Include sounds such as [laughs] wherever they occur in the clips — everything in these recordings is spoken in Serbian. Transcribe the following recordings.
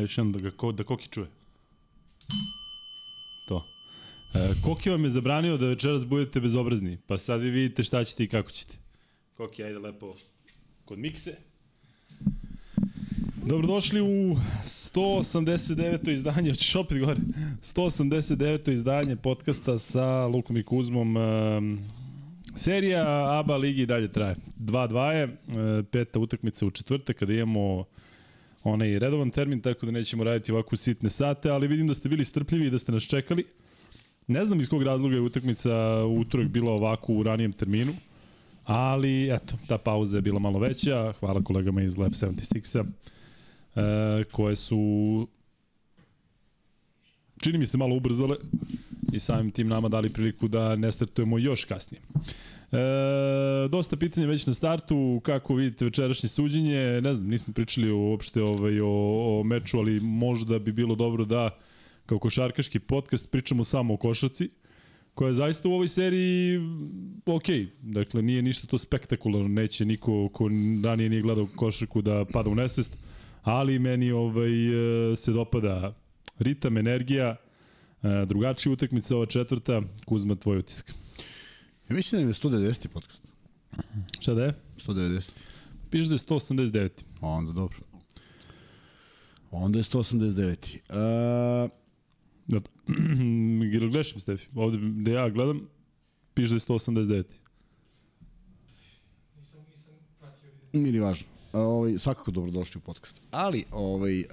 još jednom da, ga, ko, da Koki čuje. To. E, Koki vam je zabranio da večeras budete bezobrazni, pa sad vi vidite šta ćete i kako ćete. Koki, ajde lepo kod mikse. Dobrodošli u 189. izdanje, hoćeš opet gore, 189. izdanje podcasta sa Lukom i Kuzmom. Serija ABA ligi dalje traje. 2-2 je, e, peta utakmica u četvrte kada imamo onaj redovan termin, tako da nećemo raditi ovako sitne sate, ali vidim da ste bili strpljivi i da ste nas čekali. Ne znam iz kog razloga je utakmica u utorak bila ovako u ranijem terminu, ali eto, ta pauza je bila malo veća. Hvala kolegama iz Lab 76-a e, koje su čini mi se malo ubrzale i samim tim nama dali priliku da ne startujemo još kasnije. E, dosta pitanja već na startu, kako vidite večerašnje suđenje, ne znam, nismo pričali uopšte ovaj, o, o meču, ali možda bi bilo dobro da kao košarkaški podcast pričamo samo o košaci, koja je zaista u ovoj seriji ok, dakle nije ništa to spektakularno, neće niko ko ranije nije gledao košarku da pada u nesvest, ali meni ovaj, se dopada ritam, energija, e, drugačija utakmica ova četvrta, Kuzma, tvoj utisak. Ja mislim da je 190. podcast. Šta da je? 190. Piše da je 189. Onda dobro. Onda je 189. Uh, da, [clears throat] gledaš mi, Stefi? Ovde gde ja gledam, piše da je 189. Nisam, nisam pratio. Nije ni važno. Ovaj, svakako dobrodošli u podcast. Ali, ovaj, uh,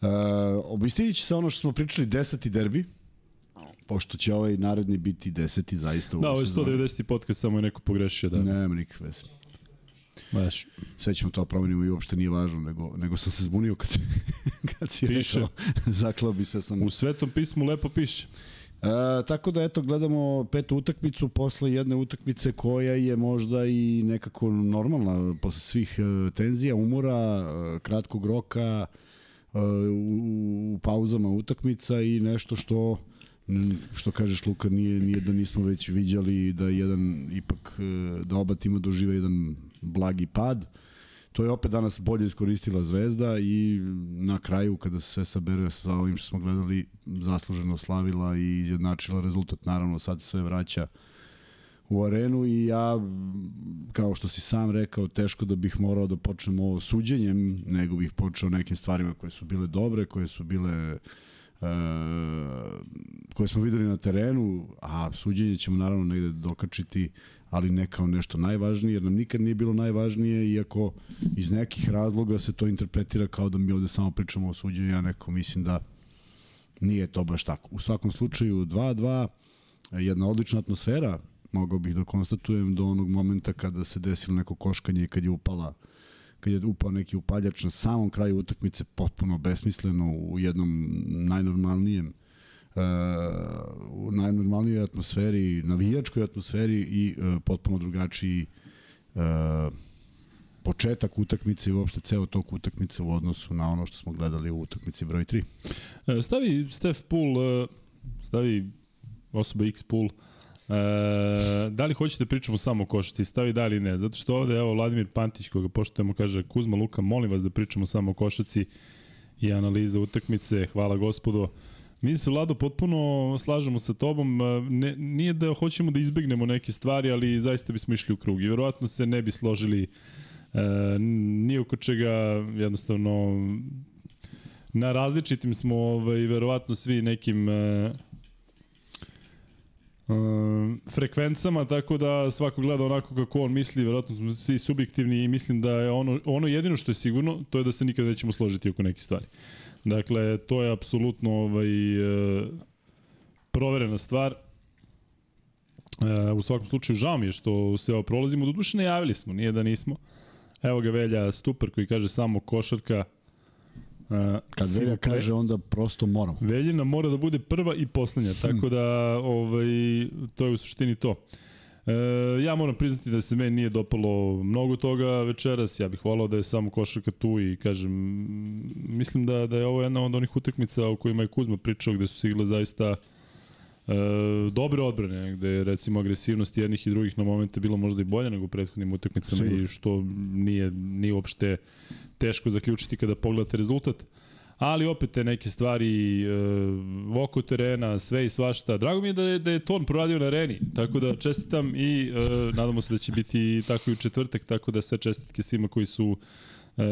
uh, obistinit će se ono što smo pričali, deseti derbi, pošto će ovaj naredni biti deseti zaista u Da, ovo je 190. podcast, samo je neko pogrešio. Da. Nema nikakve veze. Baš. Sve ćemo to promenimo i uopšte nije važno, nego, nego sam se zbunio kad, [laughs] kad si piše. [laughs] rekao, zaklao bi se sam. U svetom pismu lepo piše. E, tako da eto gledamo petu utakmicu posle jedne utakmice koja je možda i nekako normalna posle svih e, tenzija, umora, e, kratkog roka, e, u, u pauzama utakmica i nešto što što kažeš Luka nije nije da nismo već viđali da jedan ipak e, da oba tima dožive jedan blagi pad. To je opet danas bolje iskoristila Zvezda i na kraju kada se sve sabere sa ovim što smo gledali zasluženo slavila i izjednačila rezultat. Naravno sad sve vraća u arenu i ja, kao što si sam rekao, teško da bih morao da počnem ovo suđenjem, nego bih počeo nekim stvarima koje su bile dobre, koje su bile uh, koje smo videli na terenu, a suđenje ćemo naravno negde dokačiti, ali ne kao nešto najvažnije, jer nam nikad nije bilo najvažnije, iako iz nekih razloga se to interpretira kao da mi ovde samo pričamo o suđenju, ja neko mislim da nije to baš tako. U svakom slučaju 2-2, jedna odlična atmosfera, mogao bih da konstatujem do onog momenta kada se desilo neko koškanje i kad je upala kad je upao neki upaljač na samom kraju utakmice potpuno besmisleno u jednom najnormalnijem uh, u najnormalnijoj atmosferi, navijačkoj atmosferi i uh, potpuno drugačiji uh, početak utakmice i uopšte ceo tok utakmice u odnosu na ono što smo gledali u utakmici broj 3. Stavi Steph Pool, stavi osoba X Pool, E, da li hoćete da pričamo samo o košarci? Stavi da li ne. Zato što ovde, evo, Vladimir Pantić, koga poštujemo, kaže Kuzma, Luka, molim vas da pričamo samo o košarci i analiza utakmice. Hvala gospodo. Mi se, Vlado, potpuno slažemo sa tobom. Ne, nije da hoćemo da izbegnemo neke stvari, ali zaista bismo išli u krug. I verovatno se ne bi složili e, nije oko čega, jednostavno, na različitim smo, ovaj, verovatno svi nekim e, uh, frekvencama, tako da svako gleda onako kako on misli, verovatno smo svi subjektivni i mislim da je ono, ono jedino što je sigurno, to je da se nikada nećemo složiti oko nekih stvari. Dakle, to je apsolutno ovaj, uh, proverena stvar. Uh, u svakom slučaju, žao mi je što se ovo prolazimo. Do duše najavili smo, nije da nismo. Evo ga Velja Stupar koji kaže samo košarka, Kad Velja kaže onda prosto moramo. Veljina mora da bude prva i poslednja, tako da ovaj, to je u suštini to. E, ja moram priznati da se meni nije dopalo mnogo toga večeras, ja bih volao da je samo košarka tu i kažem, mislim da, da je ovo jedna od onih utakmica o kojima je Kuzma pričao gde su se igle zaista e, dobre odbrane, gde je recimo agresivnost jednih i drugih na momente bilo možda i bolje nego u prethodnim utakmicama i što nije, nije uopšte teško zaključiti kada pogledate rezultat. Ali opet te neke stvari e, oko terena, sve i svašta. Drago mi je da je, da je Ton proradio na areni, tako da čestitam i e, nadamo se da će biti tako i u četvrtak, tako da sve čestitke svima koji su e,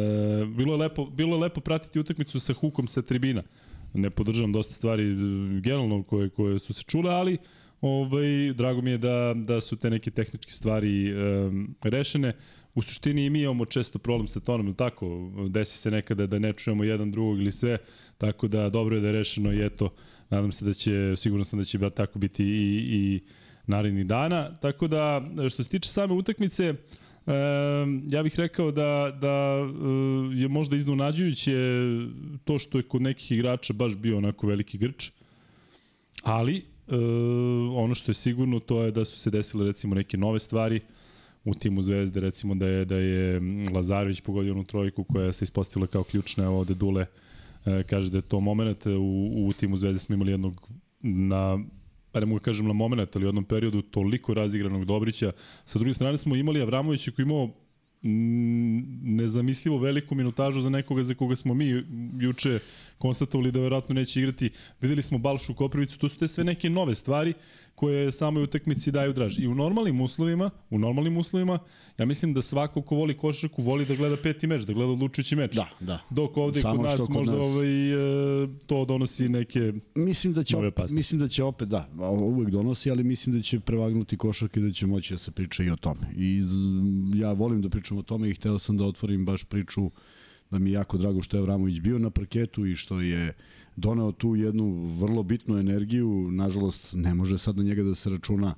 bilo, je lepo, bilo je lepo pratiti utakmicu sa hukom sa tribina. Ne podržavam dosta stvari generalno koje, koje su se čule, ali ovaj, drago mi je da, da su te neke tehničke stvari e, rešene u suštini i mi imamo često problem sa tonom, tako, desi se nekada da ne čujemo jedan drugog ili sve, tako da dobro je da je rešeno i eto, nadam se da će, sigurno sam da će tako biti i, i narednih dana, tako da što se tiče same utakmice, e, ja bih rekao da, da je možda iznunađujuće to što je kod nekih igrača baš bio onako veliki grč, ali e, ono što je sigurno to je da su se desile recimo neke nove stvari, u timu Zvezde, recimo da je, da je Lazarević pogodio onu trojku koja se ispostavila kao ključna, evo ovde Dule e, kaže da je to moment, u, u timu Zvezde smo imali jednog na pa ne mogu da kažem na moment, ali u jednom periodu toliko razigranog Dobrića. Sa druge strane smo imali Avramovića koji imao nezamislivo veliku minutažu za nekoga za koga smo mi juče konstatovali da verovatno neće igrati. Videli smo Balšu Koprivicu, to su te sve neke nove stvari koje samoj utakmici daju draž. I u normalnim uslovima, u normalnim uslovima, ja mislim da svako ko voli košarku voli da gleda peti meč, da gleda odlučujući meč. Da, da. Dok ovde Samo kod nas kod možda nas... ovaj, e, to donosi neke mislim da će nove pasne. Mislim da će opet, da, uvek donosi, ali mislim da će prevagnuti košarke i da će moći da se priča i o tome. I ja volim da pričam o tome i hteo sam da otvorim baš priču da mi je jako drago što je Vramović bio na parketu i što je doneo tu jednu vrlo bitnu energiju. Nažalost, ne može sad na njega da se računa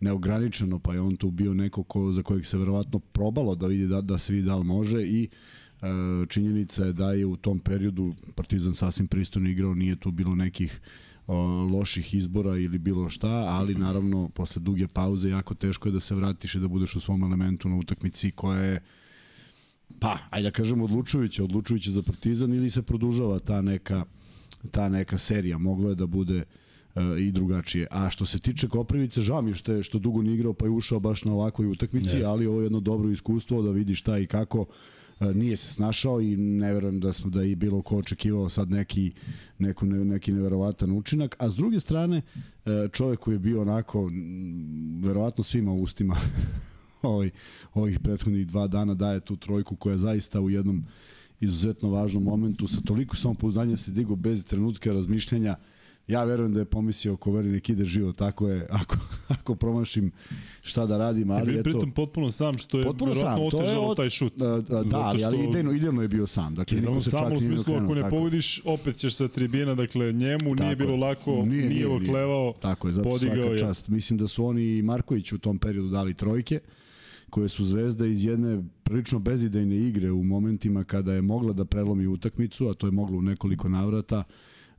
neograničeno, pa je on tu bio neko ko, za kojeg se verovatno probalo da vidi da, da se vidi da li može i e, činjenica je da je u tom periodu Partizan sasvim pristojno igrao, nije tu bilo nekih loših izbora ili bilo šta, ali naravno posle duge pauze jako teško je da se vratiš i da budeš u svom elementu na utakmici koja je pa, ajde da kažemo odlučujuće, odlučujuće za Partizan ili se produžava ta neka ta neka serija. Moglo je da bude uh, i drugačije. A što se tiče Koprivice, žao mi što, je, što dugo nije igrao pa je ušao baš na ovakvoj utakmici, Jeste. ali ovo je jedno dobro iskustvo da vidi šta i kako uh, nije se snašao i ne verujem da smo da i bilo ko očekivao sad neki, neku, ne, neki neverovatan učinak. A s druge strane, uh, čovjek koji je bio onako, verovatno svima u ustima [laughs] ovaj, ovih prethodnih dva dana daje tu trojku koja zaista u jednom izuzetno važnom momentu, sa toliko samopouzdanja se digo bez trenutka razmišljanja, ja verujem da je pomislio ko veri nek ide živo, tako je, ako, [laughs] ako promašim šta da radim, ali eto... Pritom potpuno sam, što je potpuno sam, otežalo od, taj šut. Da, da, da ali, ali idejno, idejno je bio sam. Dakle, niko se samo u smislu, ako ne tako. pogodiš, opet ćeš sa tribina, dakle, njemu tako nije bilo lako, nije, nije, nije oklevao, tako je, zato podigao je. Čast. Mislim da su oni i Marković u tom periodu dali trojke koje su Zvezda iz jedne prilično bezidejne igre u momentima kada je mogla da prelomi utakmicu, a to je moglo u nekoliko navrata,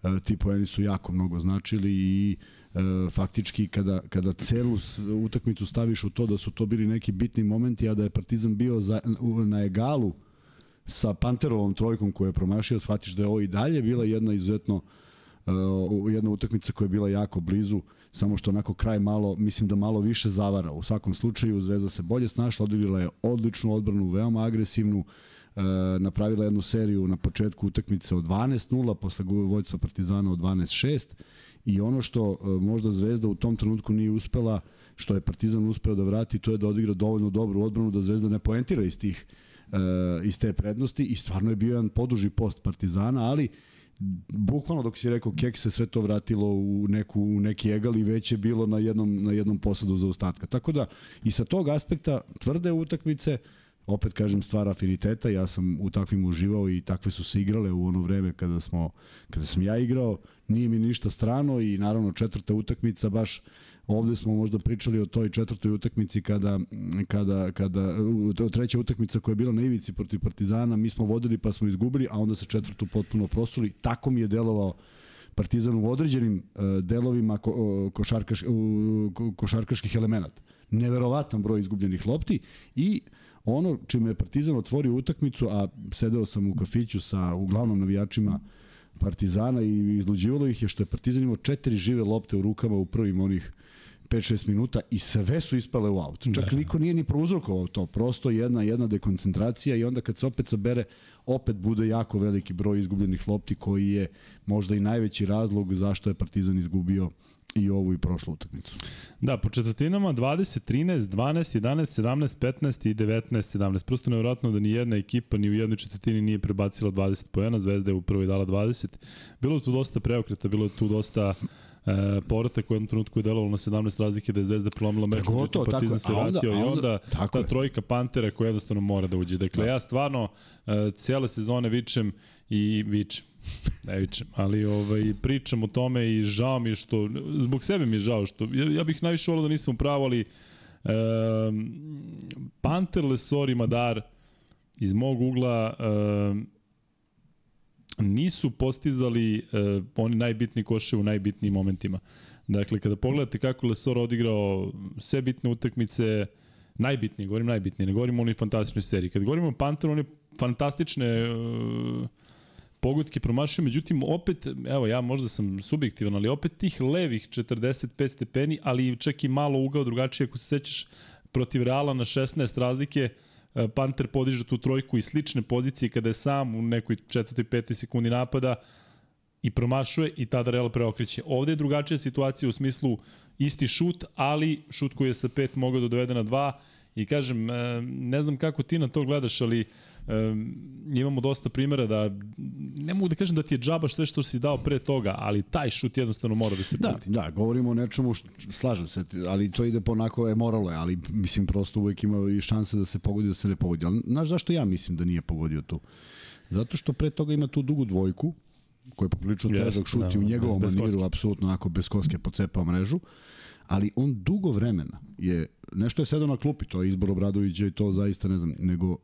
e, ti poeni su jako mnogo značili i e, faktički kada, kada celu utakmicu staviš u to da su to bili neki bitni momenti, a da je Partizan bio za, na egalu sa Panterovom trojkom koju je promašio, shvatiš da je ovo i dalje bila jedna izuzetno uh, jedna utakmica koja je bila jako blizu samo što onako kraj malo, mislim da malo više zavara. U svakom slučaju Zvezda se bolje snašla, odigrala je odličnu odbranu, veoma agresivnu, e, napravila jednu seriju na početku utakmice od 12-0, posle vojstva Partizana od 12-6 i ono što e, možda Zvezda u tom trenutku nije uspela, što je Partizan uspeo da vrati, to je da odigra dovoljno dobru odbranu da Zvezda ne poentira iz tih e, iz te prednosti i stvarno je bio jedan poduži post Partizana, ali bukvalno dok si rekao kek se sve to vratilo u neku u neki egal i već je bilo na jednom na jednom posadu za ostatka. Tako da i sa tog aspekta tvrde utakmice opet kažem stvar afiniteta, ja sam u takvim uživao i takve su se igrale u ono vreme kada smo kada sam ja igrao, nije mi ništa strano i naravno četvrta utakmica baš Ovde smo možda pričali o toj četvrtoj utakmici kada, kada, kada treća utakmica koja je bila na ivici protiv Partizana, mi smo vodili pa smo izgubili, a onda se četvrtu potpuno prosuli. Tako mi je delovao Partizan u određenim uh, delovima ko, košarkaš, košarkaških elemenata. Neverovatan broj izgubljenih lopti i ono čime je Partizan otvorio utakmicu, a sedeo sam u kafiću sa uglavnom navijačima Partizana i izluđivalo ih je što je Partizan imao četiri žive lopte u rukama u prvim onih 5-6 minuta i sve su ispale u aut. Čak da. niko nije ni prouzrokovao to, prosto jedna jedna dekoncentracija i onda kad se opet sabere, opet bude jako veliki broj izgubljenih lopti koji je možda i najveći razlog zašto je Partizan izgubio i ovu i prošlu utakmicu. Da, po četvrtinama 20, 13, 12, 11, 17, 15 i 19, 17. Prosto nevjerojatno da ni jedna ekipa ni u jednoj četvrtini nije prebacila 20 pojena, Zvezda je u prvoj dala 20. Bilo je tu dosta preokreta, bilo je tu dosta E, koji u jednom trenutku je delovalo na 17 razlike da je Zvezda prelomila meč, međutim Partizan se vratio onda, i onda ta trojka Pantera koja jednostavno mora da uđe. Dakle, da. ja stvarno e, cijele sezone vičem i vičem. Ne vičem, ali ovaj, pričam o tome i žao mi je što, zbog sebe mi je žao što, ja, ja bih najviše volao da nisam u pravu, ali e, Panter, Lesor i Madar iz mog ugla e, nisu postizali uh, oni najbitni koše u najbitnijim momentima. Dakle, kada pogledate kako Lesor odigrao sve bitne utakmice, najbitnije, govorim najbitnije, ne govorim o onoj fantastičnoj seriji. Kad govorimo o Panteru, on je fantastične uh, pogodke promašio, međutim, opet, evo, ja možda sam subjektivan, ali opet tih levih 45 stepeni, ali čak i malo ugao drugačije, ako se sećaš protiv Reala na 16 razlike, E, Panter podiže tu trojku i slične pozicije kada je sam u nekoj četvrtoj, petoj sekundi napada i promašuje i tada Real preokreće. Ovde je drugačija situacija u smislu isti šut, ali šut koji je sa pet mogao da dovede na dva i kažem, e, ne znam kako ti na to gledaš, ali um, imamo dosta primjera da ne mogu da kažem da ti je džaba sve što si dao pre toga, ali taj šut jednostavno mora da se da, puti. Da, govorimo o nečemu, što, slažem se, ali to ide po onako je moralo je, ali mislim prosto uvek ima i šanse da se pogodi, da se ne pogodi. Ali znaš zašto ja mislim da nije pogodio tu? Zato što pre toga ima tu dugu dvojku, koji je poprilično težak šut i u njegovom maniru, apsolutno onako bez koske pocepao mrežu ali on dugo vremena je, nešto je sedao na klupi, to je izbor Obradovića i to zaista ne znam, nego uh,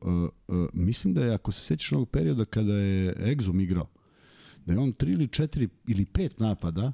uh, mislim da je, ako se sećaš onog perioda kada je Exum igrao, da je on tri ili četiri ili pet napada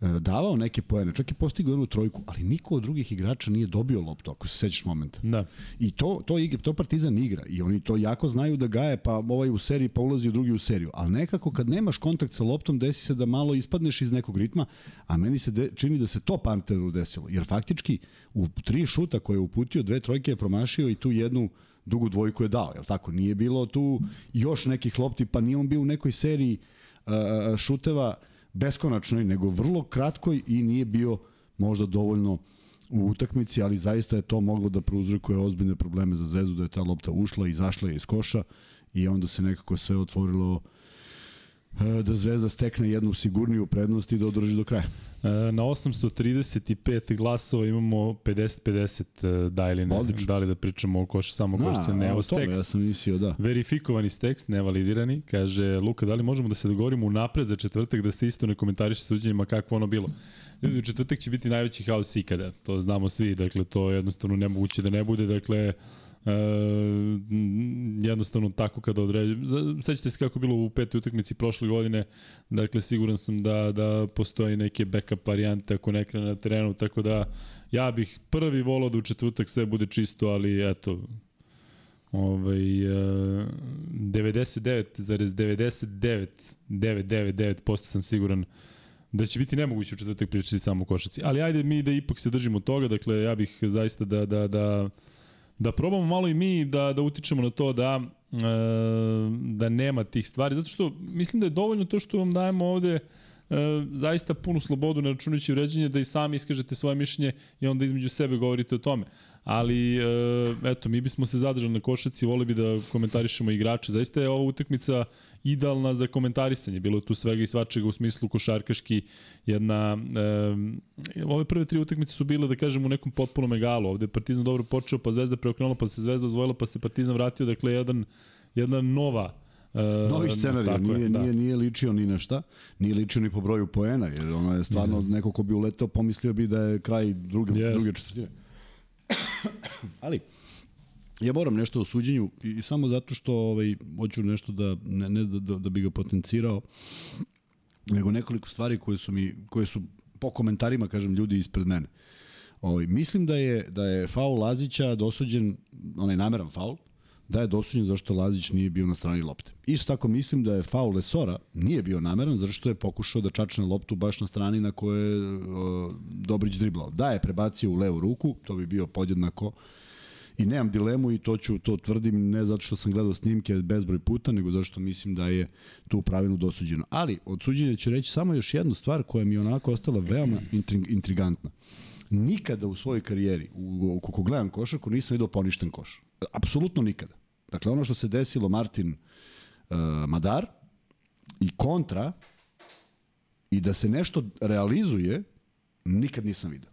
davao neke poene, čak i postigao jednu trojku, ali niko od drugih igrača nije dobio loptu, ako se sećaš momenta. Da. I to, to, to Partizan igra i oni to jako znaju da gaje, pa ovaj u seriji pa ulazi u drugi u seriju. Ali nekako kad nemaš kontakt sa loptom, desi se da malo ispadneš iz nekog ritma, a meni se de, čini da se to Panteru desilo. Jer faktički u tri šuta koje je uputio, dve trojke je promašio i tu jednu dugu dvojku je dao, jel tako? Nije bilo tu još nekih lopti, pa nije on bio u nekoj seriji uh, šuteva uh, beskonačnoj, nego vrlo kratkoj i nije bio možda dovoljno u utakmici, ali zaista je to moglo da prouzrokuje ozbiljne probleme za Zvezdu, da je ta lopta ušla i izašla je iz koša i onda se nekako sve otvorilo e, da Zvezda stekne jednu sigurniju prednost i da održi do kraja. E, na 835 glasova imamo 50-50 e, Dajline. Odlično. Da li da pričamo o koša, samo da, košce Nevo Stex. Ja sam mislio, da. Verifikovani Stex, nevalidirani. Kaže, Luka, da li možemo da se dogovorimo u napred za četvrtak da se isto ne komentariše suđenjima kako ono bilo? Ljudi, u četvrtak će biti najveći haos ikada. To znamo svi. Dakle, to je jednostavno nemoguće da ne bude. Dakle, E, jednostavno tako kada određuju. Sećate se kako bilo u petoj utakmici prošle godine, dakle siguran sam da, da postoji neke backup varijante ako ne krene na terenu, tako da ja bih prvi volao da u četvrtak sve bude čisto, ali eto, ovaj, 99,99 sam siguran da će biti nemoguće u četvrtak pričati samo o košaci. Ali ajde mi da ipak se držimo toga, dakle ja bih zaista da, da, da da probamo malo i mi da, da utičemo na to da, e, da nema tih stvari, zato što mislim da je dovoljno to što vam dajemo ovde e, zaista punu slobodu na računajući vređenje da i sami iskažete svoje mišljenje i onda između sebe govorite o tome ali e, eto, mi bismo se zadržali na košaci, vole bi da komentarišemo igrače. Zaista je ova utakmica idealna za komentarisanje. Bilo tu svega i svačega u smislu košarkaški jedna... E, ove prve tri utakmice su bile, da kažem, u nekom potpunom egalu. Ovde je Partizan dobro počeo, pa Zvezda preokrenula, pa se Zvezda odvojila, pa se Partizan vratio. Dakle, jedan, jedna nova Uh, Novi scenarij, nije, je, da. nije, nije ličio ni na šta, nije ličio ni po broju poena, jer ono je stvarno, mm. neko ko bi uletao, pomislio bi da je kraj druge, yes. druge četvrtine. Ali, ja moram nešto o suđenju i, samo zato što ovaj, hoću nešto da, ne, ne da, da, da bi ga potencirao, nego nekoliko stvari koje su mi, koje su po komentarima, kažem, ljudi ispred mene. Ovaj, mislim da je, da je faul Lazića dosuđen, onaj nameran faul, da je dosuđen zašto Lazić nije bio na strani lopte. Isto tako mislim da je faul Lesora nije bio nameran zato što je pokušao da čačne loptu baš na strani na koje je Dobrić driblao. Da je prebacio u levu ruku, to bi bio podjednako i nemam dilemu i to ću to tvrdim ne zato što sam gledao snimke bezbroj puta, nego zato što mislim da je tu pravilno dosuđeno. Ali od suđenja ću reći samo još jednu stvar koja mi je onako ostala veoma intrigantna. Nikada u svojoj karijeri, u, kako gledam košarku, nisam vidio poništen koš. Apsolutno nikada. Dakle, ono što se desilo Martin uh, Madar i kontra i da se nešto realizuje, nikad nisam vidio.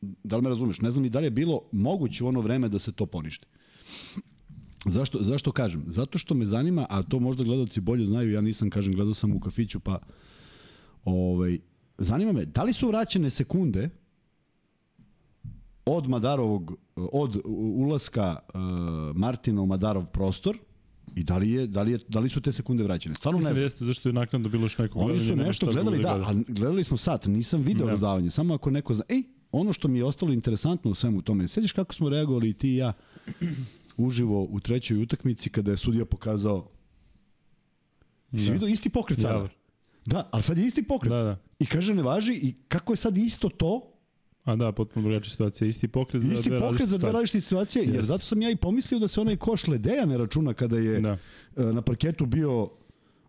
Da li me razumeš? Ne znam ni da li je bilo moguće u ono vreme da se to poništi. Zašto, zašto kažem? Zato što me zanima, a to možda gledalci bolje znaju, ja nisam, kažem, gledao sam u kafiću, pa ovaj, zanima me, da li su vraćene sekunde od Madarovog, od ulaska uh, Martina u Madarov prostor I da li, je, da, li je, da li su te sekunde vraćene? Stvarno Mislim ne da jeste, zašto je naknadno bilo još neko Oni su nešto gledali, da, da, a gledali smo sat, nisam video da. dodavanje, samo ako neko zna. Ej, ono što mi je ostalo interesantno u svemu tome, sećaš kako smo reagovali i ti i ja uživo u trećoj utakmici kada je sudija pokazao da. Si vidio isti pokret sada? Da, ali sad je isti pokret. Da, da. I kaže ne važi i kako je sad isto to A da, potpuno drugačija situacija. Isti pokret za Isti dve pokret za dve različite situacije, jer zato sam ja i pomislio da se onaj koš Ledeja ne računa kada je da. E, na parketu bio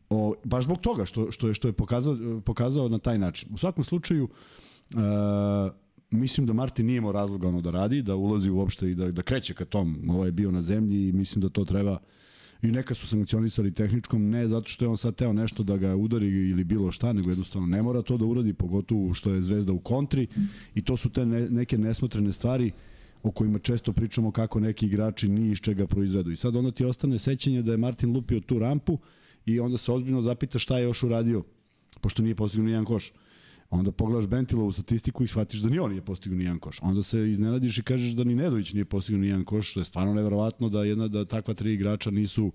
o, baš zbog toga što, što je, što je pokazao, pokazao na taj način. U svakom slučaju, uh, mislim da Martin nije imao razloga ono da radi, da ulazi uopšte i da, da kreće ka tom. Ovo je bio na zemlji i mislim da to treba i neka su sankcionisali tehničkom, ne zato što je on sad teo nešto da ga udari ili bilo šta, nego jednostavno ne mora to da uradi, pogotovo što je zvezda u kontri i to su te ne, neke nesmotrene stvari o kojima često pričamo kako neki igrači ni iz čega proizvedu. I sad onda ti ostane sećanje da je Martin lupio tu rampu i onda se ozbiljno zapita šta je još uradio, pošto nije postignuo nijedan koš. Onda pogledaš Bentilovu statistiku i shvatiš da ni on nije postigao nijedan koš. Onda se iznenadiš i kažeš da ni Nedović nije postigao nijedan koš, što je stvarno neverovatno da jedna da takva tri igrača nisu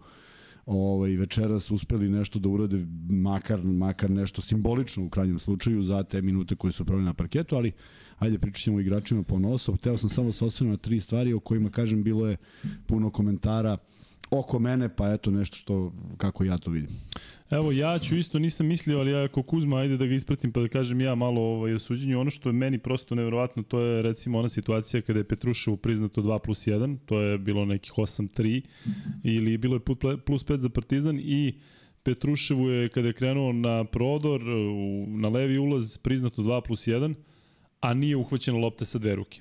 ovaj večeras uspeli nešto da urade makar makar nešto simbolično u krajnjem slučaju za te minute koje su proveli na parketu, ali ajde pričaćemo o igračima po nosu. Hteo sam samo se na tri stvari o kojima kažem bilo je puno komentara oko mene, pa eto nešto što, kako ja to vidim. Evo, ja ću isto, nisam mislio, ali ja ako Kuzma, ajde da ga ispratim pa da kažem ja malo ovaj, o suđenju. Ono što je meni prosto nevjerovatno, to je recimo ona situacija kada je Petruševu priznato 2 plus 1, to je bilo nekih 8-3, ili bilo je plus 5 za Partizan i Petruševu je kada je krenuo na prodor, na levi ulaz, priznato 2 plus 1, a nije uhvaćena lopta sa dve ruke.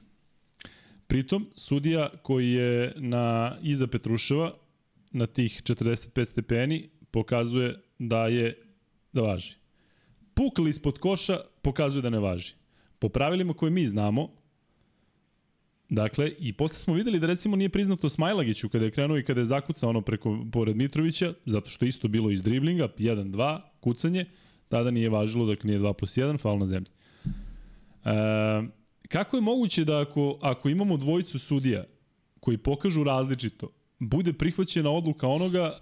Pritom, sudija koji je na, iza Petruševa na tih 45 stepeni pokazuje da je da važi. Pukli ispod koša pokazuje da ne važi. Po pravilima koje mi znamo, Dakle, i posle smo videli da recimo nije priznato Smajlagiću kada je krenuo i kada je zakucao ono preko, pored Mitrovića, zato što isto bilo iz driblinga, 1-2, kucanje, tada nije važilo, dakle nije 2 plus 1, faul na zemlji. E, kako je moguće da ako, ako imamo dvojicu sudija koji pokažu različito, bude prihvaćena odluka onoga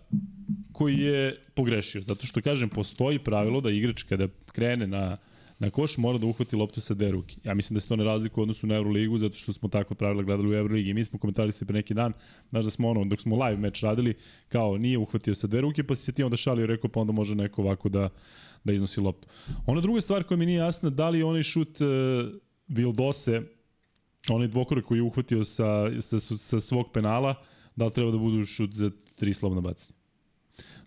koji je pogrešio. Zato što, kažem, postoji pravilo da igrač kada krene na, na koš mora da uhvati loptu sa dve ruke. Ja mislim da se to ne razlikuje u odnosu na Euroligu, zato što smo takva pravila gledali u Euroligi. Mi smo komentari se pre neki dan, znaš da smo ono, dok smo live meč radili, kao nije uhvatio sa dve ruke, pa si se ti onda šalio rekao, pa onda može neko ovako da, da iznosi loptu. Ona druga stvar koja mi nije jasna, da li onaj šut uh, Vildose, onaj dvokorak koji je uhvatio sa, sa, sa svog penala, da li treba da budu šut za tri slobodna bacanja.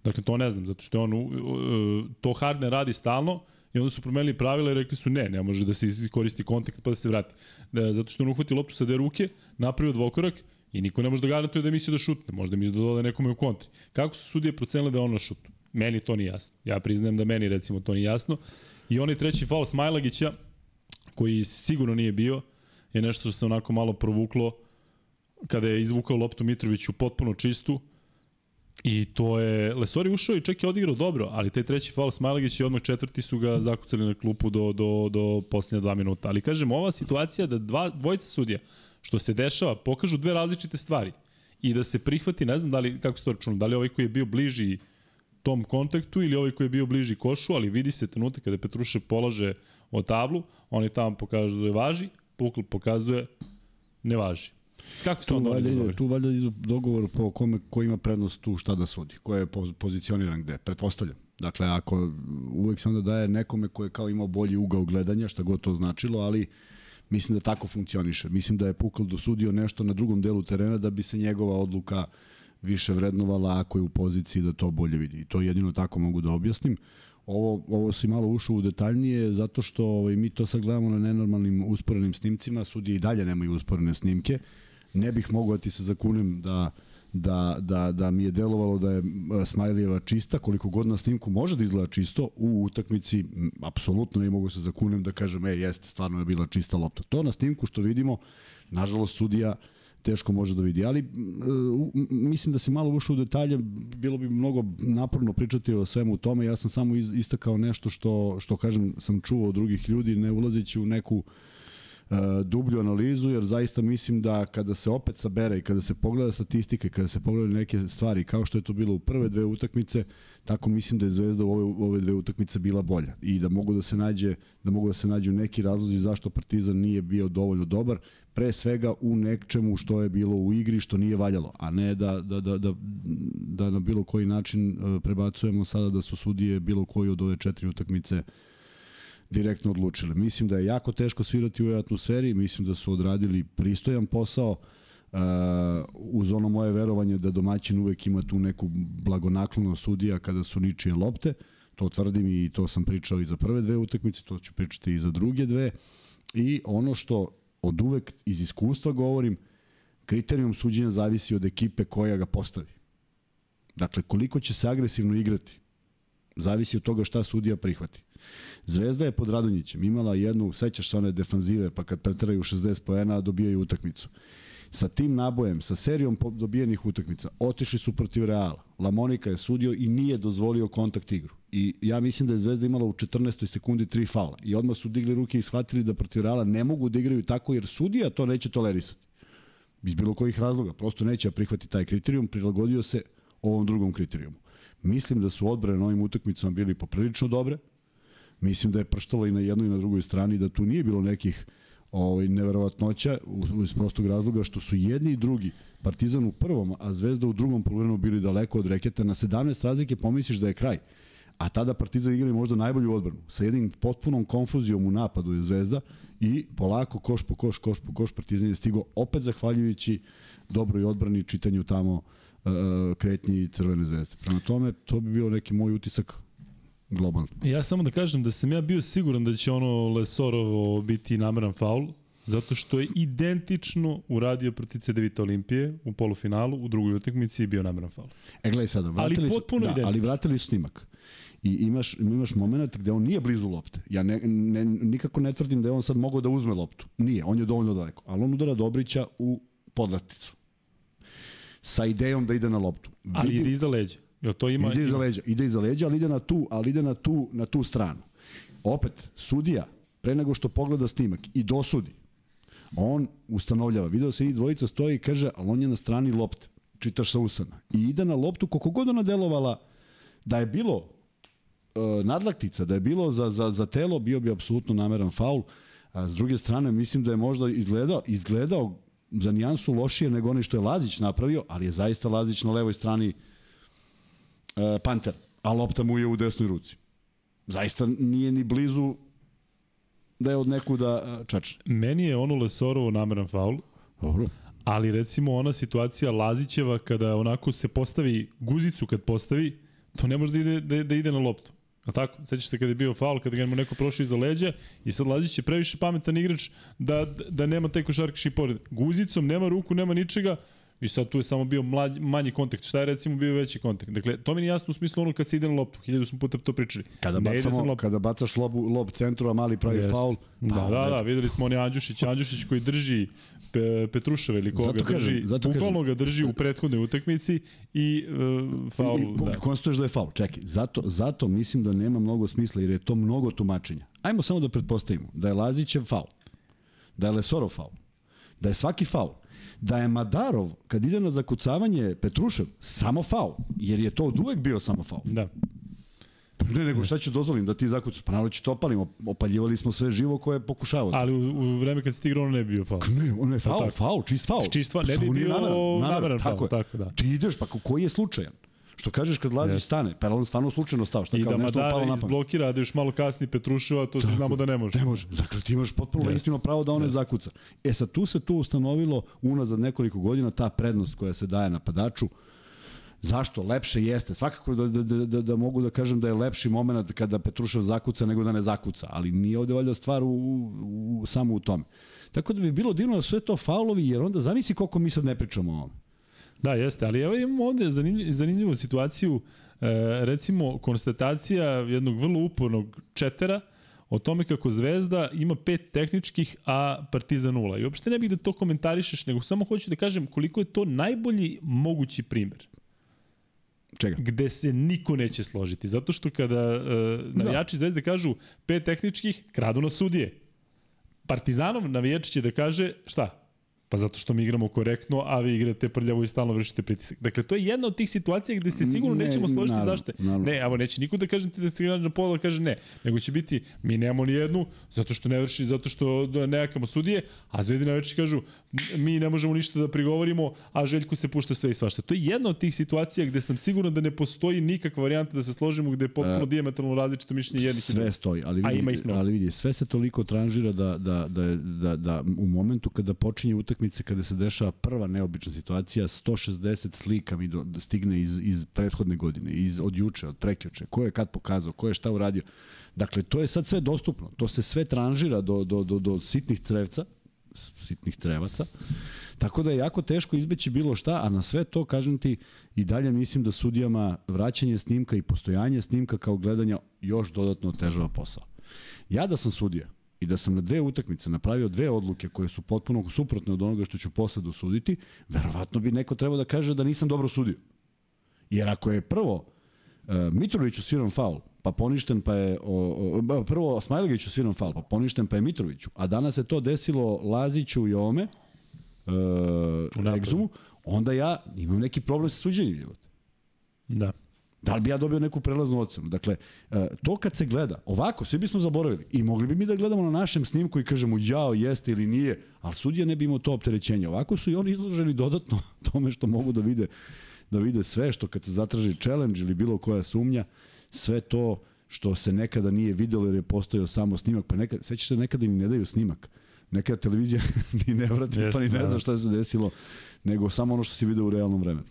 Dakle, to ne znam, zato što on to Harden radi stalno i onda su promenili pravila i rekli su ne, ne može da se koristi kontakt pa da se vrati. Da, zato što on uhvati loptu sa dve ruke, napravio dvokorak i niko ne može da garantuje da misli da šutne, možda misli da dole nekome u kontri. Kako su sudije procenile da je on na šutu? Meni to nije jasno. Ja priznajem da meni recimo to nije jasno. I onaj treći faul Smajlagića, koji sigurno nije bio, je nešto što se onako malo provuklo kada je izvukao loptu Mitroviću potpuno čistu, I to je, Lesori ušao i čak je odigrao dobro, ali taj treći faul Smajlagić i odmah četvrti su ga zakucali na klupu do, do, do posljednja dva minuta. Ali kažem, ova situacija da dva, dvojica sudija, što se dešava, pokažu dve različite stvari i da se prihvati, ne znam da li, kako se to računa, da li ovaj koji je bio bliži tom kontaktu ili ovaj koji je bio bliži košu, ali vidi se trenutak kada Petruše polaže o tablu, oni tamo pokažu da je važi, Pukl pokazuje ne važi. Kako su Tu onda valjda, ide, tu valjda idu dogovor po kome, ko ima prednost tu šta da sudi, ko je po- pozicioniran gde, pretpostavljam. Dakle, ako uvek se onda daje nekome ko je kao imao bolji ugao gledanja, šta god to značilo, ali mislim da tako funkcioniše. Mislim da je Pukl dosudio nešto na drugom delu terena da bi se njegova odluka više vrednovala ako je u poziciji da to bolje vidi. I to jedino tako mogu da objasnim. Ovo, ovo si malo ušao u detaljnije zato što ovaj, mi to sad gledamo na nenormalnim usporenim snimcima, sudije i dalje nemaju usporene snimke. Ne bih mogao da ti se zakunem da da, da, da mi je delovalo da je e, Smajlijeva čista, koliko god na snimku može da izgleda čisto, u utakmici apsolutno ne mogu se zakunem da kažem, e, jeste, stvarno je bila čista lopta. To na snimku što vidimo, nažalost, sudija teško može da vidi, ali u- m, mislim da se malo ušao u detalje, bilo bi mnogo naporno pričati o svemu tome, ja sam samo istakao nešto što, što kažem, sam čuo od drugih ljudi, ne ulazeći u neku e, dublju analizu, jer zaista mislim da kada se opet sabere i kada se pogleda statistika i kada se pogledaju neke stvari, kao što je to bilo u prve dve utakmice, tako mislim da je Zvezda u ove, u ove dve utakmice bila bolja. I da mogu da se nađe da mogu da se nađu neki razlozi zašto Partizan nije bio dovoljno dobar, pre svega u nečemu što je bilo u igri što nije valjalo, a ne da, da, da, da, da na bilo koji način e, prebacujemo sada da su sudije bilo koji od ove četiri utakmice direktno odlučile. Mislim da je jako teško svirati u ovoj atmosferi, mislim da su odradili pristojan posao, uh, uz ono moje verovanje da domaćin uvek ima tu neku blagonaklonost sudija kada su ničije lopte, to tvrdim i to sam pričao i za prve dve utakmice, to ću pričati i za druge dve, i ono što od uvek iz iskustva govorim, kriterijum suđenja zavisi od ekipe koja ga postavi. Dakle, koliko će se agresivno igrati, zavisi od toga šta sudija prihvati. Zvezda je pod Radonjićem imala jednu, sećaš se one defanzive, pa kad preteraju 60 poena dobijaju utakmicu. Sa tim nabojem, sa serijom dobijenih utakmica, otišli su protiv Reala. Lamonika je sudio i nije dozvolio kontakt igru. I ja mislim da je Zvezda imala u 14. sekundi tri faula. I odmah su digli ruke i shvatili da protiv Reala ne mogu da igraju tako jer sudija to neće tolerisati. Iz bilo kojih razloga. Prosto neće da prihvati taj kriterijum, prilagodio se ovom drugom kriterijumu. Mislim da su odbrane na ovim utakmicama bili poprilično dobre. Mislim da je prštalo i na jednoj i na drugoj strani, da tu nije bilo nekih ovaj, neverovatnoća iz prostog razloga što su jedni i drugi Partizan u prvom, a Zvezda u drugom poluvremenu bili daleko od reketa. Na 17 razlike pomisliš da je kraj. A tada Partizan igrali možda najbolju odbranu. Sa jednim potpunom konfuzijom u napadu je Zvezda i polako koš po koš, koš po koš Partizan je stigao opet zahvaljujući dobroj odbrani čitanju tamo uh, kretnji Crvene zvezde. Prema tome, to bi bio neki moj utisak globalno. Ja samo da kažem da sam ja bio siguran da će ono Lesorovo biti nameran faul, zato što je identično uradio protiv CDVita Olimpije u polufinalu, u drugoj utakmici je bio nameran faul. E, gledaj sada, vratili potpuno su, da, ali vratili su snimak. I imaš, imaš moment gde on nije blizu lopte. Ja ne, ne, nikako ne tvrdim da je on sad mogao da uzme loptu. Nije, on je dovoljno daleko. Ali on udara Dobrića u podlaticu. Sa idejom da ide na loptu. Ali Vidim- ide iza leđa. Jel to ima... ide iza leđa, ide iza leđa, ali ide na tu, ali ide na tu, na tu stranu. Opet, sudija, pre nego što pogleda snimak i dosudi, on ustanovljava. Video se i dvojica stoji i kaže, ali on je na strani lopte. Čitaš sa usana. I ide na loptu, koliko god ona delovala da je bilo e, nadlaktica, da je bilo za, za, za telo, bio bi apsolutno nameran faul. A s druge strane, mislim da je možda izgledao, izgledao za nijansu lošije nego onaj što je Lazić napravio, ali je zaista Lazić na levoj strani e, Panter, a lopta mu je u desnoj ruci. Zaista nije ni blizu da je od nekuda e, čačne. Meni je ono Lesorovo nameran faul, Dobro. ali recimo ona situacija Lazićeva kada onako se postavi guzicu kad postavi, to ne može da ide, da, da ide na loptu. Je tako? Sećaš se kada je bio faul, kada ga mu neko prošao iza leđa i sad Lazić je previše pametan igrač da, da nema taj košarkaški pored. Guzicom nema ruku, nema ničega i sad tu je samo bio mlađ, manji kontakt. Šta je recimo bio veći kontakt? Dakle, to mi nije jasno u smislu ono kad se ide na loptu. Hiljadu smo puta to pričali. Kada, ne bacamo, loptu. kada bacaš lobu, lob centru, a mali pravi Jest. faul, Da, pa, da, da, videli smo oni Andjušić, Andjušić koji drži Pe, Petruševa ili koga Zato kažem, drži, zato bukvalno kažem. ga drži u prethodnoj utakmici i uh, faul, I, da. konstatuješ da je faul. Čekaj, zato, zato mislim da nema mnogo smisla, jer je to mnogo tumačenja. Ajmo samo da pretpostavimo da je Lazićev faul, da je Lesorov faul, da je svaki faul, da je Madarov, kad ide na zakucavanje Petrušev, samo faul, jer je to od uvek bio samo faul. Da. Ne, nego šta ću dozvolim da ti zakucaš? Pa naravno ću to opalim. Opaljivali smo sve živo koje je pokušavao. Ali u, u vreme kad si ti igrao, ono ne bio faul. Ne, on je faul, faul, čist faul. Čist faul, ne bi bio nameran, nameran, faul, tako, tako da. Ti ideš, pa koji je slučajan? Što kažeš kad laziš yes. stane, pa on stvarno slučajno stao, što I kao da nešto upalo na pamet. I da izblokira, da još malo kasnije Petruševa, to se znamo da ne može. Ne može. Dakle, ti imaš potpuno yes. legitimno pravo da one yes. zakuca. E sad, tu se to ustanovilo unazad nekoliko godina, ta prednost koja se daje napadaču, Zašto? Lepše jeste. Svakako da, da, da, da, da mogu da kažem da je lepši moment kada Petrušev zakuca nego da ne zakuca, ali nije ovde valjda stvar u, u, u, samo u tome. Tako da bi bilo divno da sve to faulovi, jer onda zamisli koliko mi sad ne pričamo o ovome. Da, jeste, ali evo imamo ovde zanimljivu, zanimljivu situaciju, e, recimo konstatacija jednog vrlo upornog četera, o tome kako Zvezda ima pet tehničkih, a Partizan nula. I uopšte ne bih da to komentarišeš, nego samo hoću da kažem koliko je to najbolji mogući primer. Čega? Gde se niko neće složiti. Zato što kada uh, navijači da. Zvezde kažu pet tehničkih, kradu na sudije. Partizanov navijač će da kaže šta? Pa zato što mi igramo korektno, a vi igrate prljavo i stalno vršite pritisak. Dakle, to je jedna od tih situacija gde se sigurno ne, nećemo složiti naravno, zašto. Naravno. Ne, evo, neće niko da kaže ti da se igrač na pola da kaže ne, nego će biti mi nemamo ni jednu, zato što ne vrši, zato što nejakamo sudije, a Zvezdina već kažu mi ne možemo ništa da prigovorimo, a Željku se pušta sve i svašta. To je jedna od tih situacija gde sam siguran da ne postoji nikakva varijanta da se složimo gde je potpuno uh, diametralno različito mišljenje jednih Sve stoji, ali vidi, ali vidi, sve se toliko tranžira da, da, da, da, da u momentu kada počinje utakmice, kada se dešava prva neobična situacija, 160 slika mi do, do stigne iz, iz prethodne godine, iz, od juče, od prekjuče, ko je kad pokazao, ko je šta uradio. Dakle, to je sad sve dostupno. To se sve tranžira do, do, do, do sitnih crevca sitnih trevaca. Tako da je jako teško izbeći bilo šta, a na sve to, kažem ti, i dalje mislim da sudijama vraćanje snimka i postojanje snimka kao gledanja još dodatno otežava posao. Ja da sam sudija i da sam na dve utakmice napravio dve odluke koje su potpuno suprotne od onoga što ću posle dosuditi, verovatno bi neko trebao da kaže da nisam dobro sudio. Jer ako je prvo uh, Mitrović sviran faul, pa poništen pa je o, o, prvo Smajlegiću sviran fal, pa poništen pa je Mitroviću, a danas se to desilo Laziću i ome, e, Egzumu, onda ja imam neki problem sa suđenjem. Da. Da li bi ja dobio neku prelaznu ocenu? Dakle, e, to kad se gleda, ovako, svi bismo zaboravili i mogli bi mi da gledamo na našem snimku i kažemo jao, jeste ili nije, ali sudija ne bi imao to opterećenje. Ovako su i oni izloženi dodatno [laughs] tome što mogu da vide da vide sve što kad se zatraži challenge ili bilo koja sumnja, sve to što se nekada nije videlo jer je postojao samo snimak, pa nekada, sećaš se nekada im ne daju snimak. Nekada televizija [laughs] ni ne vrati, yes, pa ni ne da. zna šta se desilo, nego samo ono što si video u realnom vremenu.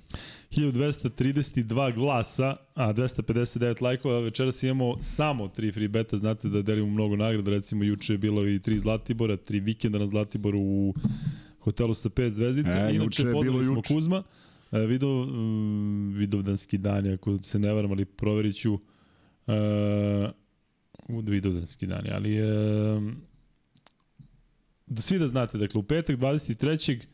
1232 glasa, a 259 lajkova, večeras imamo samo tri free beta, znate da delimo mnogo nagrada, recimo juče je bilo i tri Zlatibora, tri vikenda na Zlatiboru u hotelu sa pet zvezdica, e, inače pozvali smo juče. Kuzma, e, video, um, vidovdanski dan, ako se ne varam, ali proverit ću, Uh, u vidovdanski dani, ali uh, da svi da znate, dakle u petak 23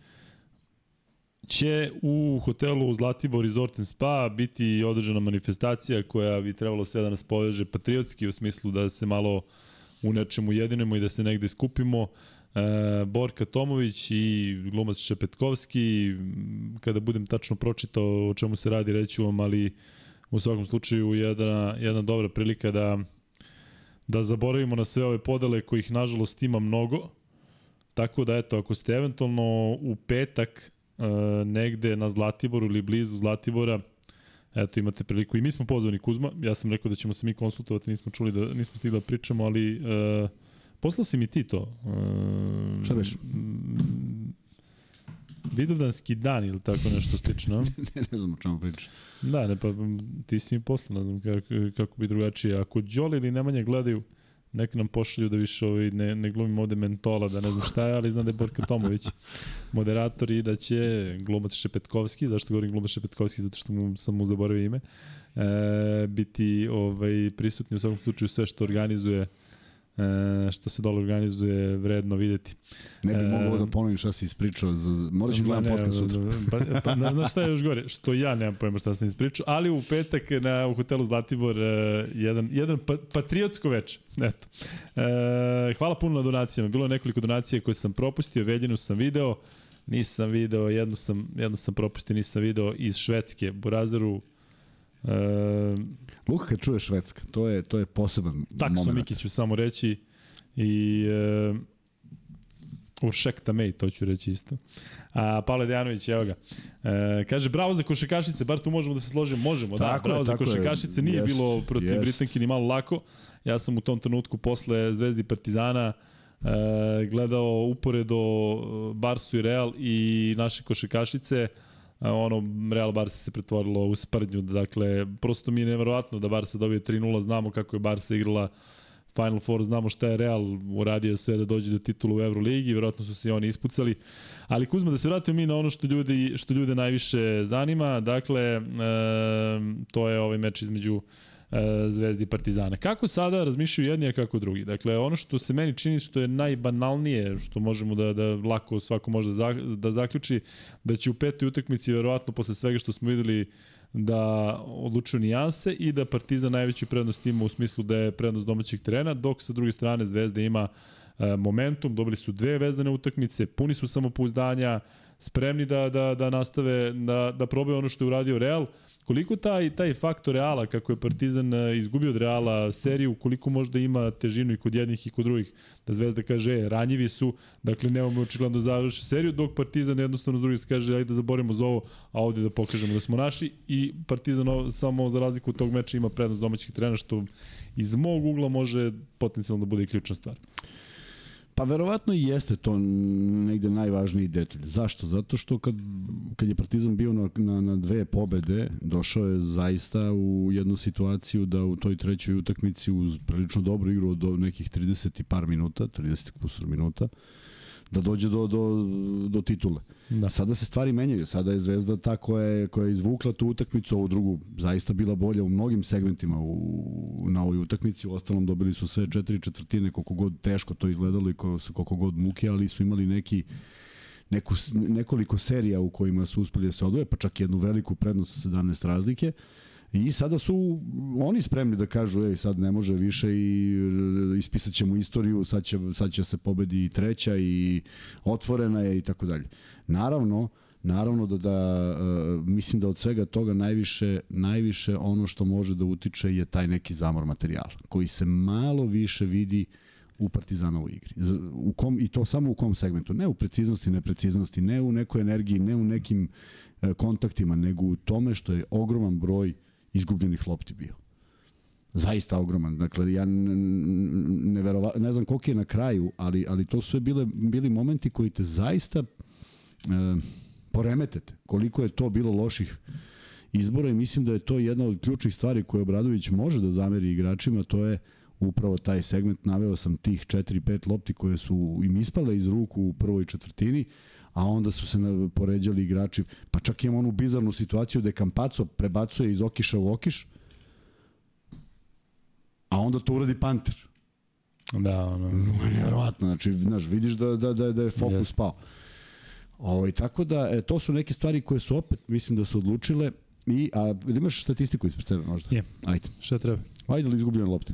će u hotelu Zlatibor Resort and Spa biti održana manifestacija koja bi trebalo sve da nas poveže patriotski u smislu da se malo u nečemu jedinemo i da se negde skupimo. E, Borka Tomović i glumac Šepetkovski, kada budem tačno pročitao o čemu se radi, reću vam, ali u svakom slučaju jedna, jedna dobra prilika da da zaboravimo na sve ove podele kojih nažalost ima mnogo. Tako da eto, ako ste eventualno u petak e, negde na Zlatiboru ili blizu Zlatibora, eto imate priliku. I mi smo pozvani Kuzma, ja sam rekao da ćemo se mi konsultovati, nismo čuli da nismo stigli da pričamo, ali e, poslao si mi ti to. E, Šta beš? Vidovdanski dan ili tako nešto slično. [laughs] ne, ne znam o čemu pričaš. Da, ne, pa ti si mi poslao, ne znam kako, kako bi drugačije. Ako Đoli ili Nemanja gledaju, neka nam pošalju da više ovaj, ne, ne glumimo ovde mentola, da ne znam šta je, ali znam da je Borka Tomović moderator i da će glumac Šepetkovski, zašto govorim glumac Šepetkovski, zato što mu, sam mu zaboravio ime, e, biti ovaj, prisutni u svakom slučaju sve što organizuje što se dole organizuje vredno videti. Ne bi e, mogao da ponovim šta si ispričao, za, moraš da gledam podcast sutra. Pa, pa, znaš šta je još gore, što ja nemam pojma šta sam ispričao, ali u petak na, u hotelu Zlatibor e, jedan, jedan pa, patriotsko veče. Eto. E, hvala puno na donacijama, bilo je nekoliko donacija koje sam propustio, Veljenu sam video, nisam video, jednu sam, jednu sam propustio, nisam video iz Švedske, Burazeru, E, Luka kad čuje Švedska, to je, to je poseban Takso moment. Mikić ću samo reći i e, Uršekta Mej, to ću reći isto. A Pavle Dejanović, evo ga. E, kaže, bravo za košekašice, bar tu možemo da se složimo. Možemo, da, Tako je, bravo za tako je. Nije Jest, bilo protiv jest. Britanki ni malo lako. Ja sam u tom trenutku posle Zvezdi Partizana e, gledao uporedo e, Barsu i Real i naše košekašice. E, ono, Real Barsa se pretvorilo u sprdnju. Dakle, prosto mi je neverovatno da Barsa dobije 3-0. Znamo kako je Barsa igrala Final Four, znamo šta je Real uradio sve da dođe do titula u Euroligi, verovatno su se i oni ispucali. Ali Kuzma, da se vratimo mi na ono što ljudi, što ljude najviše zanima, dakle, e, to je ovaj meč između e, Zvezdi i Partizana. Kako sada razmišljaju jedni, a kako drugi? Dakle, ono što se meni čini što je najbanalnije, što možemo da, da lako svako može da, da zaključi, da će u petoj utakmici, verovatno posle svega što smo videli, da odlučuju nijanse i da Partizan najveću prednost ima u smislu da je prednost domaćeg terena, dok sa druge strane Zvezda ima e, momentum, dobili su dve vezane utakmice, puni su samopouzdanja, spremni da, da, da nastave, da, da probaju ono što je uradio Real. Koliko taj, taj faktor Reala, kako je Partizan e, izgubio od Reala seriju, koliko možda ima težinu i kod jednih i kod drugih, da Zvezda kaže, e, ranjivi su, dakle nemamo očigledno da završi seriju, dok Partizan jednostavno s druge kaže, ajde da zaborimo za ovo, a ovde da pokažemo da smo naši i Partizan samo za razliku od tog meča ima prednost domaćih trena, što iz mog ugla može potencijalno da bude i ključna stvar. Pa verovatno i jeste to negde najvažniji detalj. Zašto? Zato što kad, kad je Partizan bio na, na, na dve pobede, došao je zaista u jednu situaciju da u toj trećoj utakmici uz prilično dobru igru do nekih 30 i par minuta, 30 kusur minuta, da dođe do, do, do titule. Da. Sada se stvari menjaju. Sada je Zvezda ta koja je, koja je izvukla tu utakmicu, ovu drugu zaista bila bolja u mnogim segmentima u, na ovoj utakmici. U ostalom dobili su sve četiri četvrtine, koliko god teško to izgledalo i koliko, koliko god muke, ali su imali neki neku, nekoliko serija u kojima su uspeli da se odvoje, pa čak jednu veliku prednost od 17 razlike. I sada su oni spremni da kažu, ej, sad ne može više i e, ispisat ćemo istoriju, sad će, sad će se pobedi i treća i otvorena je i tako dalje. Naravno, naravno da, da uh, mislim da od svega toga najviše, najviše ono što može da utiče je taj neki zamor materijala, koji se malo više vidi u Partizanovoj igri. U kom, I to samo u kom segmentu. Ne u preciznosti, nepreciznosti, ne u nekoj energiji, ne u nekim e, kontaktima, nego u tome što je ogroman broj izgubljenih lopti bio. Zaista ogroman. Dakle, ja ne, verova, ne znam koliko je na kraju, ali, ali to su bile, bili momenti koji te zaista e, poremetete. Koliko je to bilo loših izbora i mislim da je to jedna od ključnih stvari koje Obradović može da zameri igračima, to je upravo taj segment. Naveo sam tih 4-5 lopti koje su im ispale iz ruku u prvoj četvrtini, a onda su se na- poređali igrači, pa čak imamo onu bizarnu situaciju da Kampaco prebacuje iz Okiša u Okiš, a onda to uradi Panter. Da, ono, [laughs] No, nevjerovatno, znači, znaš, vidiš da, da, da, da je fokus Jeste. pao. Ovo, i tako da, e, to su neke stvari koje su opet, mislim da su odlučile, i, a imaš statistiku ispred sebe možda? Je. Ajde. šta treba? Ajde li izgubljene lopte?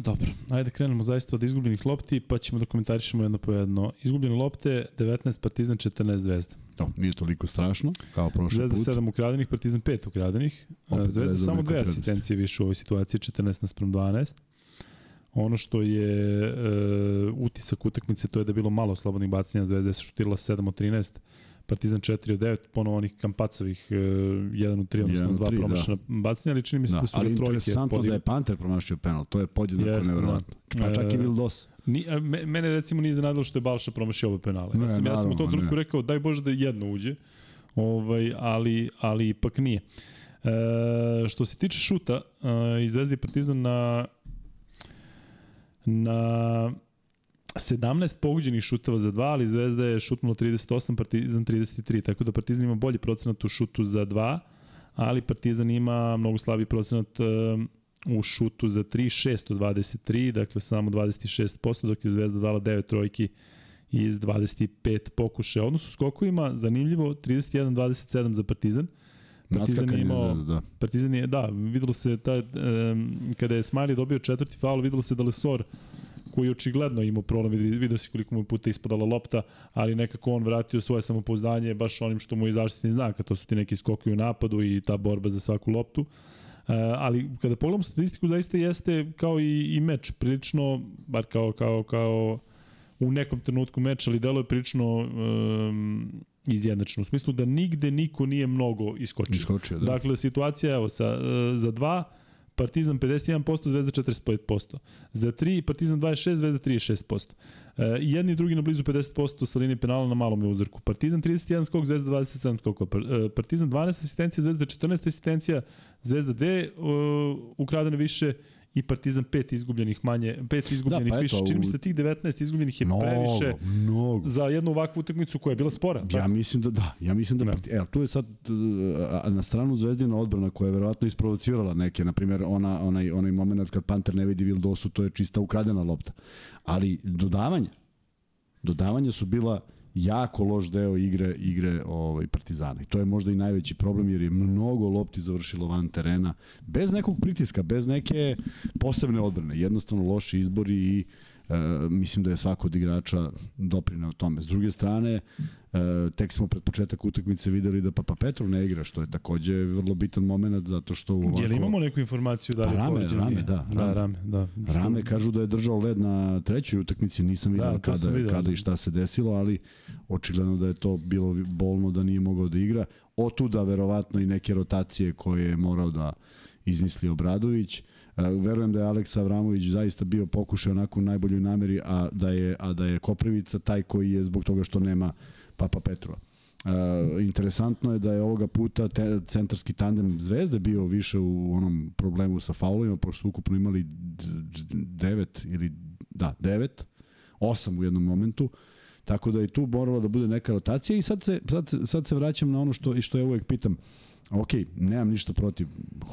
Dobro, ajde krenemo zaista od izgubljenih lopti, pa ćemo da komentarišemo jedno po jedno. Izgubljene lopte, 19 Partizan, 14 Zvezda. No, nije toliko strašno, kao prošli Zvezda put. 7 ukradenih, Partizan 5 ukradenih. Opet Zvezda Zvezda samo dve asistencije više u ovoj situaciji, 14 naspram 12. Ono što je e, utisak utakmice, to je da je bilo malo slobodnih bacanja, Zvezda je šutirala 7 od 13, Partizan 4 od 9, ponovo onih kampacovih e, 1 od 3, odnosno Jedan od 2 tri, promašena bacanja, ali čini mi se da, Da, su ali trojke interesantno podigli. da je Panter promašio penal, to je podjednako Jeste, nevjerovatno. Pa čak i E, Vildos. Ni, a, me, mene recimo nije iznenadilo što je Balša promašio obe penale. Ne, ja sam, ja sam u tom naravno, trenutku ne. rekao daj Bože da jedno uđe, ovaj, ali, ali ipak nije. E, što se tiče šuta, e, i Zvezda i Partizan na na 17 pogođenih šuteva za dva, ali Zvezda je šutnula 38, Partizan 33, tako da Partizan ima bolji procenat u šutu za dva, ali Partizan ima mnogo slabiji procenat u šutu za 3, 6 od 23, dakle samo 26%, dok je Zvezda dala 9 trojki iz 25 pokušaja. Odnos u skokovima, zanimljivo, 31-27 za Partizan. Partizan je imao, da. Partizan je, da, videlo se, ta, um, kada je Smiley dobio četvrti faul, videlo se da Lesor koji je očigledno imao problem, vidio se koliko mu je puta ispadala lopta, ali nekako on vratio svoje samopouzdanje baš onim što mu je zaštitni znak, a to su ti neki skoki u napadu i ta borba za svaku loptu. Uh, ali kada pogledamo statistiku, zaista jeste kao i, i meč, prilično, bar kao, kao, kao u nekom trenutku meča, ali delo je prilično um, izjednačeno. U smislu da nigde niko nije mnogo iskočio. Iskočio, da. Dakle, situacija, evo, sa, uh, za dva, Partizan 51%, Zvezda 45%. Za 3, Partizan 26, Zvezda 36%. Uh, jedni i drugi na blizu 50% sa linije penala na malom je uzorku. Partizan 31 skok, Zvezda 27 skokova. Uh, Partizan 12 asistencija, Zvezda 14 asistencija, Zvezda 2 uh, ukradene više i Partizan pet izgubljenih manje, pet izgubljenih da, pa više. Čini mi se tih 19 izgubljenih je mnogo, previše mnogo. za jednu ovakvu utakmicu koja je bila spora. Ja tako? mislim da da, ja mislim da, da. Evo, tu je sad na stranu Zvezdina odbrana koja je verovatno isprovocirala neke, na primjer ona, onaj, onaj moment kad Panter ne vidi Vildosu, to je čista ukradena lopta. Ali dodavanja, dodavanja su bila jako loš deo igre igre ovaj Partizana. I to je možda i najveći problem jer je mnogo lopti završilo van terena bez nekog pritiska, bez neke posebne odbrane. Jednostavno loši izbori i mislim da je svako od igrača doprineo tome. S druge strane, e, tek smo pred početak utakmice videli da Papa Petru ne igra, što je takođe vrlo bitan moment zato što ovako... Je li imamo neku informaciju da li pa, rame, rame, da, da, rame, da. Rame kažu da je držao led na trećoj utakmici, nisam video da, kada, vidio, kada da. i šta se desilo, ali očigledno da je to bilo bolno da nije mogao da igra. Otuda verovatno i neke rotacije koje je morao da izmisli Obradović. Uh, verujem da je Aleksa Avramović zaista bio pokušao onako u najboljoj nameri, a da je, a da je Koprivica taj koji je zbog toga što nema Papa Petrova. Uh, interesantno je da je ovoga puta te, centarski tandem Zvezde bio više u onom problemu sa faulima, pošto su ukupno imali devet ili da, devet, osam u jednom momentu. Tako da je tu morala da bude neka rotacija i sad se, sad, sad se vraćam na ono što, i što ja uvek pitam. Uh, ok, nemam ništa protiv.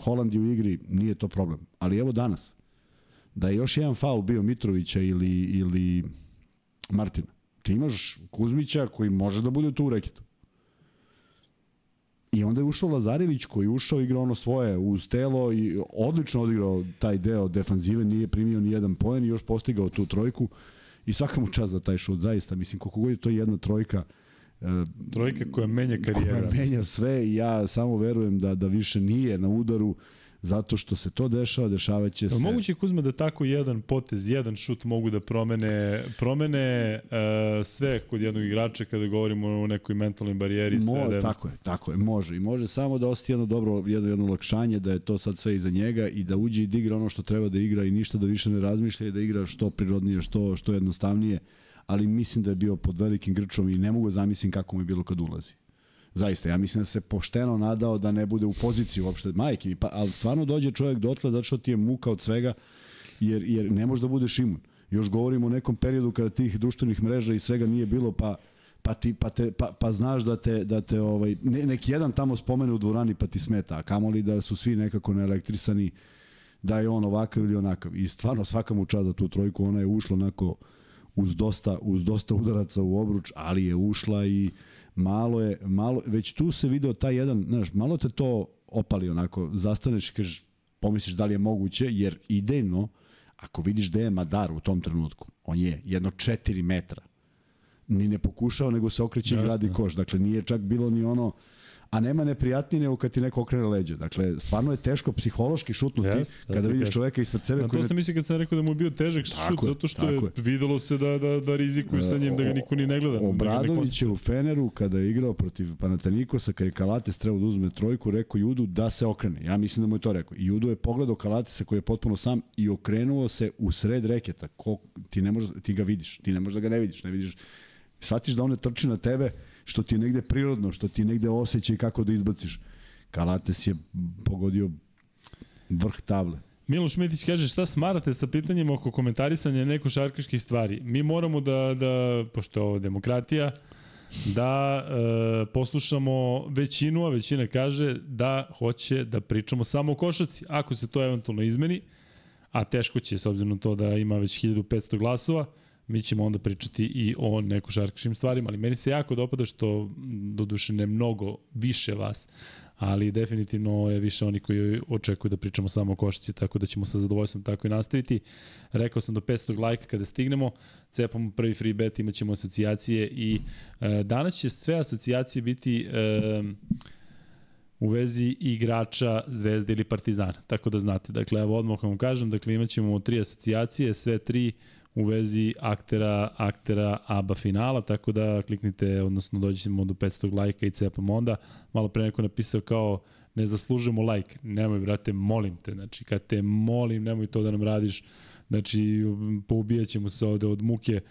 Holand je u igri, nije to problem. Ali evo danas, da je još jedan faul bio Mitrovića ili, ili Martina, ti imaš Kuzmića koji može da bude tu u reketu. I onda je ušao Lazarević koji je ušao igrao ono svoje uz telo i odlično odigrao taj deo defanzive, nije primio ni jedan poen i još postigao tu trojku i svaka mu čast za taj šut, zaista. Mislim, koliko god je to jedna trojka, uh, Trojka koja menja karijera. Koja menja sve i ja samo verujem da, da više nije na udaru zato što se to dešava, dešavaće se. Moguće Kuzma da tako jedan potez, jedan šut mogu da promene promene uh, sve kod jednog igrača kada govorimo o nekoj mentalnoj barijeri sve Mo, da tako je, tako je, može i može samo da osti jedno dobro, jedno jedno lakšanje da je to sad sve iza njega i da uđe i da igra ono što treba da igra i ništa da više ne razmišlja i da igra što prirodnije, što što jednostavnije ali mislim da je bio pod velikim grčom i ne mogu da zamislim kako mu je bilo kad ulazi. Zaista, ja mislim da se pošteno nadao da ne bude u poziciji uopšte majke pa, ali stvarno dođe čovjek dotle zato što ti je muka od svega, jer, jer ne može da budeš imun. Još govorimo o nekom periodu kada tih društvenih mreža i svega nije bilo, pa pa ti pa te pa, pa znaš da te da te ovaj ne, neki jedan tamo spomene u dvorani pa ti smeta, a kamoli da su svi nekako naelektrisani da je on ovakav ili onakav. I stvarno svaka mu čast za tu trojku, ona je ušla onako uz dosta, uz dosta udaraca u obruč, ali je ušla i malo je, malo, već tu se video taj jedan, znaš, malo te to opali onako, zastaneš i kažeš, pomisliš da li je moguće, jer idejno, ako vidiš da je Madar u tom trenutku, on je jedno 4 metra, ni ne pokušao, nego se okreće i gradi koš. Dakle, nije čak bilo ni ono, a nema neprijatnije nego kad ti neko okrene leđa. Dakle, stvarno je teško psihološki šutnuti yes, da kada vidiš čoveka ispred sebe. Na to ne... sam mislio kad sam rekao da mu je bio težak šut, je, zato što je, je videlo se da, da, da rizikuju sa njim, da ga niko ni ne gleda. Obradović je u Feneru kada je igrao protiv Panatanikosa, kada je Kalates trebao da uzme trojku, rekao Judu da se okrene. Ja mislim da mu je to rekao. I Judu je pogledao Kalatesa koji je potpuno sam i okrenuo se u sred reketa. Ko, ti, ne možeš, ti ga vidiš, ti ne možeš da ga ne vidiš. Ne vidiš. Shvatiš da on ne trči na tebe, što ti je negde prirodno, što ti je negde osjećaj kako da izbaciš. Kalates je pogodio vrh table. Miloš Mitić kaže šta smarate sa pitanjima oko komentarisanja neko šarkaških stvari. Mi moramo da, da pošto je ovo demokratija, da e, poslušamo većinu, a većina kaže da hoće da pričamo samo o košaci. Ako se to eventualno izmeni, a teško će s obzirom to da ima već 1500 glasova, mi ćemo onda pričati i o nekošarkaškim stvarima, ali meni se jako dopada što, do duše ne mnogo više vas, ali definitivno je više oni koji očekuju da pričamo samo o košici, tako da ćemo sa zadovoljstvom tako i nastaviti. Rekao sam do 500 lajka kada stignemo, cepamo prvi free bet, imat ćemo asocijacije i e, danas će sve asocijacije biti e, u vezi igrača Zvezde ili Partizana, tako da znate. Dakle, evo odmah vam kažem, dakle imat ćemo tri asocijacije, sve tri u vezi aktera, aktera ABA finala, tako da kliknite, odnosno dođemo do 500 lajka i cepamo onda. Malo pre neko napisao kao ne zaslužujemo lajk. Nemoj, brate, molim te. Znači, kad te molim, nemoj to da nam radiš. Znači, poubijat ćemo se ovde od muke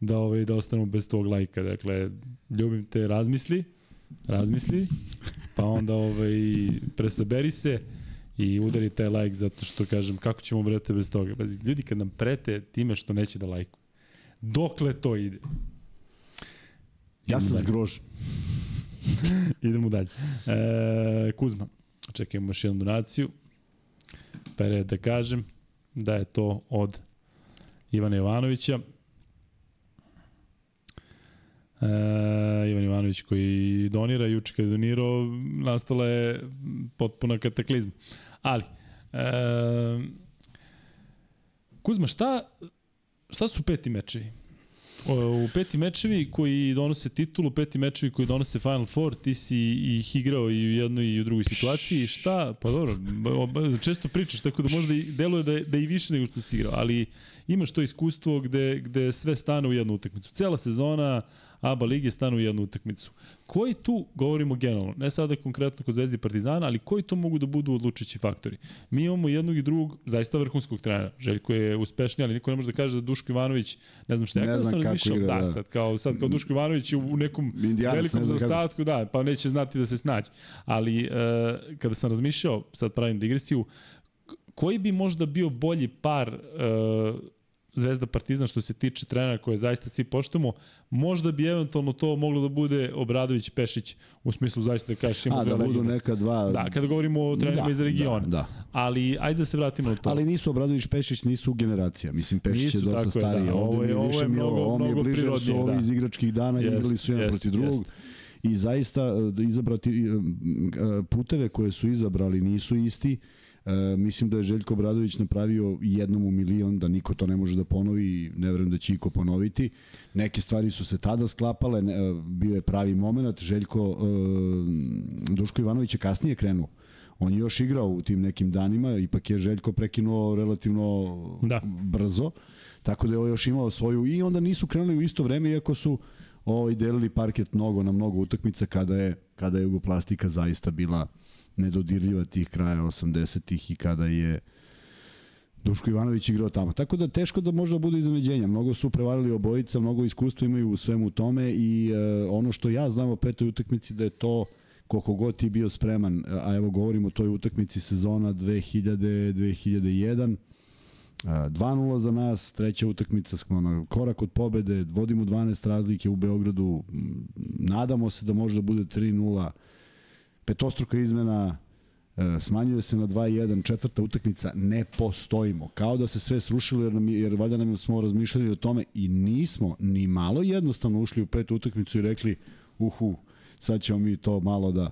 da, ovaj, da ostanemo bez tvog lajka. Dakle, ljubim te, razmisli, razmisli, pa onda ovaj, presaberi se i udari taj like zato što kažem kako ćemo brate bez toga. Bazi, ljudi kad nam prete time što neće da lajkuju. Dokle to ide? Ja sam zgrožen. [laughs] Idemo dalje. E, Kuzma, čekajmo još jednu donaciju. Je da kažem da je to od Ivana Jovanovića. E, Ivan Ivanović koji donira, juče kada je donirao, nastala je potpuna kataklizma. Ali, e, Kuzma, šta, šta su peti mečevi? U peti mečevi koji donose titulu, peti mečevi koji donose Final Four, ti si ih igrao i u jednoj i u drugoj situaciji. Šta? Pa dobro, često pričaš, tako da možda i deluje da, da i više nego što si igrao, ali imaš to iskustvo gde, gde sve stane u jednu utakmicu. Cela sezona, ABA lige stanu u jednu utakmicu. Koji tu, govorimo generalno, ne sada konkretno kod Zvezdi Partizana, ali koji to mogu da budu odlučići faktori? Mi imamo jednog i drugog zaista vrhunskog trenera. Željko je uspešniji, ali niko ne može da kaže da Duško Ivanović, ne znam šta ja kada sam razmišljao, da, da, sad kao, sad kao Duško Ivanović u nekom Indijanac, velikom zaostatku, da, pa neće znati da se snađe. Ali uh, kada sam razmišljao, sad pravim digresiju, koji bi možda bio bolji par uh, Zvezda Partizan što se tiče trenera koje zaista svi poštujemo, možda bi eventualno to moglo da bude Obradović Pešić u smislu zaista da kažeš ima A, da budu neka dva. Da, kada govorimo o trenerima da, iz regiona. Da, da. Ali ajde da se vratimo na to. Ali nisu Obradović Pešić nisu generacija. Mislim Pešić nisu, je dosta stariji. Da. Ovo je, ovo je mnogo, ovo, mnogo je bliže su ovi da. iz igračkih dana i igrali su jedan protiv drugog. Jest i zaista e, izabrati e, puteve koje su izabrali nisu isti E, mislim da je Željko Bradović napravio jednom u milion, da niko to ne može da ponovi i ne verujem da će iko ponoviti. Neke stvari su se tada sklapale, ne, bio je pravi moment. Željko, e, Duško Ivanović je kasnije krenuo. On je još igrao u tim nekim danima, ipak je Željko prekinuo relativno da. brzo, tako da je još imao svoju i onda nisu krenuli u isto vreme, iako su ovaj, delili parket mnogo na mnogo utakmica kada je, kada je Jugoplastika zaista bila nedodirljiva tih kraja 80-ih i kada je Duško Ivanović igrao tamo. Tako da teško da možda bude iznenađenja. Mnogo su prevarili obojica, mnogo iskustva imaju u svemu tome i uh, ono što ja znam o petoj utakmici da je to koliko god ti bio spreman, a evo govorimo o toj utakmici sezona 2000-2001, 2-0 za nas, treća utakmica smo na korak od pobede, vodimo 12 razlike u Beogradu, nadamo se da može da bude 3-0, petostruka izmena, e, smanjuje se na 2-1, četvrta utakmica, ne postojimo. Kao da se sve srušilo jer, nam, jer valjda nam smo razmišljali o tome i nismo ni malo jednostavno ušli u petu utakmicu i rekli uhu, sad ćemo mi to malo da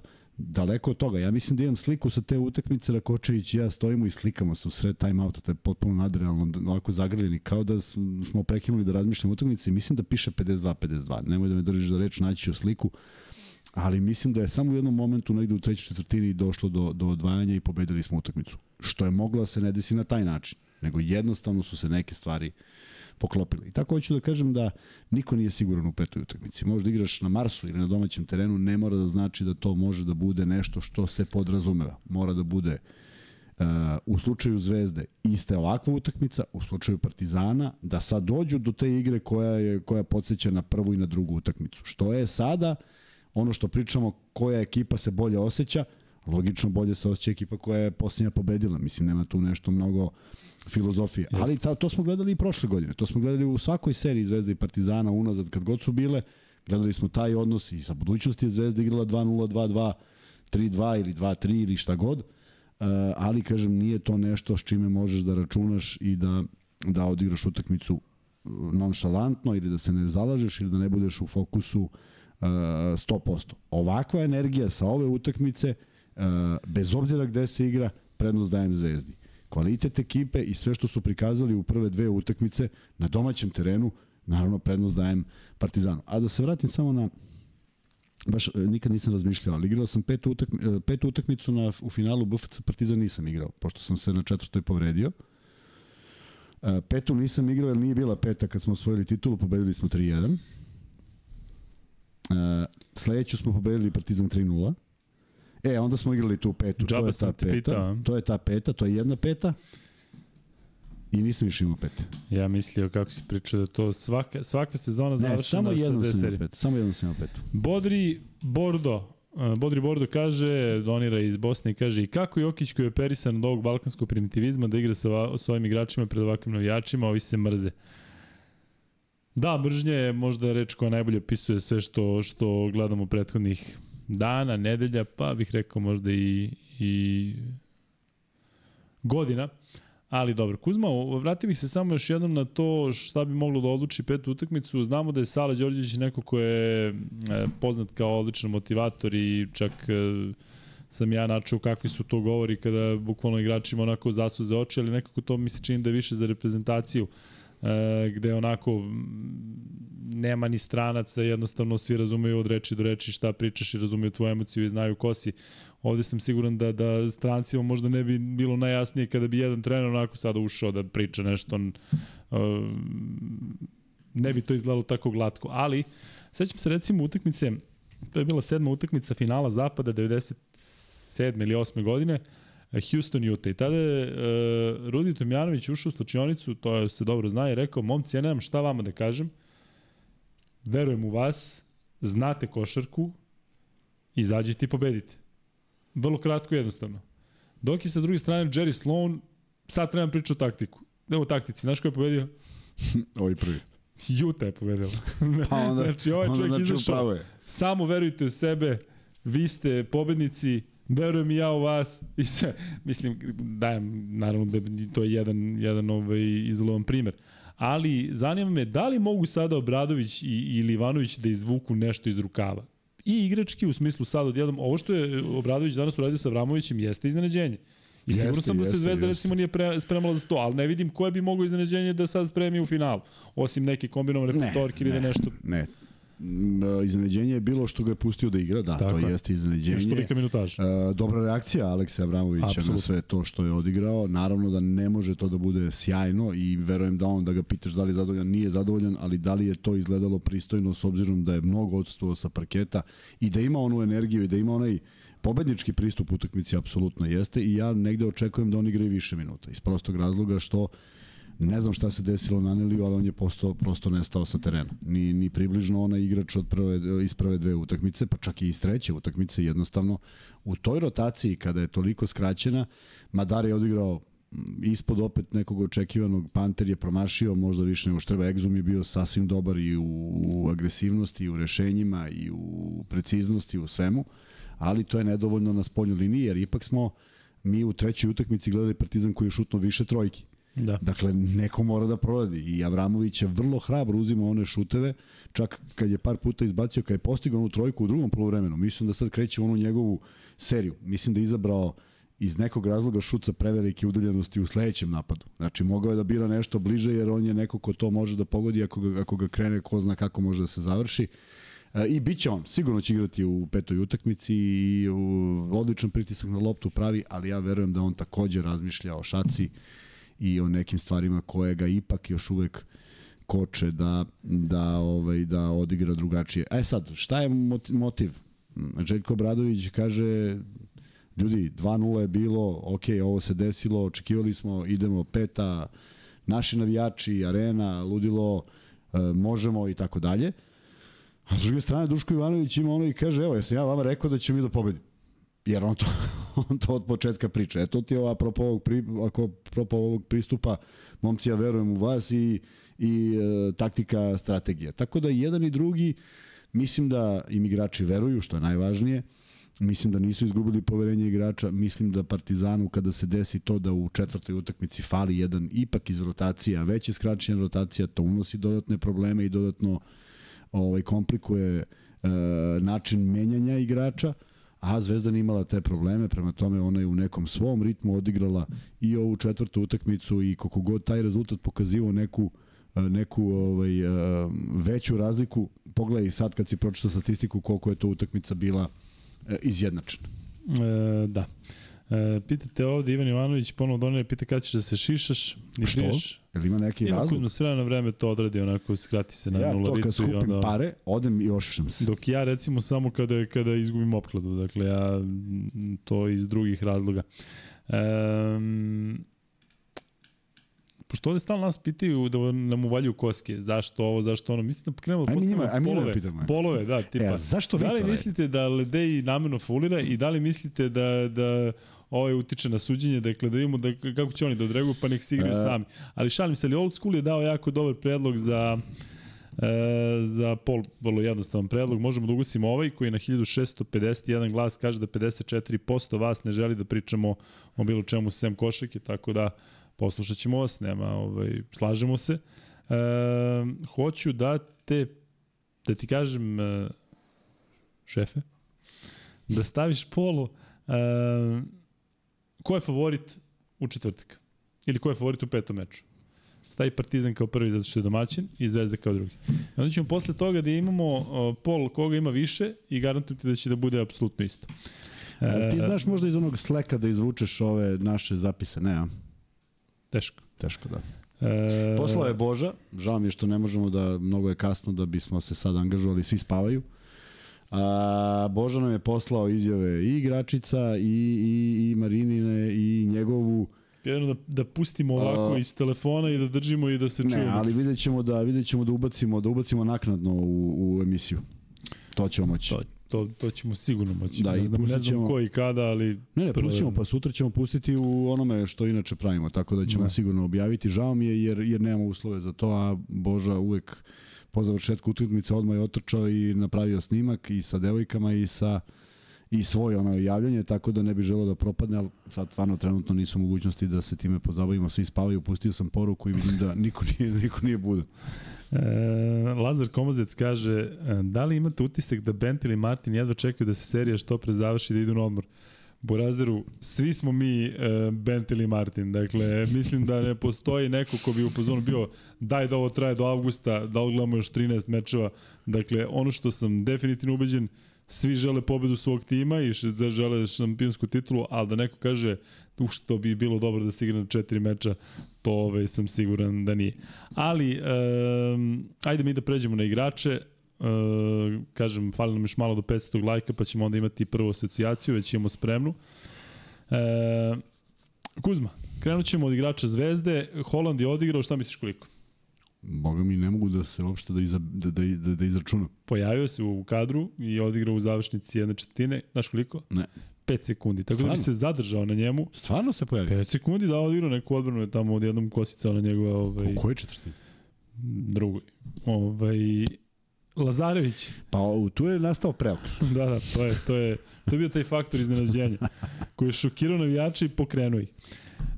daleko od toga. Ja mislim da imam sliku sa te utakmice Rakočević i ja stojimo i slikamo se u sred time outa, to je potpuno nadrealno, ovako zagrljeni, kao da smo prekinuli da razmišljamo utakmice i mislim da piše 52-52. Nemoj da me držiš za reč, naći ću sliku ali mislim da je samo u jednom momentu negde u trećoj četvrtini došlo do, do odvajanja i pobedili smo utakmicu. Što je moglo da se ne desi na taj način, nego jednostavno su se neke stvari poklopile. I tako hoću da kažem da niko nije siguran u petoj utakmici. Možda igraš na Marsu ili na domaćem terenu, ne mora da znači da to može da bude nešto što se podrazumeva. Mora da bude uh, u slučaju Zvezde iste ovakva utakmica, u slučaju Partizana, da sad dođu do te igre koja je koja podsjeća na prvu i na drugu utakmicu. Što je sada uh, ono što pričamo, koja ekipa se bolje osjeća, logično bolje se osjeća ekipa koja je posljednja pobedila. Mislim, nema tu nešto mnogo filozofije. Jeste. Ali ta, to smo gledali i prošle godine. To smo gledali u svakoj seriji Zvezda i Partizana unazad, kad god su bile. Gledali smo taj odnos i sa budućnosti je Zvezda igrala 2-0, 2-2, 3-2 ili 2-3 ili šta god. Uh, ali, kažem, nije to nešto s čime možeš da računaš i da, da odigraš utakmicu nonšalantno ili da se ne zalažeš ili da ne budeš u fokusu 100%. Ovakva energija sa ove utakmice bez obzira gde se igra, prednost dajem Zvezdi. Kvalitet ekipe i sve što su prikazali u prve dve utakmice na domaćem terenu, naravno prednost dajem Partizanu. A da se vratim samo na baš e, nikad nisam razmišljao, ali igrao sam petu, utakmi, e, petu utakmicu na, u finalu BFC Partizan nisam igrao, pošto sam se na četvrtoj povredio. E, petu nisam igrao jer nije bila peta kad smo osvojili titulu, pobedili smo 3-1. Sledeću smo pobedili Partizan 3-0. E, onda smo igrali tu petu. Džaba to je ta peta. Pitao. To je ta peta, to je jedna peta. I nisam više imao pet. Ja mislio kako si pričao da to svaka, svaka sezona završena ne, samo jedno sam imao pet. Samo jedno sam imao pet. Bodri Bordo, Bodri Bordo kaže, donira iz Bosne i kaže i kako Jokić koji je operisan od ovog balkanskog primitivizma da igra sa, sa ovim igračima pred ovakvim navijačima, ovi se mrze. Da, mržnje je možda reč koja najbolje opisuje sve što, što gledamo prethodnih dana, nedelja, pa bih rekao možda i, i godina. Ali dobro, Kuzma, vratio bih se samo još jednom na to šta bi moglo da odluči petu utakmicu. Znamo da je Sala Đorđević neko ko je e, poznat kao odličan motivator i čak e, sam ja načuo kakvi su to govori kada bukvalno igračima onako zasuze oči, ali nekako to mi se čini da je više za reprezentaciju gde onako nema ni stranaca, jednostavno svi razumeju od reči do reči šta pričaš i razumeju tvoju emociju i znaju ko si. Ovde sam siguran da, da strancima možda ne bi bilo najjasnije kada bi jedan trener onako sada ušao da priča nešto, uh, ne bi to izgledalo tako glatko. Ali, sećam se recimo utakmice, to je bila sedma utakmica finala Zapada 97. ili 8. godine, Houston Utah. I tada je uh, Rudi Tomjanović ušao u slačionicu, to je, se dobro zna, i rekao, momci, ja nemam šta vama da kažem, verujem u vas, znate košarku, izađite i pobedite. Vrlo kratko i jednostavno. Dok je sa druge strane Jerry Sloan, sad trebam pričati o taktiku. Evo taktici, znaš ko je pobedio? [laughs] Ovaj prvi. Juta je pobedila. [laughs] pa onda, znači, ovaj čovjek znači izašao. Samo verujte u sebe, vi ste pobednici, verujem i ja u vas i sve. Mislim, dajem, naravno da to je jedan, jedan ovaj izolovan primer. Ali zanima me da li mogu sada Obradović i, ili Ivanović da izvuku nešto iz rukava i igrački u smislu sad odjednom, ovo što je Obradović danas uradio sa Vramovićem jeste iznenađenje. I sigurno sam da se Zvezda jeste. recimo nije pre, spremala za to, ali ne vidim koje bi moglo iznenađenje da sad spremi u finalu, osim neke kombinovane petorke ili da nešto. Ne, iznenađenje je bilo što ga je pustio da igra, da, Tako to je. jeste iznenađenje. Još tolika minutaža. Uh, dobra reakcija Aleksa Abramovića Absolut. na sve to što je odigrao. Naravno da ne može to da bude sjajno i verujem da on, da ga pitaš da li je zadovoljan, nije zadovoljan, ali da li je to izgledalo pristojno s obzirom da je mnogo odstovao sa parketa i da ima onu energiju i da ima onaj pobednički pristup utakmici apsolutno jeste i ja negde očekujem da on igra i više minuta iz prostog razloga što Ne znam šta se desilo na Neliju, ali on je posto, prosto nestao sa terena. Ni, ni približno ona igrač od prve, iz prve dve utakmice, pa čak i iz treće utakmice, jednostavno u toj rotaciji kada je toliko skraćena, Madar je odigrao ispod opet nekog očekivanog Panter je promašio možda više nego što treba Exum je bio sasvim dobar i u, u agresivnosti i u rešenjima i u preciznosti u svemu ali to je nedovoljno na spoljnoj liniji jer ipak smo mi u trećoj utakmici gledali Partizan koji je šutno više trojki Da. Dakle, neko mora da proradi i Avramović je vrlo hrabro uzima one šuteve, čak kad je par puta izbacio, kad je postigao onu trojku u drugom polovremenu, mislim da sad kreće onu njegovu seriju. Mislim da je izabrao iz nekog razloga šut sa prevelike udaljenosti u sledećem napadu. Znači, mogao je da bira nešto bliže, jer on je neko ko to može da pogodi, ako ga, ako ga krene, ko zna kako može da se završi. E, I bit će on, sigurno će igrati u petoj utakmici i u odličan pritisak na loptu pravi, ali ja verujem da on takođe razmišlja o šaci i o nekim stvarima koje ga ipak još uvek koče da, da, ovaj, da odigra drugačije. E sad, šta je motiv? Željko Bradović kaže ljudi, 2-0 je bilo, ok, ovo se desilo, očekivali smo, idemo peta, naši navijači, arena, ludilo, e, možemo i tako dalje. A s druge strane, Duško Ivanović ima ono i kaže, evo, jesam ja vama rekao da ćemo mi da pobedimo. Jer on to, [laughs] on to od početka priča. Eto ti je apropo ovog, pri, ako, apropo ovog pristupa, momci, ja verujem u vas i, i e, taktika, strategija. Tako da jedan i drugi, mislim da im igrači veruju, što je najvažnije, Mislim da nisu izgubili poverenje igrača. Mislim da Partizanu kada se desi to da u četvrtoj utakmici fali jedan ipak iz rotacije, a već je skraćena rotacija, to unosi dodatne probleme i dodatno ovaj komplikuje e, način menjanja igrača a Zvezda imala te probleme, prema tome ona je u nekom svom ritmu odigrala i ovu četvrtu utakmicu i koliko god taj rezultat pokazivao neku neku ovaj, veću razliku, pogledaj sad kad si pročitao statistiku koliko je to utakmica bila izjednačena. E, da. E, pitate ovde, Ivan Ivanović ponovo donere, pita kada ćeš da se šišaš i Što? priješ. Jel ima neki Ima razlog? Kuzma sve na vreme to odradi, onako skrati se na Ja to kad nularicu i skupim onda... pare, odem i ošišam se. Dok ja recimo samo kada, kada izgubim opkladu, dakle ja to iz drugih razloga. Um, pošto ovde stalno nas pitaju da nam uvaljuju koske, zašto ovo, zašto ono, mislim da krenemo da da polove, pitamo. polove, da, tipa. E, zašto vi da li to mislite da Ledeji namerno faulira i da li mislite da, da ovaj utiče na suđenje, dakle da vidimo da, kako će oni da odreaguju, pa nek se igraju E. sami. Ali šalim se, ali Old School je dao jako dobar predlog za E, za pol, vrlo jednostavan predlog, možemo da ugasimo ovaj koji na 1651 glas kaže da 54% vas ne želi da pričamo o bilo čemu sem košake, tako da poslušat ćemo vas, nema, ovaj, slažemo se. E, hoću da te, da ti kažem, e, šefe, da staviš polo, e, ko je favorit u četvrtak? Ili ko je favorit u petom meču? stavi Partizan kao prvi zato što je domaćin i Zvezda kao drugi. I onda ćemo posle toga da imamo pol koga ima više i garantujem ti da će da bude apsolutno isto. E, ti znaš možda iz onog sleka da izvučeš ove naše zapise, ne, a? Teško. Teško, da. E, Poslao je Boža, žao mi je što ne možemo da, mnogo je kasno da bismo se sad angažovali, svi spavaju. A, Boža nam je poslao izjave i igračica i, i, i Marinine i njegovu Jedno da, da pustimo ovako A- iz telefona i da držimo i da se čuje. Ne, ali vidjet ćemo da, vidjet ćemo da ubacimo, da ubacimo naknadno u, u emisiju. To ćemo moći. To, to, to ćemo sigurno moći. Da, ne znam, ne znam ko i kada, ali... Ne, ne, pustit ćemo, pa sutra ćemo pustiti u onome što inače pravimo, tako da ćemo Da. sigurno objaviti. Žao mi je jer, jer nemamo uslove za to, a Boža uvek po završetku utakmice odmah je otrčao i napravio snimak i sa devojkama i sa i svoje ono javljanje, tako da ne bi želeo da propadne, ali sad stvarno trenutno nisu mogućnosti da se time pozabavimo, svi spavaju, pustio sam poruku i vidim da niko nije, [laughs] niko nije budan. E, Lazar Komazec kaže, e, da li imate utisak da Bent ili Martin jedva čekaju da se serija što pre završi da idu na odmor? Burazeru, svi smo mi e, Bent ili Martin, dakle, mislim da ne postoji neko ko bi u fazonu bio daj da ovo traje do avgusta, da odgledamo još 13 mečeva, dakle, ono što sam definitivno ubeđen, svi žele pobedu svog tima i žele šampionsku titulu, ali da neko kaže u što bi bilo dobro da se igra na četiri meča, to ovaj, sam siguran da nije. Ali, um, ajde mi da pređemo na igrače, Uh, kažem, fali nam još malo do 500 lajka, pa ćemo onda imati prvu asocijaciju, već imamo spremnu. Uh, Kuzma, krenut ćemo od igrača Zvezde. Holand je odigrao, šta misliš koliko? Boga mi ne mogu da se uopšte da, iza, da, da, da, da izračunam. Pojavio se u kadru i odigrao u završnici jedne četvrtine. Znaš koliko? Ne. 5 sekundi. Tako da bi Stvarno? se zadržao na njemu. Stvarno se pojavio? 5 sekundi da odigrao neku odbranu je tamo odjednom kosicao na njegove ovaj, U kojoj četvrtini? drugoj. Ovaj, Lazarević. Pa tu je nastao preokret. [laughs] da, da, to je, to je, to je bio taj faktor iznenađenja koji je šokirao navijače i pokrenuo ih.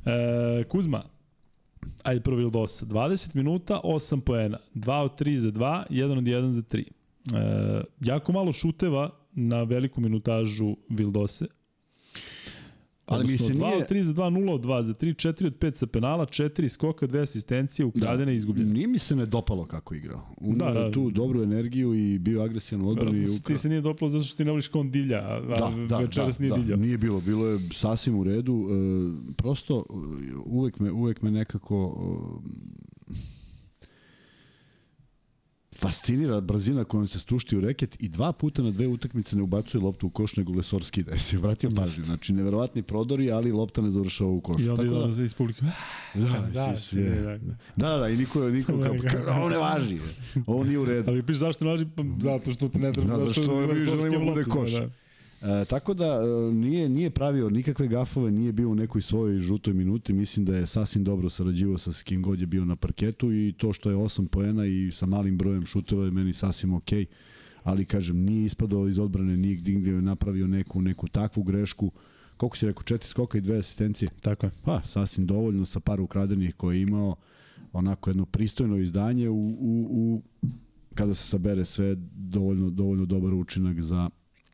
E, Kuzma, ajde prvo Vildosa, 20 minuta, 8 poena, 2 od 3 za 2, 1 od 1 za 3. E, jako malo šuteva na veliku minutažu Vildose. Ali mi se 2 nije- od 3 za 2, 0 od 2 za 3, 4 od 5 sa penala, 4 skoka, 2 asistencije, ukradene i izgubljene. Nije mi se ne dopalo kako igrao. Unio Da, da, da. da. tu dobru energiju i bio agresivan u odbrani. ukra... Ti se nije dopalo zato što ti ne voliš kao on divlja, a, a Da, da, večeras da, nije da, divljao. Nije bilo, bilo je sasvim u redu. E, prosto e, uvek me, uvek me nekako e, fascinira brzina kojom se stušti u reket i dva puta na dve utakmice ne ubacuje loptu u koš nego Lesor skida. Jesi vratio pažnju. Znači, neverovatni prodori, ali lopta ne završava u koš. I onda Tako da, iz publike. da, Da, svi- svi- da, da. da, da, da, i niko, niko kao, kao, ovo ne važi. Ovo nije u redu. Ali piš zašto ne važi? Pa zato što te ne treba. Da, zašto je mi za želimo bude koš. Da. E, tako da e, nije nije pravio nikakve gafove, nije bio u nekoj svojoj žutoj minuti, mislim da je sasvim dobro sarađivao sa kim god je bio na parketu i to što je 8 poena i sa malim brojem šuteva je meni sasvim okej. Ali kažem, nije ispadao iz odbrane, nije nigde je napravio neku neku takvu grešku. Koliko si rekao, četiri skoka i dve asistencije? Tako je. Pa, sasvim dovoljno sa par ukradenih koje je imao onako jedno pristojno izdanje u, u, u kada se sabere sve dovoljno dovoljno dobar učinak za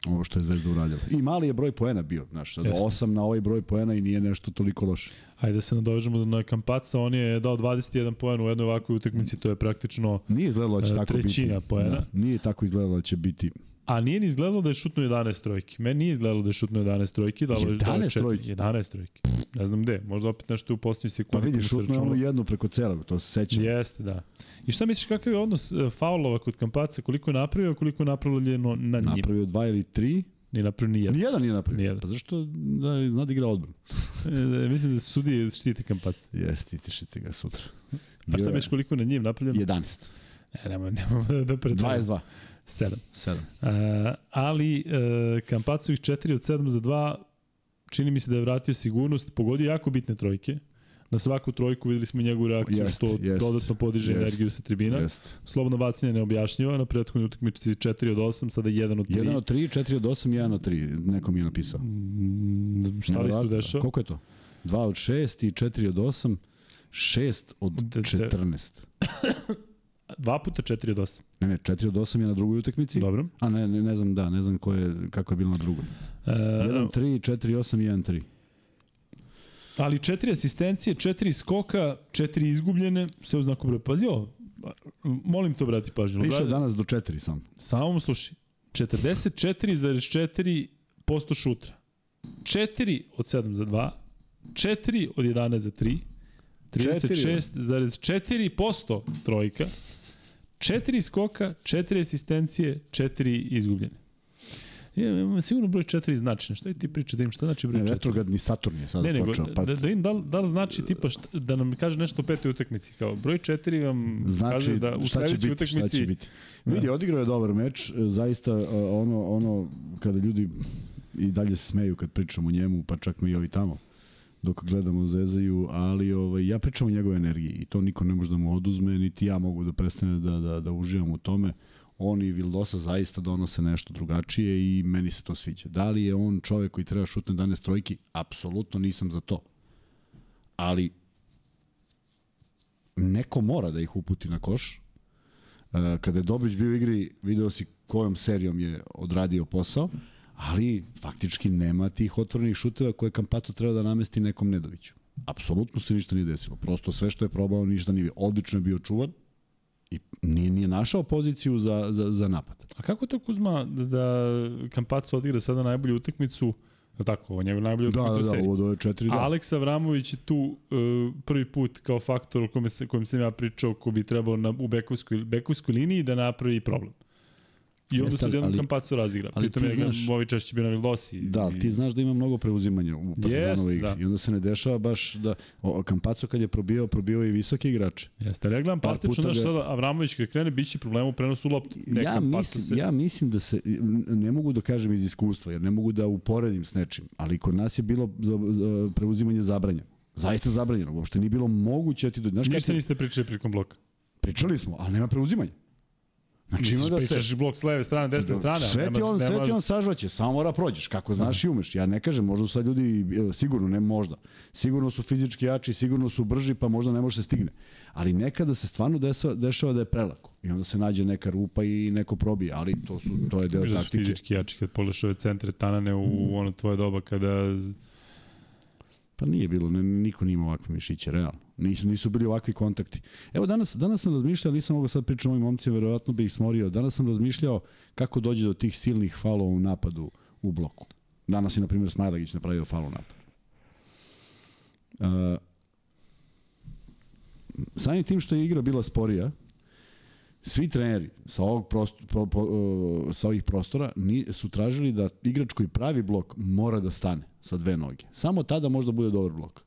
ovo što je Zvezda uradila. I mali je broj poena bio, znaš, sad Jeste. 8 na ovaj broj poena i nije nešto toliko loše. Ajde da se nadovežemo na Kampaca, on je dao 21 poen u jednoj ovakvoj utakmici, to je praktično, Nije izgledalo da će E, tako biti. trećina poena. Da, nije tako izgledalo da će biti. A nije ni izgledalo da je šutno 11 trojki. Meni nije izgledalo da je šutno 11 trojki, da li 11 trojki? 11 trojki. Ne znam gde, možda opet nešto u posljednjoj Pa sekundi. vidi, mu se šutno je ono jednu preko celog, to se sećam. Jeste, da. I šta misliš kakav je odnos e, faulova kod Kampaca, koliko je napravio, koliko je napravljeno na njim? Napravio dva ili tri. Nije napravio ni jedan. Nijedan nije napravio. Nijedan. Pa zašto da, zna da igra odbranu? [laughs] E, mislim da sudije štiti Kampaca. Jeste, ti štiti ga sutra. Pa šta je misliš koliko je na njim napravljeno? 11. Ne, nemoj, nemoj [laughs] da pretvorim. 22. 7. 7. Uh, ali uh, Kampacovih 4 od 7 za 2 čini mi se da je vratio sigurnost, pogodio jako bitne trojke. Na svaku trojku videli smo njegovu reakciju Jest, što jest, dodatno podiže jest, energiju sa tribina. Jeste. Slobodno bacanje neobjašnjivo, na prethodnoj utakmici 4 od 8, sada 1 od 3. 1 od 3, 4 od 8, 1 od 3. Neko mi je napisao. Mm, šta li se tu dešava? Koliko je to? 2 od 6 i 4 od 8, 6 od De- de- 14. Dva puta 4 od 8. Ne, ne, 4 od 8 je na drugoj utakmici. Dobro. A ne, ne, ne znam, da, ne znam ko je, kako je bilo na drugoj. Uh, 1, 3, 4, 8, 1, 3. ali četiri asistencije, četiri skoka, četiri izgubljene, sve u znaku broja. Pazi ovo, molim to brati pažnju. Više Brate, danas do 4 sam. Samo mu slušaj. 44,4% šutra. 4 od 7 za 2. 4 od 11 za 3. 36,4% trojka. 4 skoka, 4 asistencije, 4 izgubljene. Ja, sigurno broj 4 znači. Šta ti priča da im šta znači broj Ne, 4? retrogradni Saturn je sada Ne, nego, počeo. Pa, da, da vidim da da li znači tipa šta, da nam kaže nešto o petoj utakmici. Kao broj 4 vam znači, kaže da u sledećoj biti, šta utakmici... će biti. Vidi, odigrao je dobar meč, e, zaista e, ono, ono kada ljudi i dalje se smeju kad pričamo o njemu, pa čak me i ovi tamo dok gledamo zezaju, ali ovaj, ja pričam o njegove energiji i to niko ne može da mu oduzme, niti ja mogu da prestane da, da, da uživam u tome. On i Vildosa zaista donose nešto drugačije i meni se to sviđa. Da li je on čovek koji treba šutne 11 trojki? Apsolutno nisam za to. Ali neko mora da ih uputi na koš. E, Kada je Dobrić bio u igri, video si kojom serijom je odradio posao, ali faktički nema tih otvorenih šuteva koje Kampato treba da namesti nekom Nedoviću. Apsolutno se ništa nije desilo. Prosto sve što je probao ništa nije. Odlično je bio čuvan i nije, nije našao poziciju za, za, za napad. A kako to Kuzma da, da odigra sada najbolju utakmicu, je li tako, ovo je njegov najbolju Da, utakmicu da, u da, seriji. ovo do je četiri, da. Aleks Avramović je tu uh, prvi put kao faktor o kome se, kojim sam ja pričao ko bi trebao na, u bekovskoj, bekovskoj liniji da napravi problem. I onda se odjednom Kampaco razigra. ali Pritom ti je znaš- ovi češće bio na Vildosi. Da, ali ti znaš da ima mnogo preuzimanja u Partizanove igre. da. I onda se ne dešava baš da... O, Kampaco kad je probio, probio i visoke igrače. Jeste, ali ja gledam plastično, znaš sada, Avramović kad krene, bit će problem u prenosu loptu. Ne, ja, Kampaco mislim, se... ja mislim da se, ne mogu da kažem iz iskustva, jer ne mogu da uporedim s nečim, ali kod nas je bilo za, za preuzimanje zabranjeno. Zaista zabranjeno, uopšte nije bilo moguće da ti do... Znaš Ništa niste pričali prikom bloka. pričali smo, ali nema preuzimanja. Znači ima da se... pričaš blok s leve strane, desne strane. ali Sve ti on, sve ti on sažvaće, samo mora prođeš, kako znaš i umeš. Ja ne kažem, možda su sad ljudi, e, sigurno, ne možda, sigurno su fizički jači, sigurno su brži, pa možda ne može se stigne. Ali nekada se stvarno dešava, dešava da je prelako. I onda se nađe neka rupa i neko probije, ali to, su, to je deo Viš da su taktike. fizički jači kad pogledaš ove centre Tanane u ono tvoje doba kada Pa nije bilo, ne, niko nije imao ovakve mišiće, realno. Nisu, nisu bili ovakvi kontakti. Evo danas, danas sam razmišljao, nisam mogao sad pričati o ovim momcima, verovatno bi ih smorio. Danas sam razmišljao kako dođe do tih silnih falova u napadu u bloku. Danas je, na primjer, Smajlagić napravio fal u napadu. Uh, samim tim što je igra bila sporija, svi treneri sa ovog prostora, po, po, sa ovih prostora ni, su tražili da igrač koji pravi blok mora da stane sa dve noge. Samo tada možda bude dobar blok.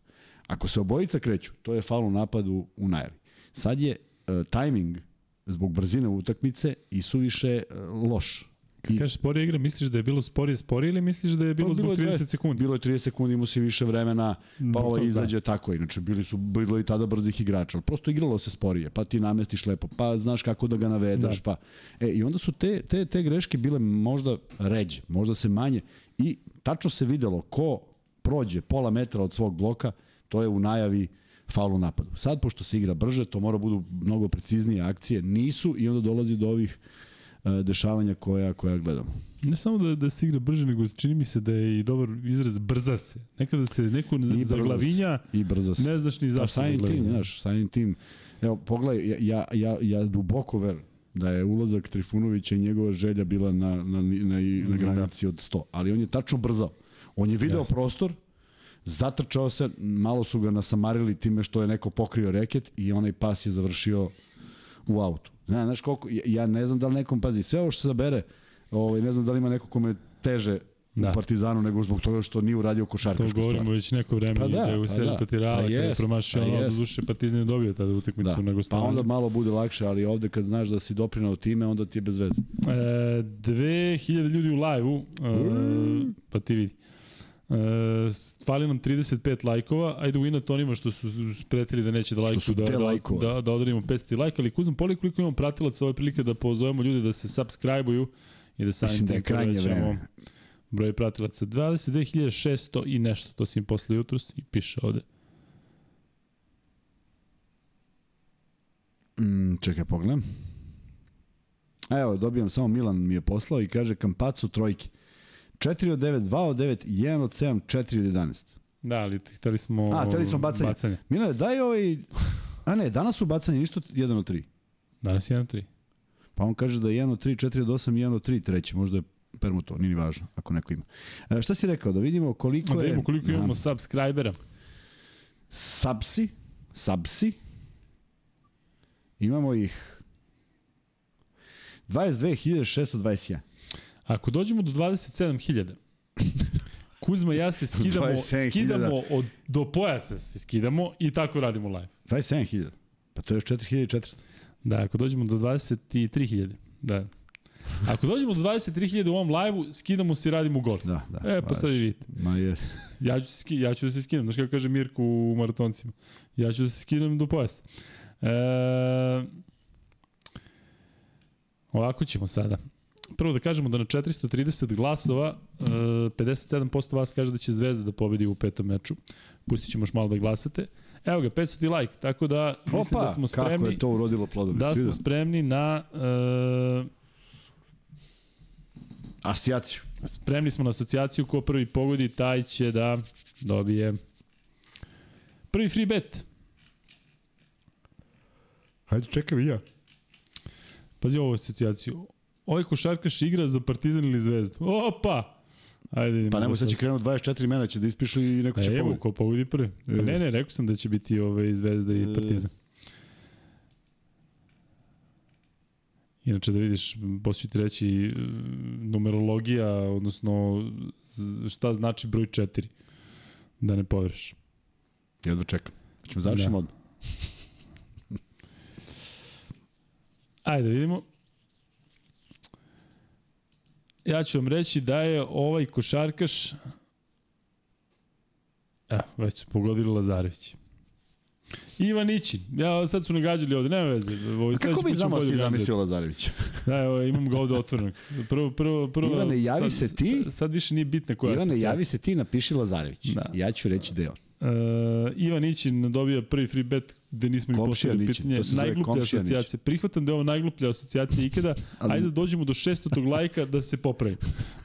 Ako se obojica kreću, to je faul u napadu u najavi. Sad je uh, tajming zbog brzine utakmice i suviše uh, loš. Kad kažeš sporija igra, misliš da je bilo sporije sporije ili misliš da je bilo Pa, zbog bilo je 30 dve- sekundi? Bilo je 30 sekundi, imao si više vremena, pa ovo to da. izađe tako. Inače, bili su, bilo i tada brzih igrača, ali prosto igralo se sporije, pa ti namestiš lepo, pa znaš kako da ga navedeš, Da. pa... E, i onda su te, te, te greške bile možda ređe, možda se manje i tačno se videlo ko prođe pola metra od svog bloka, to je u najavi faul u napadu. Sad, pošto se igra brže, to mora budu mnogo preciznije akcije, nisu i onda dolazi do ovih dešavanja koja, koja gledamo. Ne samo da, da se igra brže, nego čini mi se da je i dobar izraz brza se. Nekada se neko I zaglavinja, I brzo se. ne znaš ni Pa zašto samim tim, znaš, samim tim. Evo, pogledaj, ja, ja, ja, ja duboko verujem da je ulazak Trifunovića i njegova želja bila na, na, na, na, na granici od 100. Ali on je tačno brzao. On je video Jasne. prostor, zatrčao se, malo su ga nasamarili time što je neko pokrio reket i onaj pas je završio u autu. Znaš, znaš koliko, ja, ja ne znam da li nekom pazi, sve ovo što se zabere, ovaj, ne znam da li ima neko kome teže da. Da. u Partizanu nego zbog toga što nije uradio To košarkašku stvar. govorimo već neko vreme Pa pa da, da, da je u pa seriji da. protiv Reala Pa kada je promašio pa ono, duše Partizan je dobio tada utakmicu Da. na Pa gostovanju. onda malo bude lakše, ali ovde kad znaš da si doprinao time, onda ti je bez veze. E, 2000 ljudi u live-u, e, pa ti vidi. E, fali nam 35 lajkova, ajde u inat onima što su pretili da neće da lajkuju, da, te da, lajkova. da, da odarimo 500 lajka, ali kuzam poli koliko imamo pratilaca ove prilike da pozovemo ljude da se subscribe-uju i da samim da tim povećamo. Broj pratilaca 22.600 i nešto, to sam im posle jutros i piše ovde. Mm, čekaj, pogledam. Evo, dobijam samo Milan mi je poslao i kaže Kampacu trojke. 4 od 9, 2 od 9, 1 od 7, 4 od 11. Da, ali hteli smo... A, hteli smo bacanje. bacanje. Milane, daj ovaj... A ne, danas su bacanje ništa 1 od 3. Danas je 1-3. Pa on kaže da je 1 od 3, 4 od 8, 1 od 3, treći. Možda je permuto, nije ni važno, ako neko ima. E, šta si rekao? Da vidimo koliko Da je... vidimo koliko imamo Aha. subscribera. Sapsi, Sapsi. Imamo ih 22.621. Ako dođemo do 27.000, [laughs] Kuzma i ja se skidamo, 27.000. skidamo od, do pojasa se skidamo i tako radimo live. 27.000. Pa to je još 4.400. Da, ako dođemo do 23.000, da. Ako dođemo do 23.000 u ovom live-u, skidamo se i radimo gol. Da, da. E, pa sad vidite. Ma jes. Ja ću, ski- ja ću da se skinem, znaš kako kaže Mirko u maratoncima. Ja ću da se skinem do pojasa. E, ovako ćemo sada. Prvo da kažemo da na 430 glasova e, 57% vas kaže da će Zvezda da pobedi u petom meču. Pustit ćemo još malo da glasate. Evo ga, 500 ti like, tako da mislim Opa, da smo kako spremni je to urodilo plodom. da smo se. spremni na e, Asijaciju. Spremni smo na asocijaciju, ko prvi pogodi, taj će da dobije prvi free bet. Hajde, čekam i ja. Pazi ovu asocijaciju. Ovaj košarkaš igra za Partizan ili Zvezdu. Opa! Ajde, Pa nemoj da sad će krenuti 24 mena, će da ispišu i neko E, će evo, pogledati. ko pogodi prvi. Pa E. ne, ne, rekao sam da će biti ove Zvezda i E. Partizan. Inače da vidiš, poslije ti reći e, numerologija, odnosno šta znači broj 4. Da ne povereš. Jedva čekam. Ćemo završimo Da. odmah. Ajde da vidimo. Ja ću vam reći da je ovaj košarkaš Evo, već su pogodili Lazarević. Ivan Ićin. Ja, sad su nagađali ovde, nema veze. Ovo, A kako mi znamo ti zamislio Lazarević? Da, evo, imam ga ovde otvorenog. Prvo, prvo, prvo, Ivane, javi sad, se ti. Sad, sad više nije bitna koja Ivane, javi se ti, napiši Lazarević. Da. Ja ću reći da je on. Uh, Ivan Ićin dobija prvi free bet gde nismo ni postavili pitanje. to Najgluplja asocijacija. Prihvatam da je ovo najgluplja asocijacija ikada. [laughs] Ali-. Ajde da dođemo do 600. lajka da se popravi.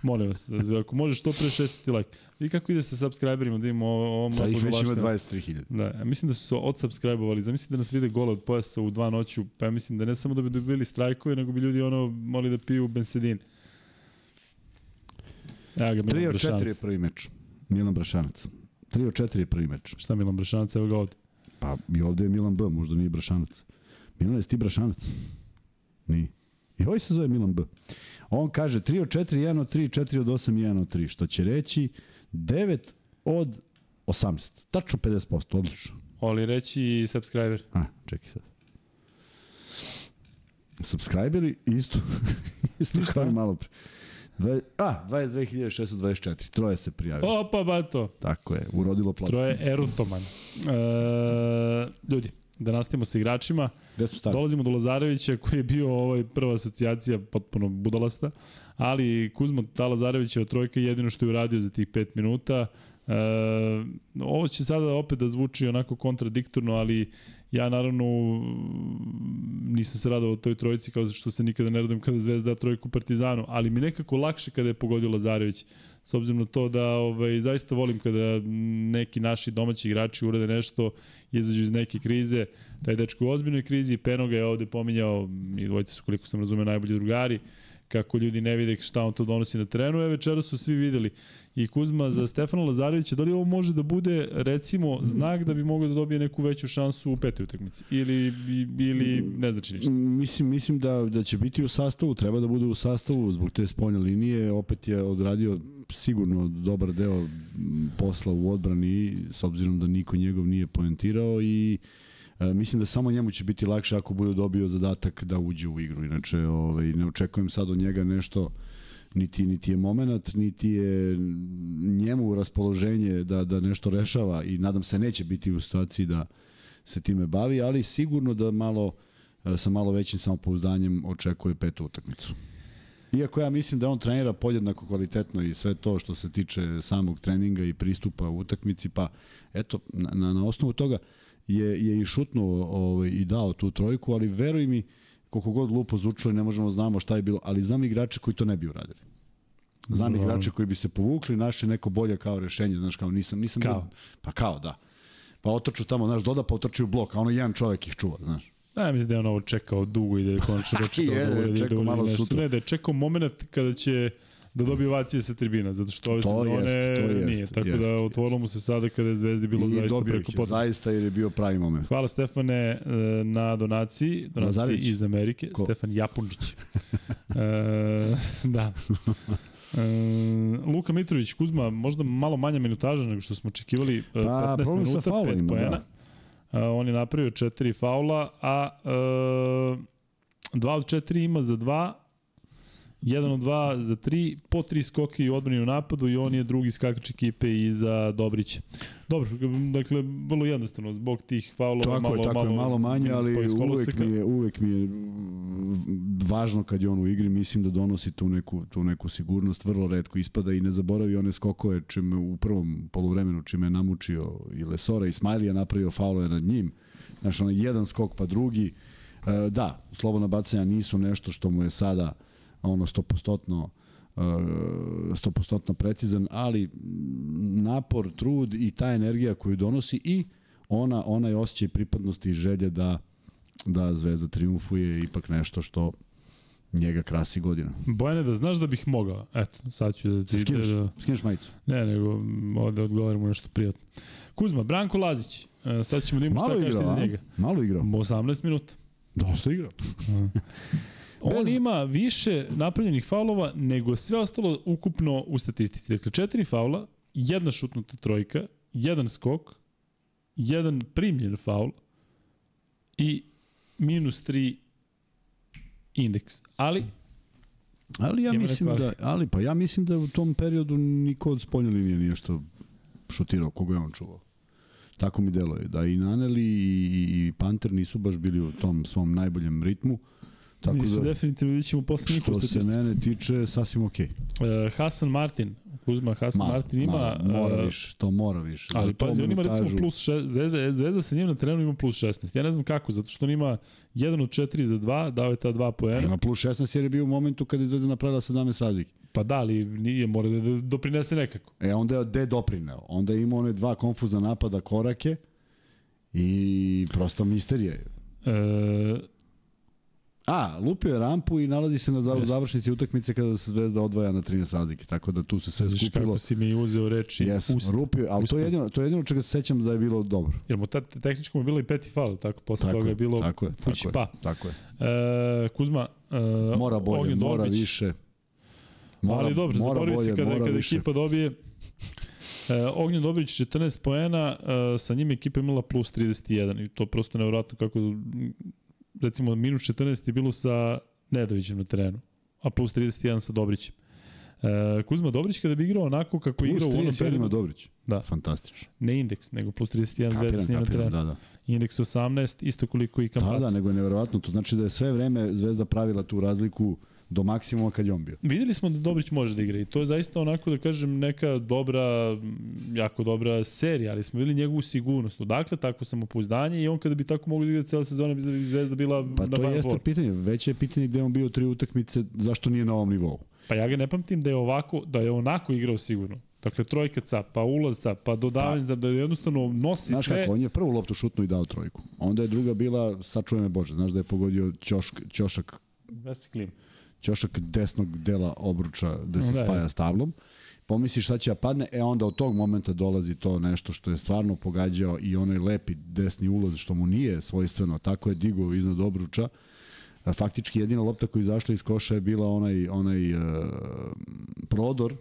Molim vas, ako može što pre 600 lajk. I kako ide sa subscriberima da imamo ovo, ovo Sad ih već ima povlašteno? 23.000. Da, ja mislim da su se odsubscribe-ovali. Zamisli da nas vide gole od pojasa u dva noću, pa ja mislim da ne samo da bi dobili strajkove, nego bi ljudi ono moli da piju bensedin. Evo ga, 3 Milan od 4 je prvi meč. Milan Brašanac. 3 od 4 je prvi meč. Šta Milan Brašanac, evo ga ovde. Pa i ovde je Milan B, možda nije Brašanac. Milan, jesi ti Brašanac? Nije. I ovaj se zove Milan B. On kaže 3 od 4, 1 od 3, 4 od 8, 1 od 3, što će reći 9 od 18. Tačno 50%, odlično. Oli reći i subscriber. A, čekaj sad. Subscriberi isto. isto Ništa. kao i malo pre. Dve, a, 22.624. Troje se prijavilo. Opa, bato. Tako je, urodilo plodom. Troje erutoman. E, ljudi, da nastavimo sa igračima. Gde smo stali? Dolazimo do Lazarevića koji je bio ovaj prva asocijacija potpuno budalasta, ali Kuzma ta Lazarevićeva trojka je jedino što je uradio za tih 5 minuta. E, ovo će sada opet da zvuči onako kontradiktorno, ali ja naravno nisam se radao o toj trojici kao što se nikada ne radujem kada Zvezda da trojku Partizanu, ali mi nekako lakše kada je pogodio Lazarević s obzirom na to da ovaj, zaista volim kada neki naši domaći igrači urade nešto, izađu iz neke krize, taj dečko u ozbiljnoj krizi, Penoga je ovde pominjao, i dvojice su koliko sam razumeo najbolji drugari, kako ljudi ne vide šta on to donosi na terenu, e večera su svi videli. I Kuzma za Stefana Lazarevića, da li ovo može da bude recimo znak da bi mogao da dobije neku veću šansu u petoj utakmici? Ili ili ne znači ništa. Mislim mislim da da će biti u sastavu, treba da bude u sastavu zbog te spoljne linije, opet je odradio sigurno dobar deo posla u odbrani s obzirom da niko njegov nije poentirao i E, mislim da samo njemu će biti lakše ako bude dobio zadatak da uđe u igru. Inače, ovaj, ne očekujem sad od njega nešto niti, niti je moment, niti je njemu raspoloženje da, da nešto rešava i nadam se neće biti u situaciji da se time bavi, ali sigurno da malo e, sa malo većim samopouzdanjem očekuje petu utakmicu. Iako ja mislim da on trenira podjednako kvalitetno i sve to što se tiče samog treninga i pristupa u utakmici, pa eto, na, na, na osnovu toga je, je i šutnuo ovaj, i dao tu trojku, ali veruj mi, koliko god glupo zvučilo ne možemo znamo šta je bilo, ali znam igrače koji to ne bi uradili. Znam no. igrače koji bi se povukli, našli neko bolje kao rešenje, znaš, kao nisam, nisam kao. Bio, pa kao, da. Pa otrču tamo, znaš, doda pa otrči u blok, a ono jedan čovjek ih čuva, znaš. Da, mislim da je on ovo čekao dugo i da je končno [laughs] dočekao da uradi, da uradi nešto. Sutra. Ne, da je čekao moment kada će da dobije ovacije sa tribina, zato što ove to sezone jest, to jest, nije. Tako jest, da otvorilo mu se sada kada je Zvezdi bilo I zaista preko potrebno. Zaista jer je bio pravi moment. Hvala Stefane e, na donaciji, donaciji Lazarić. iz Amerike, Ko? Stefan Japunčić. [laughs] e, da. E, Luka Mitrović, Kuzma, možda malo manja minutaža nego što smo očekivali, e, pa, 15 minuta, 5 poena. Da. Uh, on je napravio četiri faula, a uh, 2 od 4 ima za 2, 1 od 2 za 3, po 3 skoke i odbrani u napadu i on je drugi skakač ekipe iza Dobrića. Dobro, dakle, vrlo jednostavno, zbog tih faulova malo, je, tako malo, je, malo manje, ali uvek mi, je, uvek mi je važno kad je on u igri, mislim da donosi tu neku, tu neku sigurnost, vrlo redko ispada i ne zaboravi one skokove čime u prvom poluvremenu čime je namučio i Lesora i Smajlija napravio faulove nad njim. Znaš, ono, jedan skok pa drugi. E, da, slobodna bacanja nisu nešto što mu je sada ono 100% 100% precizan, ali napor, trud i ta energija koju donosi i ona onaj osjećaj pripadnosti i želje da da Zvezda triumfuje ipak nešto što njega krasi godina. Bojane, da znaš da bih mogao. Eto, sad ću da ti... Skineš, da... skineš majicu. Ne, nego ovde odgovaramo nešto prijatno. Kuzma, Branko Lazić. E, sad ćemo da imamo šta kažete za njega. Malo igrao. 18 minuta. Dosta igrao. [laughs] On Bez... ima više napravljenih faulova nego sve ostalo ukupno u statistici. Dakle, četiri faula, jedna šutnuta trojka, jedan skok, jedan primljen faul i minus 3 indeks. Ali Ali ja mislim da ali pa ja mislim da u tom periodu niko od spoljne linije nije što šutirao koga je on čuvao. Tako mi deluje da i Naneli i, i, i Panter nisu baš bili u tom svom najboljem ritmu. Uh, Tako Nisu da, definitivno vidjet ćemo posle Što se mene tiče, sasvim okej. Okay. Uh, Hasan Martin, Kuzma Hasan malo, Martin ima... Malo, mora uh, više, to mora više. Ali pazi, on ima recimo plus 6, Zvezda, Zvezda sa njim na terenu ima plus 16. Ja ne znam kako, zato što on ima 1 od 4 za 2, dao je ta 2 poena. Ima plus 16 jer je bio u momentu kada je Zvezda napravila 17 razlike. Pa da, ali nije, mora da doprinese nekako. E, onda je de doprineo. Onda je imao one dva konfuzna napada korake i prosto misterija je. E, A, lupio je rampu i nalazi se na završnici utakmice kada se Zvezda odvaja na 13 razlike, tako da tu se sve Znaš skupilo. kako si mi uzeo reči yes, usta. Lupio, ali usta. to je, jedino, to je jedino čega se sećam da je bilo dobro. Jer mu tad tehničko mu je bilo i peti faul, tako posle tako toga je bilo tako je, tako je, pa. Tako je. E, Kuzma, e, mora bolje, mora Dorbić. više. Mora, ali dobro, zaboravi se kada, kada više. ekipa dobije E, Ognjen Dobrić 14 poena, e, sa njim ekipa imala plus 31 i to prosto nevjerojatno kako recimo minus 14 je bilo sa Nedovićem na terenu, a plus 31 sa Dobrićem. E, Kuzma Dobrić kada bi igrao onako kako je igrao u onom periodu... Plus Dobrić. Da. Fantastično. Ne indeks, nego plus 31 Zvezda s njim na terenu. Da, da. Indeks 18, isto koliko i Kampac. Da, da, nego je neverovatno. To znači da je sve vreme Zvezda pravila tu razliku do maksimuma kad je on bio. Videli smo da Dobrić može da igra i to je zaista onako da kažem neka dobra, jako dobra serija, ali smo videli njegovu sigurnost. Odakle tako samopouzdanje i on kada bi tako mogli da igra cele sezone bi Zvezda bila pa na to jeste for. pitanje. Veće je pitanje gde on bio tri utakmice, zašto nije na ovom nivou. Pa ja ga ne pamtim da je ovako, da je onako igrao sigurno. Dakle, trojka cap, pa ulaz cap, pa dodavanje, pa, da jednostavno nosi znaš sve. Znaš kako, on je prvu loptu šutnu i dao trojku. Onda je druga bila, sačuje me Bože, znaš da je pogodio ćošk, ćošak. Vesi klim. Ćošak desnog dela obruča da se da, spaja jest. s tablom. Pomisliš šta će da padne, e onda od tog momenta dolazi to nešto što je stvarno pogađao i onaj lepi desni ulaz što mu nije svojstveno, tako je digao iznad obruča. Faktički jedina lopta koja izašla iz koša je bila onaj, onaj uh, prodor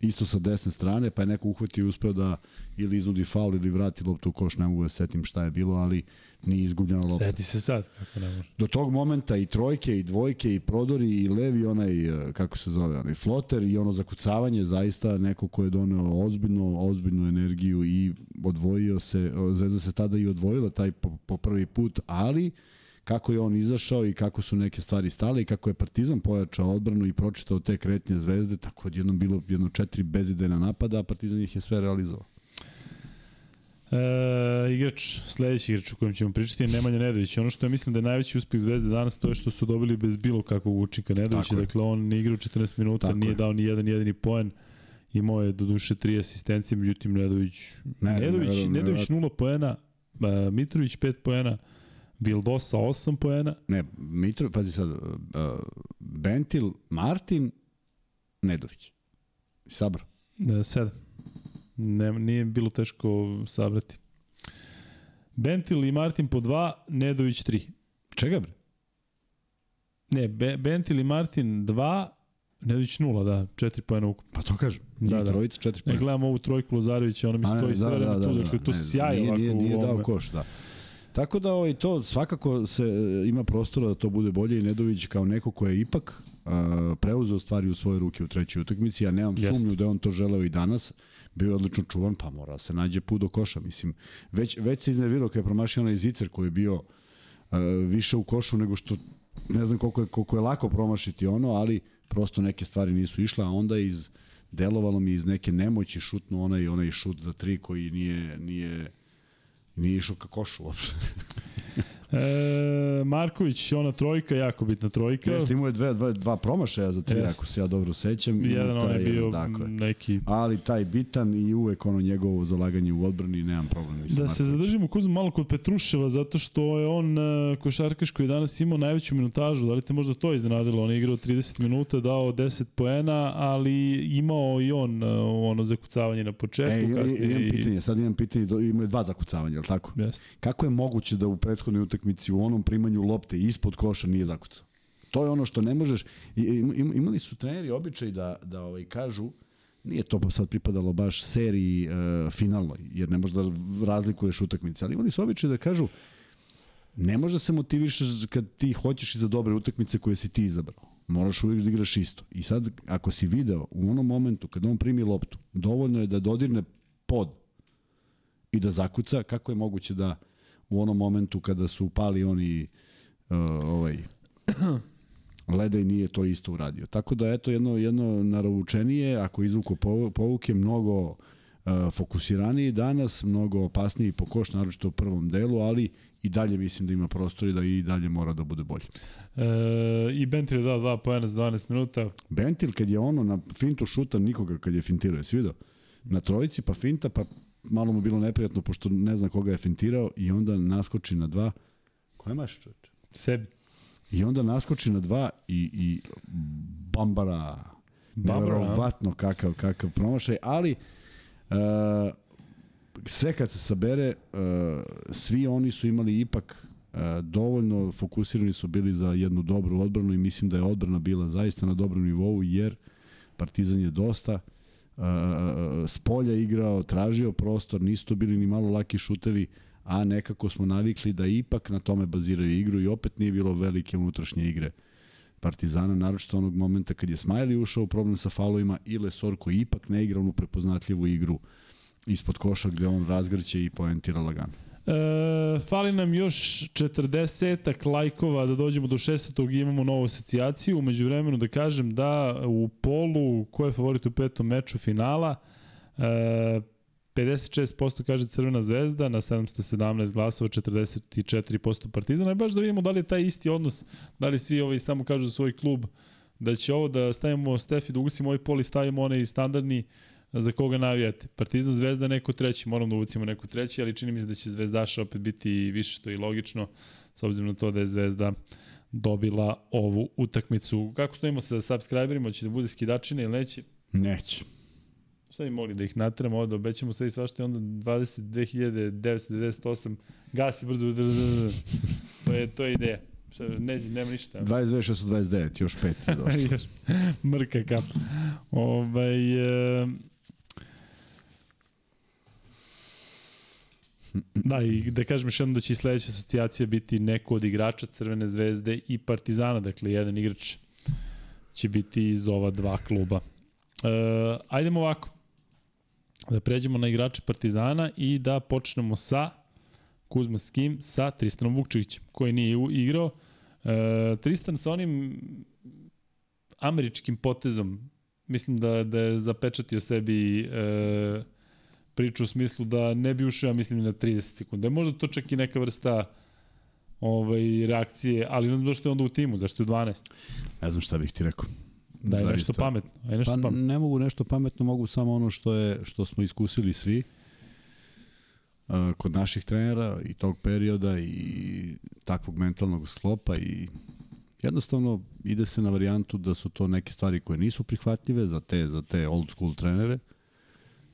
isto sa desne strane, pa je neko uhvatio i uspeo da ili iznudi faul ili vrati loptu u koš, ne mogu da setim šta je bilo, ali nije izgubljena lopta. Seti se sad, kako ne može. Do tog momenta i trojke, i dvojke, i prodori, i levi onaj, e, kako se zove, onaj floter i ono zakucavanje, zaista neko ko je doneo ozbiljnu, ozbiljnu energiju i odvojio se, Zvezda se tada i odvojila taj po, po prvi put, ali kako je on izašao i kako su neke stvari stale i kako je Partizan pojačao odbranu i pročitao te kretnje zvezde, tako odjednom bilo jedno četiri bezidejna napada, a Partizan ih je sve realizovao. E, igrač, sledeći igrač o kojem ćemo pričati je Nemanja Nedović. Ono što ja mislim da je najveći uspeh Zvezde danas to je što su dobili bez bilo kakvog učinka Nedovića. Dakle, on ne igrao 14 minuta, Tako nije je. dao ni jedan jedini poen. Imao je do duše tri asistencije, međutim Nedović, ne, Nedović, ne, ne, ne, Nedović nula poena, Mitrović 5 poena, Vildosa 8 poena. Ne, Mitro, pazi sad, uh, Bentil, Martin, Nedović. Sabro. 7. Ne, nije bilo teško sabrati. Bentil i Martin po 2, Nedović 3. Čega bre? Ne, Be, Bentil i Martin 2, Nedović 0, da, 4 pojena ukupno. Pa to kažem. Da, da. Trojica, 4 pojena. Ne, gledam ovu trojku Lazarevića, ona mi stoji da, sve vreme da, da, tu, da, dakle, to ne, sjaje nije, ovako. Nije, nije dao koš, da. Tako da ovaj, to svakako se e, ima prostora da to bude bolje i Nedović kao neko ko je ipak uh, preuzeo stvari u svoje ruke u trećoj utakmici. Ja nemam Jest. sumnju da on to želeo i danas. Bio je odlično čuvan, pa mora se nađe put do koša. Mislim, već, već se iznervirao kada je promašio onaj zicer koji je bio uh, više u košu nego što ne znam koliko je, koliko je lako promašiti ono, ali prosto neke stvari nisu išle, a onda iz delovalo mi iz neke nemoći šutnu onaj onaj šut za tri koji nije nije Nije išao ka košu uopšte. [laughs] e, Marković, ona trojka, jako bitna trojka. Jeste, imao je dve, dva, dva promašaja za tri, Jest. ako se ja dobro sećam. Jedan on je bio dakle. neki... Ali taj bitan i uvek ono njegovo zalaganje u odbrani, nemam problem. Da Marković. se zadržimo kuzom malo kod Petruševa, zato što je on uh, košarkaš koji je danas imao najveću minutažu. Da li te možda to iznenadilo? On je igrao 30 minuta, dao 10 poena, ali imao i on uh, ono zakucavanje na početku. E, kasnije imam pitanje, sad imam pitanje, imao dva zakucavanja, li tako? Jest. Kako je moguće da u prethodnoj utakmici u onom primanju lopte ispod koša nije zakucao? To je ono što ne možeš. Imali su treneri običaj da, da ovaj, kažu nije to pa sad pripadalo baš seriji uh, finalnoj, jer ne možeš da razlikuješ utakmice, ali imali su običaj da kažu ne može da se motivišeš kad ti hoćeš i za dobre utakmice koje si ti izabrao. Moraš uvijek da igraš isto. I sad, ako si video u onom momentu kad on primi loptu, dovoljno je da dodirne pod i da zakuca, kako je moguće da u onom momentu kada su upali oni uh, ovaj [clears throat] Ledej nije to isto uradio. Tako da eto jedno jedno naručenije, ako izvuku povuke mnogo uh, fokusiraniji danas, mnogo opasniji po koš, naročito u prvom delu, ali i dalje mislim da ima prostor i da i dalje mora da bude bolji. E, I Bentil je dao dva pojena za 12 minuta. Bentil kad je ono na fintu šuta nikoga kad je fintirao, jesi vidio? Na trojici pa finta pa malo mu bilo neprijatno pošto ne zna koga je fintirao i onda naskoči na dva. Koje maš čoveče? Sebi. I onda naskoči na dva i, i bambara. Nevjerovatno kakav, kakav promašaj, ali uh, sve kad se sabere, uh, svi oni su imali ipak uh, dovoljno fokusirani su bili za jednu dobru odbranu i mislim da je odbrana bila zaista na dobrom nivou jer Partizan je dosta uh, s polja igrao, tražio prostor, nisu to bili ni malo laki šutevi, a nekako smo navikli da ipak na tome baziraju igru i opet nije bilo velike unutrašnje igre Partizana, naročito onog momenta kad je Smajli ušao u problem sa faulovima i Lesor koji ipak ne igra onu prepoznatljivu igru ispod koša gde on razgrće i poentira lagano. E, fali nam još 40 lajkova da dođemo do 600. i imamo novu asocijaciju. Umeđu vremenu da kažem da u polu, ko je favorit u petom meču finala, e, 56% kaže Crvena zvezda, na 717 glasova 44% Partizana. I baš da vidimo da li je taj isti odnos, da li svi ovi samo kažu za svoj klub, da će ovo da stavimo Stefi, da ugasimo ovaj pol i stavimo onaj standardni za koga navijate. Partizan Zvezda neko treći, moram da uvucimo neko treći, ali čini mi se da će Zvezdaša opet biti više što i logično, s obzirom na to da je Zvezda dobila ovu utakmicu. Kako stojimo sa subscriberima, će da bude skidačine ili neće? Neće. Šta bi mogli da ih natramo ovde, obećamo sve i svašta i onda 22.998 gasi brzo, brzo, [laughs] brzo. To je, to je ideja. Šta, ne, nema ništa. 22.629, još pet je [laughs] došlo. mrka kap. Ovaj, e, [laughs] Da, i da kažem još jednom da će i sledeća asocijacija biti neko od igrača Crvene zvezde i Partizana, dakle jedan igrač će biti iz ova dva kluba. E, ajdemo ovako, da pređemo na igrače Partizana i da počnemo sa Kuzma s kim? Sa Tristanom Vukčevićem, koji nije igrao. E, Tristan sa onim američkim potezom, mislim da, da je zapečatio sebi e, priču u smislu da ne bi ušao, mislim, na 30 sekunde. Možda to čak i neka vrsta ovaj, reakcije, ali ne znam zašto je onda u timu, zašto je u 12. Ne znam šta bih ti rekao. Da je nešto pametno. Aj nešto pa pametno. ne mogu nešto pametno, mogu samo ono što je što smo iskusili svi uh, kod naših trenera i tog perioda i takvog mentalnog sklopa i jednostavno ide se na varijantu da su to neke stvari koje nisu prihvatljive za te za te old school trenere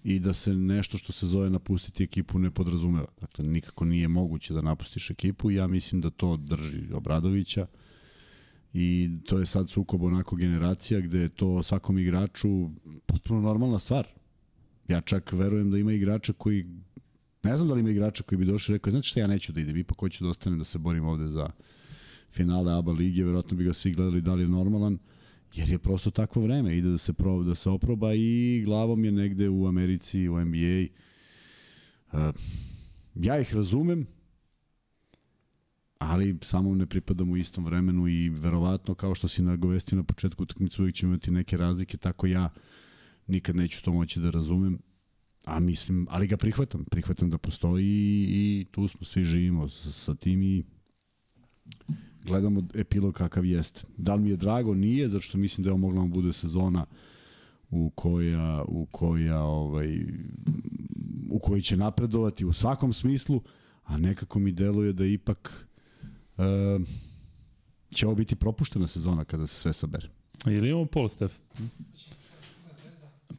i da se nešto što se zove napustiti ekipu ne podrazumeva. Dakle, nikako nije moguće da napustiš ekipu i ja mislim da to drži Obradovića i to je sad sukob onako generacija gde je to svakom igraču potpuno normalna stvar. Ja čak verujem da ima igrača koji ne znam da li ima igrača koji bi došli i rekao, znači šta ja neću da idem, ipak hoću da ostanem da se borim ovde za finale ABA lige, verovatno bi ga svi gledali da li je normalan, jer je prosto takvo vreme, ide da se, proba, da se oproba i glavom je negde u Americi, u NBA. Uh, ja ih razumem, ali samo ne pripadam u istom vremenu i verovatno kao što si nagovestio na početku utakmice uvijek ćemo imati neke razlike, tako ja nikad neću to moći da razumem. A mislim, ali ga prihvatam, prihvatam da postoji i, i tu smo svi živimo sa, sa tim i gledamo epilog kakav jeste. Da li mi je drago? Nije, zato što mislim da je ovo mogla da bude sezona u koja, u koja ovaj, u kojoj će napredovati u svakom smislu, a nekako mi deluje da ipak e, će ovo biti propuštena sezona kada se sve sabere. Ili imamo pol, Stef?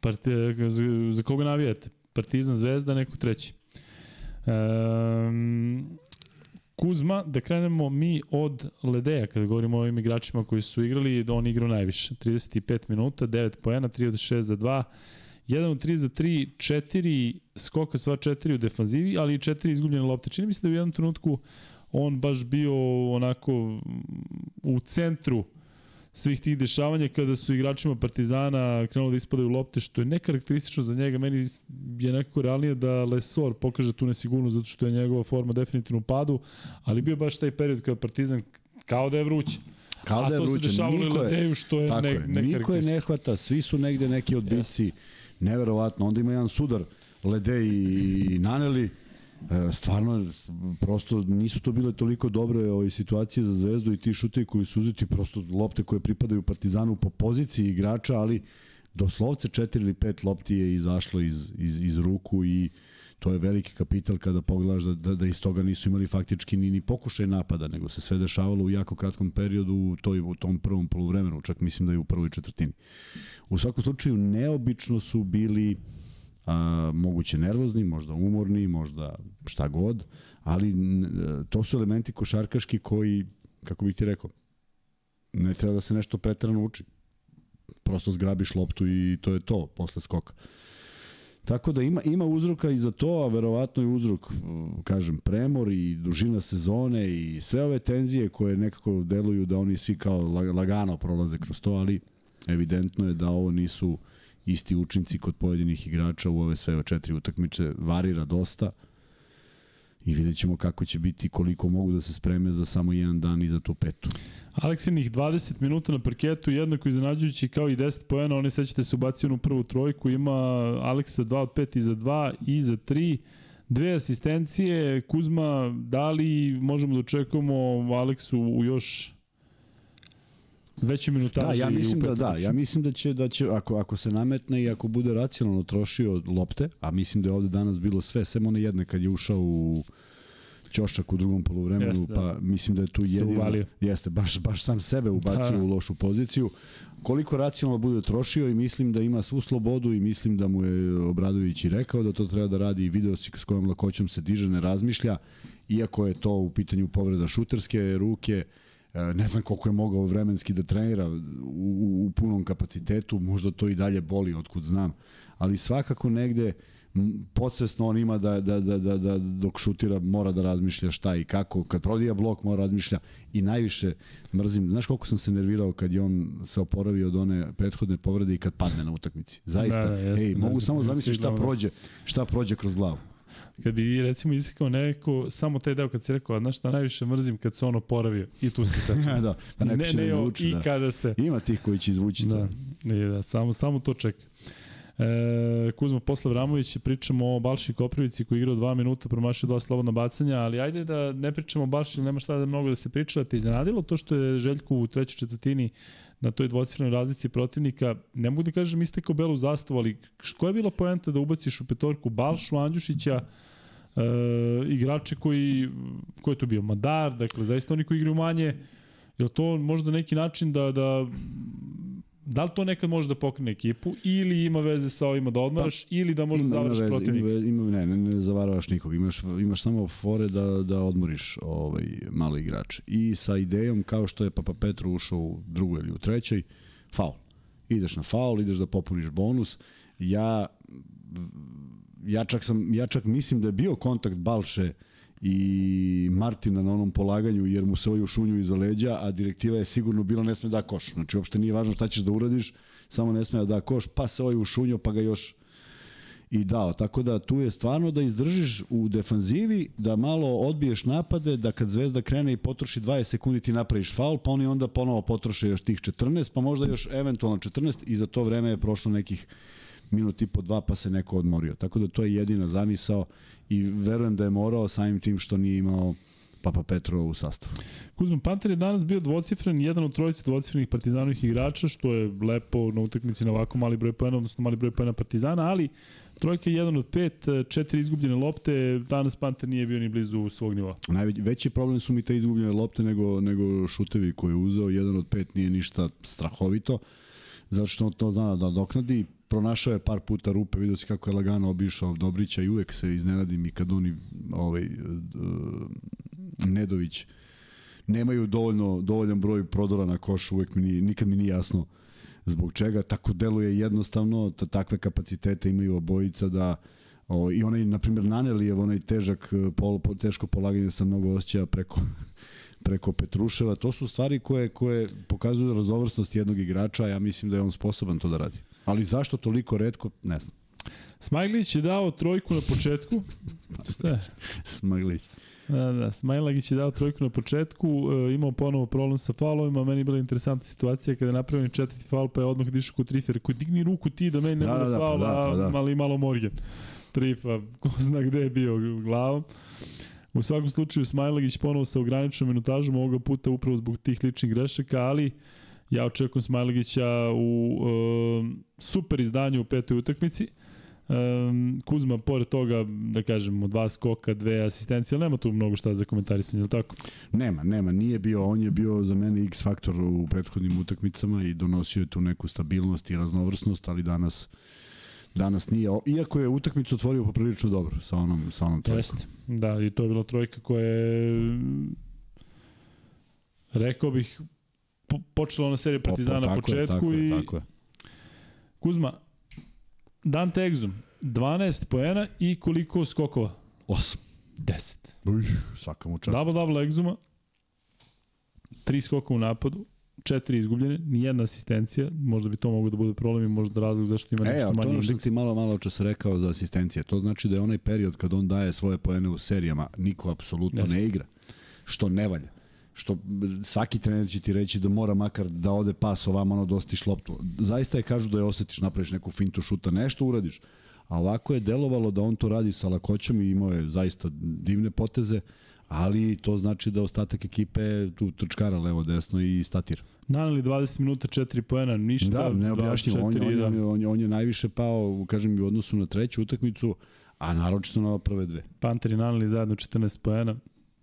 Parti, za koga navijate? Partizan, Zvezda, neko treći. Um, Kuzma, da krenemo mi od Ledeja, kada govorimo o ovim igračima koji su igrali, da on igrao najviše. 35 minuta, 9 poena, 3 od 6 za 2, 1 od 3 za 3, 4 skoka, sva 4 u defanzivi, ali i 4 izgubljene lopte. Čini mi se da u jednom trenutku on baš bio onako u centru svih tih dešavanja kada su igračima Partizana krenuli da ispadaju lopte, što je nekarakteristično za njega. Meni je nekako realnije da Lesor pokaže tu nesigurnost zato što je njegova forma definitivno u padu, ali bio baš taj period kada Partizan kao da je vruće. Kao da je A to se dešavalo i Ledeju što je ne, je. Niko je ne hvata, svi su negde neki odbici, yes. neverovatno. Onda ima jedan sudar Ledej i Naneli, E, stvarno, prosto nisu to bile toliko dobre ove situacije za Zvezdu i ti šutevi koji su uzeti prosto lopte koje pripadaju Partizanu po poziciji igrača, ali doslovce četiri ili pet lopti je izašlo iz, iz, iz ruku i to je veliki kapital kada pogledaš da, da, da iz toga nisu imali faktički ni, ni pokušaj napada, nego se sve dešavalo u jako kratkom periodu u, toj, u tom prvom polovremenu, čak mislim da je u prvoj četvrtini. U svakom slučaju neobično su bili a, moguće nervozni, možda umorni, možda šta god, ali to su elementi košarkaški koji, kako bih ti rekao, ne treba da se nešto pretrano uči. Prosto zgrabiš loptu i to je to posle skoka. Tako da ima ima uzroka i za to, a verovatno je uzrok, kažem, premor i dužina sezone i sve ove tenzije koje nekako deluju da oni svi kao lagano prolaze kroz to, ali evidentno je da ovo nisu uh, isti učinci kod pojedinih igrača u ove sve četiri utakmice varira dosta. i vidjet ćemo kako će biti, koliko mogu da se spreme za samo jedan dan i za tu petu. Aleksinih 20 minuta na parketu, jednako iznenađujući kao i 10 poena, oni sećate se ubacio u prvu trojku, ima Aleksa 2 od 5 i za 2 i za 3, dve asistencije, Kuzma, da li možemo da očekujemo Aleksu u još veće minutaže Da, ja mislim da da, ja mislim da će da će ako ako se nametne i ako bude racionalno trošio lopte, a mislim da je ovde danas bilo sve, sem one jedne kad je ušao u ćošak u drugom poluvremenu, Jeste, da. pa mislim da je tu jedino jeste baš baš sam sebe ubacio Da. u lošu poziciju. Koliko racionalno bude trošio i mislim da ima svu slobodu i mislim da mu je Obradović i rekao da to treba da radi i video s kojom lakoćom se diže, ne razmišlja, iako je to u pitanju povreda šuterske ruke, ne znam koliko je mogao vremenski da trenira u, u, u punom kapacitetu, možda to i dalje boli, otkud znam, ali svakako negde podsvesno on ima da, da, da, da, da dok šutira mora da razmišlja šta i kako, kad prodija blok mora da razmišlja i najviše mrzim, znaš koliko sam se nervirao kad je on se oporavio od one prethodne povrede i kad padne na utakmici. Zaista, Da, da, jeste, ej, mogu samo zamisliti šta glavno. prođe, šta prođe kroz glavu. Kad bi recimo isekao neko, samo taj deo kad si rekao, znaš šta najviše mrzim kad se on oporavio i tu se [laughs] sećam. da, pa ne, ne, o, izvuče, i da. kada se. Ima tih koji će izvući to. Da, i da samo, samo to čeka. E, Kuzma posle Vramović pričamo o Balši Koprivici koji igrao dva minuta, promašio dva slobodna bacanja, ali ajde da ne pričamo o Balši, nema šta da mnogo da se priča, da te iznenadilo to što je Željko u trećoj četvrtini na toj dvocifrenoj razlici protivnika, ne mogu da kažem istekao belu zastavu, ali koja je bila poenta da ubaciš u petorku Balšu, Andjušića, e, igrače koji, ko je to bio, Madar, dakle, zaista oni koji igraju manje, je to možda neki način da, da Da li to nekad može da pokrene ekipu ili ima veze sa ovima da odmaraš pa, ili da možda zavaraš veze, protivnika? Ima, ima, ne, ne, ne zavaravaš nikog. Imaš, imaš samo fore da, da odmoriš ovaj, malo igrače. I sa idejom, kao što je Papa Petru ušao u drugoj ili u trećoj, faul. Ideš na faul, ideš da popuniš bonus. Ja, ja, čak, sam, ja čak mislim da je bio kontakt Balše i Martina na onom polaganju jer mu se ovaj ušunju iza leđa, a direktiva je sigurno bila ne sme da koš. Znači uopšte nije važno šta ćeš da uradiš, samo ne sme da koš, pa se ovaj ušunio pa ga još i dao. Tako da tu je stvarno da izdržiš u defanzivi, da malo odbiješ napade, da kad Zvezda krene i potroši 20 sekundi ti napraviš faul, pa oni onda ponovo potroše još tih 14, pa možda još eventualno 14 i za to vreme je prošlo nekih minut i po dva pa se neko odmorio. Tako da to je jedina zamisao i verujem da je morao samim tim što nije imao Papa Petro u sastavu. Kuzman Panter je danas bio dvocifren, jedan od trojice dvocifrenih partizanovih igrača, što je lepo na utakmici na ovako mali broj pojena, odnosno mali broj pojena partizana, ali trojka je jedan od pet, četiri izgubljene lopte, danas Panter nije bio ni blizu svog nivoa. Najveći veći problem su mi te izgubljene lopte nego, nego šutevi koje je uzeo. Jedan od pet nije ništa strahovito, zato što on to zna da doknadi. Pronašao je par puta rupe, vidio si kako je lagano obišao Dobrića i uvek se iznenadim i kad oni ovaj, uh, Nedović nemaju dovoljno, dovoljan broj prodora na koš, uvek mi nije, nikad mi nije jasno zbog čega. Tako deluje jednostavno, ta, takve kapacitete imaju obojica da O, I onaj, na primjer, Nanelijev, onaj težak, pol, po, teško polaganje sa mnogo osjećaja preko, [laughs] preko Petruševa, to su stvari koje, koje pokazuju raznovrsnost jednog igrača, ja mislim da je on sposoban to da radi. Ali zašto toliko redko, ne znam. Smajglić je dao trojku na početku. Šta je? Smaglić. Da, da, Smajlagić je dao trojku na početku, e, imao ponovo problem sa faulovima, meni je bila interesantna situacija kada je napravio četvrti faul, pa je odmah dišao kod Trifer, koji digni ruku ti da meni ne Da, bude da, da, faul, pa da, pa da. a mali malo Morgan. Trifa, ko zna gde je bio glavom. U svakom slučaju Smajlagić ponovo sa ograničenom minutažom ovoga puta upravo zbog tih ličnih grešaka, ali ja očekujem Smajlagića u e, super izdanju u petoj utakmici. Um, Kuzma, pored toga, da kažemo, dva skoka, dve asistencije, ali nema tu mnogo šta za komentarisanje, ili tako? Nema, nema, nije bio, on je bio za mene X faktor u prethodnim utakmicama i donosio je tu neku stabilnost i raznovrsnost, ali danas danas nije, iako je utakmicu otvorio poprilično dobro sa onom, sa onom trojkom. Jeste, da, i to je bila trojka koja je, rekao bih, počela ona serija Partizana na tako početku je, tako i je, tako je. Kuzma, Dante Exum, 12 poena i koliko skokova? 8. 10. Uj, svaka mu čast. Double double Exuma, 3 skoka u napadu, četiri izgubljene, nijedna asistencija, možda bi to moglo da bude problem i možda razlog zašto ima E, nešto a to manji ono što ti malo, malo čas rekao za asistencije, to znači da je onaj period kad on daje svoje poene u serijama, niko apsolutno Jeste. ne igra, što ne valja što svaki trener će ti reći da mora makar da ode pas ovamo ono dostiš loptu. Zaista je kažu da je osetiš, napraviš neku fintu šuta, nešto uradiš. A ovako je delovalo da on to radi sa lakoćom i imao je zaista divne poteze, ali to znači da ostatak ekipe tu trčkara levo desno i statira. Naneli 20 minuta, 4 poena, ništa. Da, ne objašnjivo. On, on, je- da. on, je- on, je- on je najviše pao, kažem, u odnosu na treću utakmicu, a naročito na prve dve. Panteri naneli zajedno 14 poena,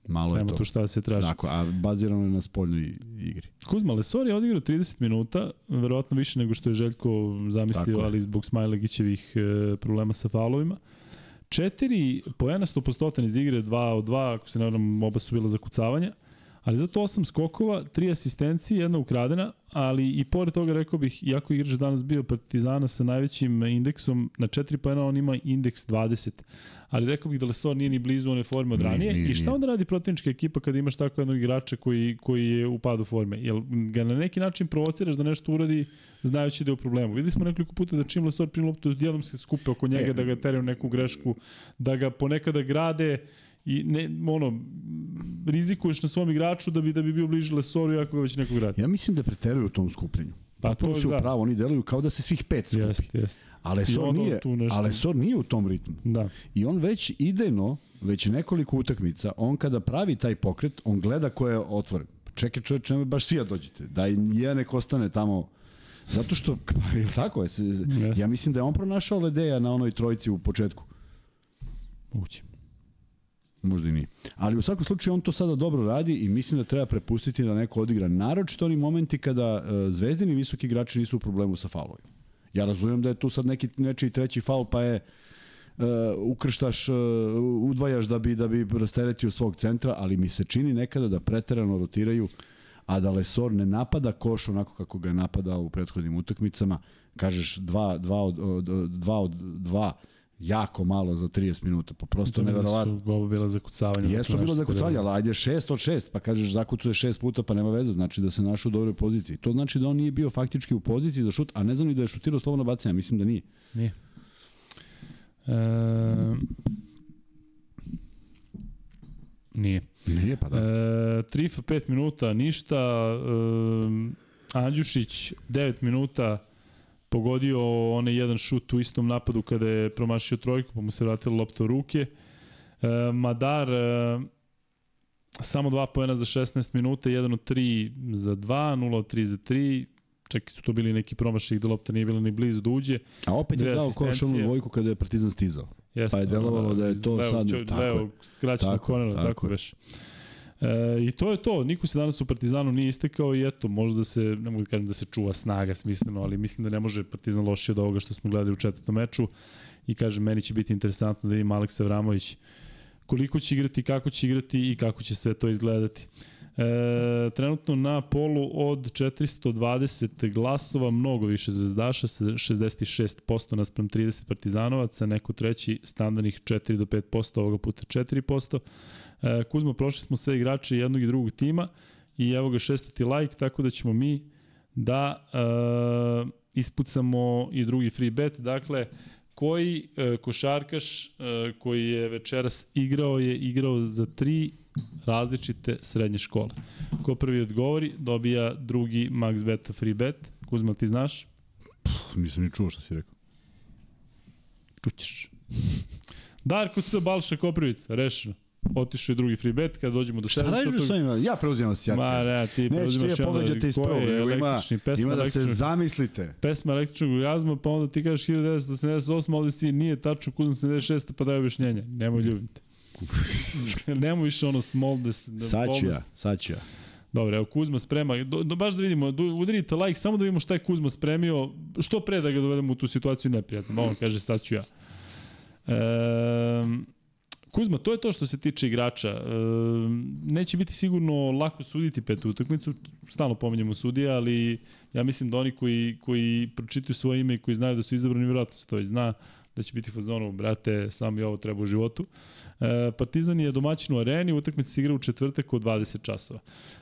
Malo je nema to. tu šta da se traži. Tako, a bazirano je na spoljnoj igri. Kuzma Lesor je odigrao 30 minuta, verovatno više nego što je Željko zamislio, Tako je. ali zbog Smajlegićevih e, problema sa faulovima. Četiri poena 100% iz igre, 2 od 2, ako se ne varam, oba su bila za kucavanja, ali zato osam skokova, tri asistencije, jedna ukradena, ali i pored toga rekao bih, iako je igrač danas bio Partizana sa najvećim indeksom, na 4 poena on ima indeks 20, ali rekao bih da Lesor nije ni blizu one forme od Nije, ranije. nije, I šta nije. onda radi protivnička ekipa kada imaš tako jednog igrača koji, koji je u padu forme? Jel ga na neki način provociraš da nešto uradi znajući da je u problemu? Videli smo nekoliko puta da čim Lesor prima loptu, dijelom se skupe oko njega, E. da ga teraju neku grešku, da ga ponekada grade i ne, ono, rizikuješ na svom igraču da bi da bi bio bliže Lesoru iako ga već neko gradi. Ja mislim da preteruju u tom skupljenju. Pa to su da. upravo, oni deluju kao da se svih pet skupi. Jeste, jeste. A I Lesor onda nije, tu nešto- a Lesor nije u tom ritmu. Da. I on već idejno, već nekoliko utakmica, on kada pravi taj pokret, on gleda ko je otvoren. Čekaj čovječ, nemoj baš svi da dođete. Da i jedan nek ostane tamo Zato što, [laughs] pa, je tako je, ja mislim da je on pronašao Ledeja na onoj trojici u početku. Moguće. Možda i nije. Ali u svakom slučaju on to sada dobro radi i mislim da treba prepustiti da neko odigra. Naročito oni momenti kada uh, zvezdini visoki igrači nisu u problemu sa faulovima. Ja razumem da je tu sad neki nečiji treći faul pa je uh, ukrštaš, uh, udvajaš da bi da bi rasteretio svog centra, ali mi se čini nekada da preterano rotiraju a da Lesor ne napada koš onako kako ga je napadao u prethodnim utakmicama. Kažeš dva, dva, od, od, dva od dva jako malo za 30 minuta. Pa prosto neverovatno. Su goba bila za kucavanje. Jesu bilo za kucanje, ali ajde 6 od 6, pa kažeš zakucuje 6 puta, pa nema veze, znači da se našao u dobroj poziciji. To znači da on nije bio faktički u poziciji za šut, a ne znam ni da je šutirao slobodno bacanje, mislim da nije. Nije. E, nije. Nije, pa da. E, Trifa 5 minuta, ništa. E, Andjušić 9 minuta pogodio onaj jedan šut u istom napadu kada je promašio trojku, pa mu se vratila lopta u ruke. E, Madar e, samo dva poena za 16 minuta, 1 od 3 za 2, 0 od 3 za 3. Čak su to bili neki promašaj da lopta nije bila ni blizu da uđe. A opet je dao koš asistencije. onu dvojku kada je Partizan stizao. Jeste, Pa je delovalo da je to sad- čo- tako levo, je. skraćeno Tako, tako, tako tako je. već. E, I to je to. Niko se danas u Partizanu nije istekao i eto, možda se, ne mogu da kažem da se čuva snaga smisleno, ali mislim da ne može Partizan lošije od ovoga što smo gledali u četvrtom meču i kažem, meni će biti interesantno da vidim Aleksa Vramović koliko će igrati, kako će igrati i kako će sve to izgledati. E, trenutno na polu od 420 glasova, mnogo više zvezdaša, sa 66% naspram 30 partizanovaca, neko treći standardnih 4 do 5%, ovoga puta 4%. E, Kuzma, prošli smo sve igrače jednog i drugog tima i evo ga 600 like, tako da ćemo mi da e, ispucamo i drugi free bet. Dakle, koji e, košarkaš e, koji je večeras igrao je igrao za tri različite srednje škole. Ko prvi odgovori, dobija drugi Max Beta free bet. Kuzma, ti znaš? Pff, nisam ni čuo što si rekao. Čućeš. Darko C. Balša Koprivica, rešeno. Otišao je drugi free bet, kada dođemo do Šta radiš s ovim? Ja preuzimam asocijacije. Ma ne, ti preuzimaš je pogađate iz prvog, nego ima, ima da se zamislite. pesma električnog orgazma, pa onda ti kažeš 1988, ovde si nije tačno kuzam 76, pa daj objašnjenje. Nemoj ljubim te. [laughs] [laughs] Nemoj više ono small des, da Sad ću ja, boldness. sad ću ja. Dobro, evo Kuzma sprema, do, do, baš da vidimo, do, udarite like, samo da vidimo šta je Kuzma spremio, što pre da ga dovedemo u tu situaciju neprijatno. On kaže sad ću ja. E, Kuzma, to je to što se tiče igrača. E, neće biti sigurno lako suditi petu utakmicu, stalno pominjamo sudije, ali ja mislim da oni koji, koji pročitaju svoje ime i koji znaju da su izabrani, vjerojatno se to i zna, da će biti fazonu, brate, sam i ovo treba u životu. E, Partizan je domaćin u areni, utakmica se igra u četvrtak od 20 časova.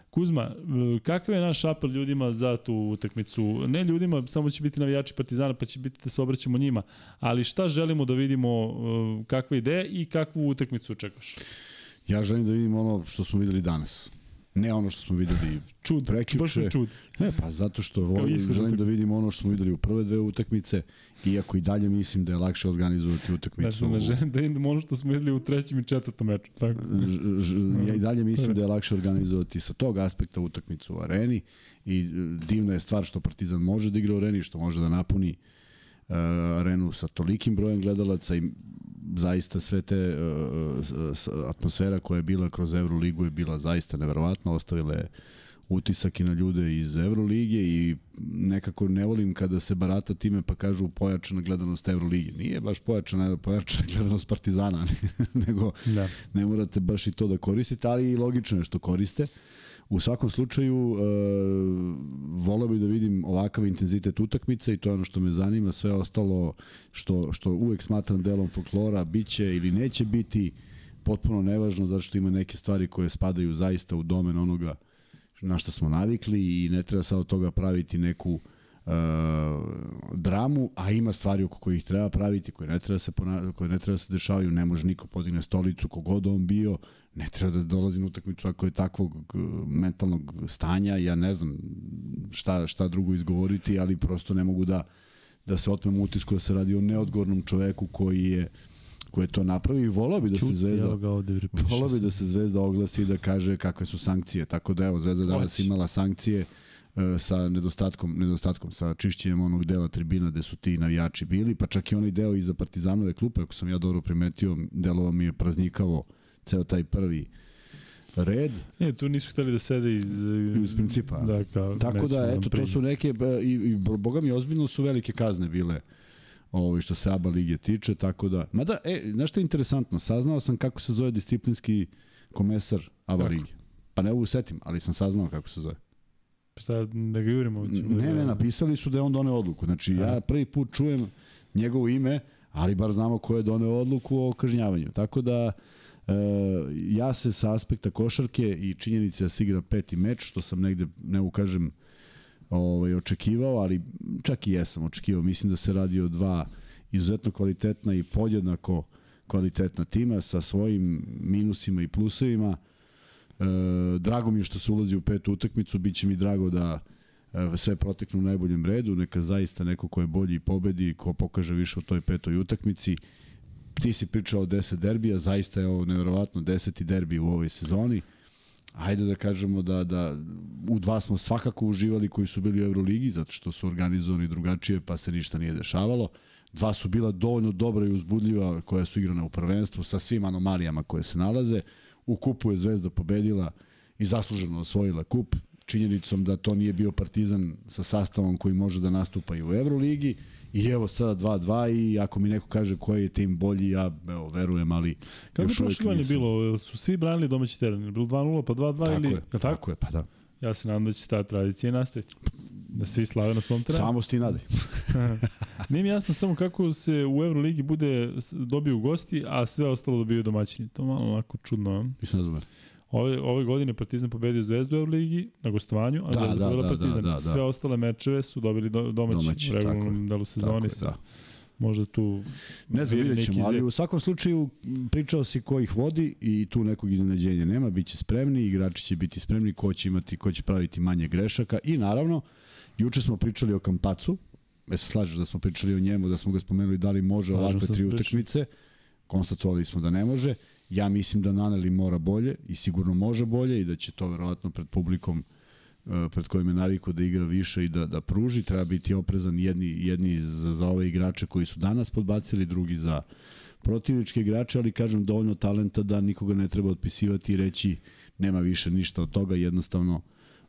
Kuzma, e, kakav je naš apel ljudima za tu utakmicu? Ne ljudima, samo će biti navijači Partizana, pa će biti da se obraćamo njima, ali šta želimo da vidimo, e, kakva ideja i kakvu utakmicu očekaš? Ja želim da vidim ono što smo videli danas. Ne ono što smo videli čud, prekjuče. Baš čud. Ne, pa zato što volim, želim da vidim ono što smo videli u prve dve utakmice, iako i dalje mislim da je lakše organizovati utakmicu. Znači, ne želim da vidim ono što smo videli u trećem i četvrtom meču. Tako. Ž, ž, ja i dalje mislim da je lakše organizovati sa tog aspekta utakmicu u areni i e, divna je stvar što Partizan može da igra u areni, što može da napuni uh, arenu sa tolikim brojem gledalaca i zaista sve te uh, atmosfera koja je bila kroz Euroligu je bila zaista neverovatna, ostavile je utisak i na ljude iz Evrolige i nekako ne volim kada se barata time pa kažu pojačana gledanost Evrolige. Nije baš pojačana, pojačana [laughs] gledanost Partizana, [laughs] nego da. ne morate baš i to da koristite, ali i logično je što koriste. U svakom slučaju, uh, voleo bih da vidim ovakav intenzitet utakmice i to je ono što me zanima. Sve ostalo što, što uvek smatram delom folklora, biće ili neće biti potpuno nevažno, zato što ima neke stvari koje spadaju zaista u domen onoga na što smo navikli i ne treba sad od toga praviti neku uh, dramu, a ima stvari oko kojih treba praviti, koje ne treba da se, koje ne treba da se dešavaju, ne može niko podigne stolicu kogod on bio, ne treba da dolazi na utakmicu ako je takvog uh, mentalnog stanja, ja ne znam šta, šta drugo izgovoriti, ali prosto ne mogu da da se otmem utisku da se radi o neodgovornom čoveku koji je koji je to napravi i volao bi da se Zvezda volao bi da se Zvezda oglasi i da kaže kakve su sankcije. Tako da evo Zvezda danas imala sankcije. uh, sa nedostatkom nedostatkom sa čišćenjem onog dela tribina gde su ti navijači bili, pa čak i onaj deo iza Partizanove klupe, ako sam ja dobro primetio, delovao mi je praznikavo ceo taj prvi red. Ne, tu nisu hteli da sede iz... Iz principa. Da, kao, Tako da, eto, to su neke, e, i, i boga mi, ozbiljno su velike kazne bile ovaj, što se ABA lige tiče, tako da... Mada, e, znaš što je interesantno? Saznao sam kako se zove disciplinski komesar ABA lige. Pa ne mogu setim, ali sam saznao kako se zove. Šta, da ga jurimo? Ne, ne, da- napisali su da je on doneo odluku. Znači, ja prvi put čujem njegovo ime, ali bar znamo ko je doneo odluku o kažnjavanju. Tako da, e, ja se sa aspekta košarke i činjenice da se igra peti meč, što sam negde, ne ukažem, ovaj, očekivao, ali čak i jesam očekivao. Mislim da se radi o dva izuzetno kvalitetna i podjednako kvalitetna tima sa svojim minusima i plusevima. E, drago mi je što se ulazi u petu utakmicu, bit će mi drago da e, sve proteknu u najboljem redu, neka zaista neko ko je bolji i pobedi, ko pokaže više u toj petoj utakmici. Ti si pričao o 10 derbija, zaista je ovo nevjerovatno deseti derbi u ovoj sezoni ajde da kažemo da, da u dva smo svakako uživali koji su bili u Euroligi, zato što su organizovani drugačije, pa se ništa nije dešavalo. Dva su bila dovoljno dobra i uzbudljiva koja su igrana u prvenstvu sa svim anomalijama koje se nalaze. U kupu je Zvezda pobedila i zasluženo osvojila kup, činjenicom da to nije bio Partizan sa sastavom koji može da nastupa i u Euroligi. I evo sada 2-2 i ako mi neko kaže koji je tim bolji, ja evo, verujem, ali Kako još uvijek nisam. bilo? Su svi branili domaći teren? Bilo 2-0 pa 2-2 ili... Je, tako? tako je, pa da. Ja se nadam da će ta tradicija nastaviti. Da svi slave na svom terenu. Samo sti nadaj. [laughs] Nije mi jasno samo kako se u Euroligi bude dobiju gosti, a sve ostalo dobiju domaćini. To malo onako čudno. Nisam razumio. Ove, ove godine Partizan pobedio Zvezdu u Euroligi na gostovanju, a da, Zvezda da, pobedila da, Partizan. Da, da, da. Sve ostale mečeve su dobili do, domaći, domaći u regularnom delu sezoni. Tako je, da. Možda tu ne znam, vidjet ćemo, ali u svakom slučaju pričao si ko ih vodi i tu nekog iznenađenja nema, bit će spremni, igrači će biti spremni, ko će imati, ko će praviti manje grešaka i naravno, juče smo pričali o Kampacu, e se slažeš da smo pričali o njemu, da smo ga spomenuli da li može ovakve tri utakmice, konstatovali smo da ne može, Ja mislim da Naneli mora bolje i sigurno može bolje i da će to verovatno pred publikom e, pred kojim je naviku da igra više i da, da pruži. Treba biti oprezan jedni, jedni za, za ove igrače koji su danas podbacili, drugi za protivničke igrače, ali kažem dovoljno talenta da nikoga ne treba otpisivati i reći nema više ništa od toga, jednostavno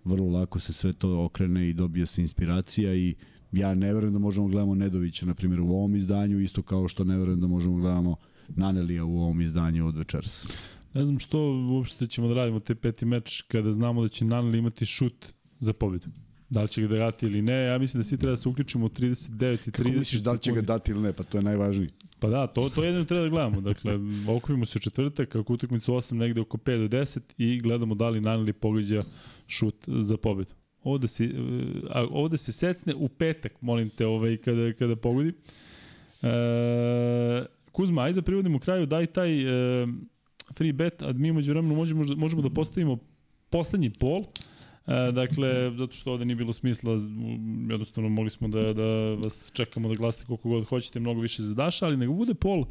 vrlo lako se sve to okrene i dobije se inspiracija i ja ne verujem da možemo gledamo Nedovića, na primjer, u ovom izdanju, isto kao što ne verujem da možemo gledamo Nanelija u ovom izdanju od večeras. Ne znam što uopšte ćemo da radimo te peti meč kada znamo da će Naneli imati šut za pobedu. Da li će ga dati ili ne, ja mislim da svi treba da se uključimo u 39 i 30 Kako misliš da li će ga dati ili ne, pa to je najvažnije. Pa da, to, to jedino treba da gledamo. Dakle, [laughs] okupimo se četvrtak, kako utakmicu 8 negde oko 5 do 10 i gledamo da li Naneli pogađa šut za pobedu. Ovde se, a, ovde se secne u petak, molim te, ovaj, kada, kada pogodi. E, Kuzma, ajde da privodimo kraju, daj taj e, free bet, a mi umeđu vremenu možemo, možemo da postavimo poslednji pol. E, dakle, zato što ovde nije bilo smisla, jednostavno mogli smo da, da vas čekamo da glasite koliko god hoćete, mnogo više za Daša, ali nego bude pol,